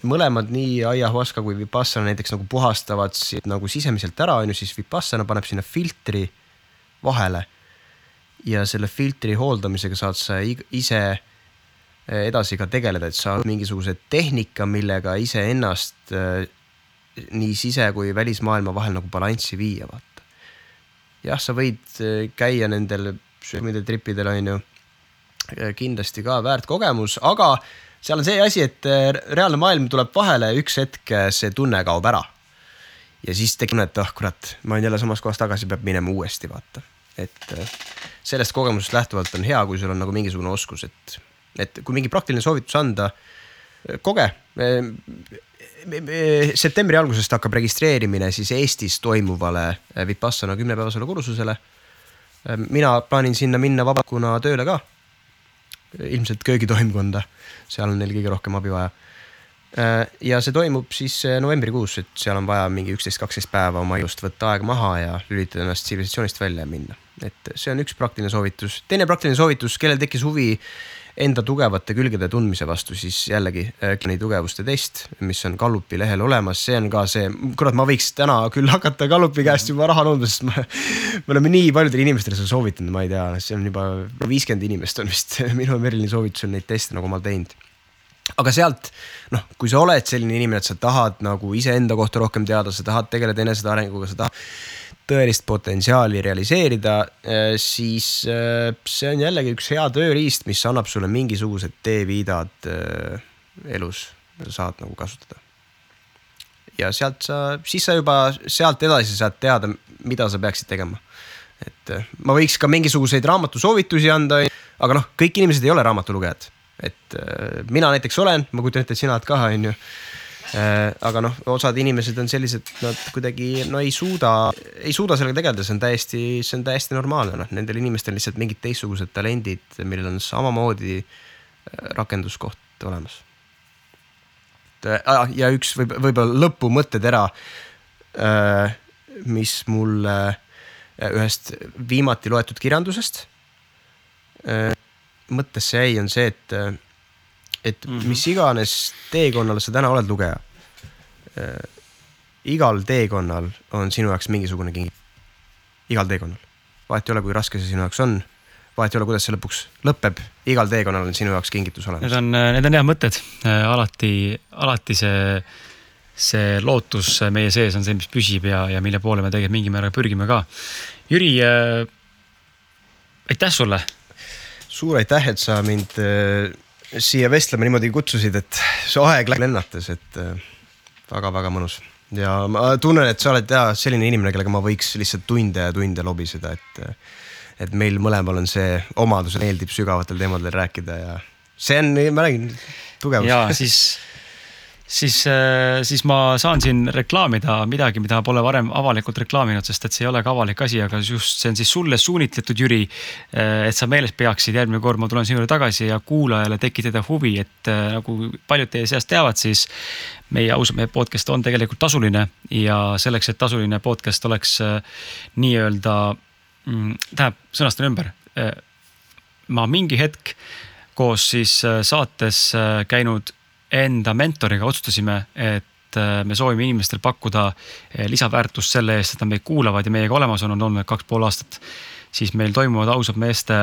mõlemad nii aiahuaska kui Vipassana näiteks nagu puhastavad nagu sisemiselt ära, on ju, siis Vipassana paneb sinna filtri vahele. ja selle filtri hooldamisega saad sa ise edasi ka tegeleda, et sa mingisuguse tehnika, millega iseennast nii sise kui välismaailma vahel nagu balanssi viia, vaata. jah, sa võid äh, käia nendel tripidel on ju, äh, kindlasti ka väärt kogemus, aga seal on see asi, et äh, reaalne maailm tuleb vahele, üks hetk see tunne kaob ära. ja siis tekib tunne, et ah oh, kurat, ma olen jälle samas kohas tagasi, peab minema uuesti, vaata. et sellest kogemusest lähtuvalt on hea, kui sul on nagu mingisugune oskus, et et kui mingi praktiline soovitus anda, koge. Septembri algusest hakkab registreerimine siis Eestis toimuvale Vipassana kümnepäevasele kursusele. mina plaanin sinna minna vabakuna tööle ka. ilmselt köögitoimkonda, seal on neil kõige rohkem abi vaja Äh, ja see toimub siis äh, novembrikuus, et seal on vaja mingi üksteist, kaksteist päeva oma elust võtta aega maha ja lülitada ennast tsivilisatsioonist välja ja minna. et see on üks praktiline soovitus. teine praktiline soovitus, kellel tekkis huvi enda tugevate külgede tundmise vastu, siis jällegi äh, tugevuste test, mis on Gallupi lehel olemas, see on ka see, kurat, ma võiks täna küll hakata Gallupi käest juba raha nõudma, sest ma, me oleme nii paljudele inimestele seda soovitanud, ma ei tea, see on juba viiskümmend inimest on vist minu ja Merilini soovitusel neid teste nagu omal teinud. Aga sealt noh, kui sa oled selline inimene, et sa tahad nagu iseenda kohta rohkem teada, sa tahad tegeleda enesearenguga, sa tahad tõelist potentsiaali realiseerida, eh, siis eh, see on jällegi üks hea tööriist, mis annab sulle mingisugused teeviidad eh, elus, mida saad nagu kasutada. ja sealt sa, siis sa juba sealt edasi saad teada, mida sa peaksid tegema. et ma võiks ka mingisuguseid raamatusoovitusi anda, aga noh, kõik inimesed ei ole raamatulugejad et mina näiteks olen, ma kujutan ette, et sina oled ka, on ju aga noh, osad inimesed on sellised, nad kuidagi no ei suuda, ei suuda sellega tegeleda, see on täiesti, see on täiesti normaalne, noh, nendel inimestel lihtsalt mingid teistsugused talendid, millel on samamoodi äh, rakenduskoht olemas. ja üks võib, võib-olla lõpumõttetera, mis mulle ühest viimati loetud kirjandusest mõttesse jäi, on see, et, et mm -hmm. mis iganes teekonnal sa täna oled lugeja äh,. igal teekonnal on sinu jaoks mingisugune king. igal teekonnal, vahet ei ole, kui raske see sinu jaoks on vahet ei ole, kuidas see lõpuks lõpeb, igal teekonnal on sinu jaoks kingitus olemas. Need on, need on head mõtted, alati, alati see, see lootus meie sees on see, mis püsib ja, ja mille poole me tegelikult mingil määral pürgime ka. Jüri äh,, aitäh sulle suur aitäh, et sa mind äh, siia vestlema niimoodi kutsusid, et see aeg lennates, et väga-väga äh, mõnus. ja ma tunnen, et sa oled ja selline inimene, kellega ma võiks lihtsalt tunde ja tunde lobiseda, et, et meil mõlemal on see omadus, meeldib sügavatel teemadel rääkida ja see on, ma räägin, tugevus. ja siis siis, äh, siis ma saan siin reklaamida midagi, mida pole varem avalikult reklaaminud, sest et see ei ole ka avalik asi, aga just see on siis sulle suunitletud, Jüri. Äh, et sa meeles peaksid, järgmine kord ma tulen sinu juurde tagasi ja kuulajale tekitada huvi, et äh, nagu paljud teie seast teavad, siis meie ausad mehed podcast on tegelikult tasuline ja selleks, et tasuline podcast oleks nii-öelda, mm, tähendab, sõnastan ümber. ma mingi hetk koos siis saates käinud enda mentoriga otsustasime, et äh, me soovime inimestele pakkuda äh, lisaväärtust selle eest, et nad meid kuulavad ja meiega olemas on, on olnud kaks pool aastat. siis meil toimuvad ausad meeste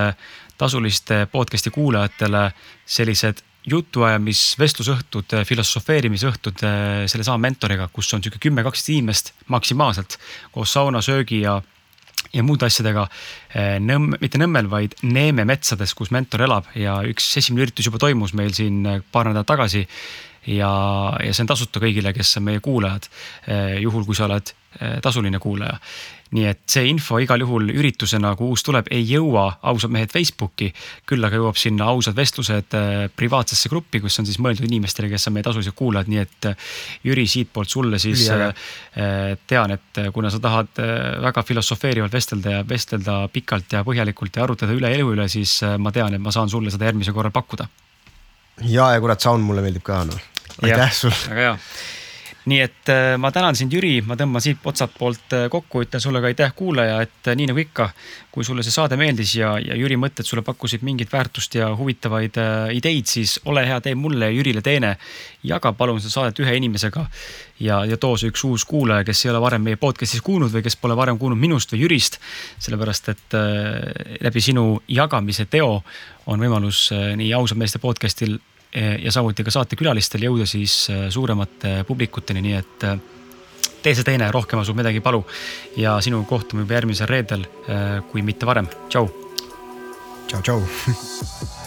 tasuliste podcast'i kuulajatele sellised jutuajamis, vestlusõhtud, filosofeerimisõhtud äh, sellesama mentoriga, kus on sihuke kümme, kaksteist inimest maksimaalselt koos sauna, söögi ja ja muude asjadega Nõmm, mitte Nõmmel, vaid Neeme metsades, kus mentor elab ja üks esimene üritus juba toimus meil siin paar nädalat tagasi. ja, ja see on tasuta kõigile, kes on meie kuulajad, juhul kui sa oled tasuline kuulaja nii et see info igal juhul üritusena, kui uus tuleb, ei jõua ausad mehed Facebooki. küll aga jõuab sinna ausad vestlused äh, privaatsesse gruppi, kus on siis mõeldud inimestele, kes on meie tasulised kuulajad, nii et äh, Jüri siitpoolt sulle siis Üli, äh, tean, et kuna sa tahad väga filosofeerivalt vestelda ja vestelda pikalt ja põhjalikult ja arutada üle elu üle, siis ma tean, et ma saan sulle seda järgmisel korral pakkuda. ja, ja kurat, sound mulle meeldib ka noh, aitäh sulle. väga hea nii et äh, ma tänan sind, Jüri, ma tõmban siit otsalt poolt äh, kokku, ütlen sulle ka aitäh, kuulaja, et äh, nii nagu ikka, kui sulle see saade meeldis ja, ja Jüri mõtted sulle pakkusid mingit väärtust ja huvitavaid ideid, siis ole hea, tee mulle ja Jürile teene. jaga palun seda saadet ühe inimesega ja, ja too see üks uus kuulaja, kes ei ole varem meie podcast'is kuulnud või kes pole varem kuulnud minust või Jürist. sellepärast, et läbi sinu jagamise teo on võimalus nii ausad meeste podcast'il ja samuti ka saatekülalistel jõuda siis eh, suuremate publikuteni, nii et eh, tee see teine, rohkem asub midagi palu. ja sinuga kohtume juba järgmisel reedel, kui mitte varem, tšau. tšau, tšau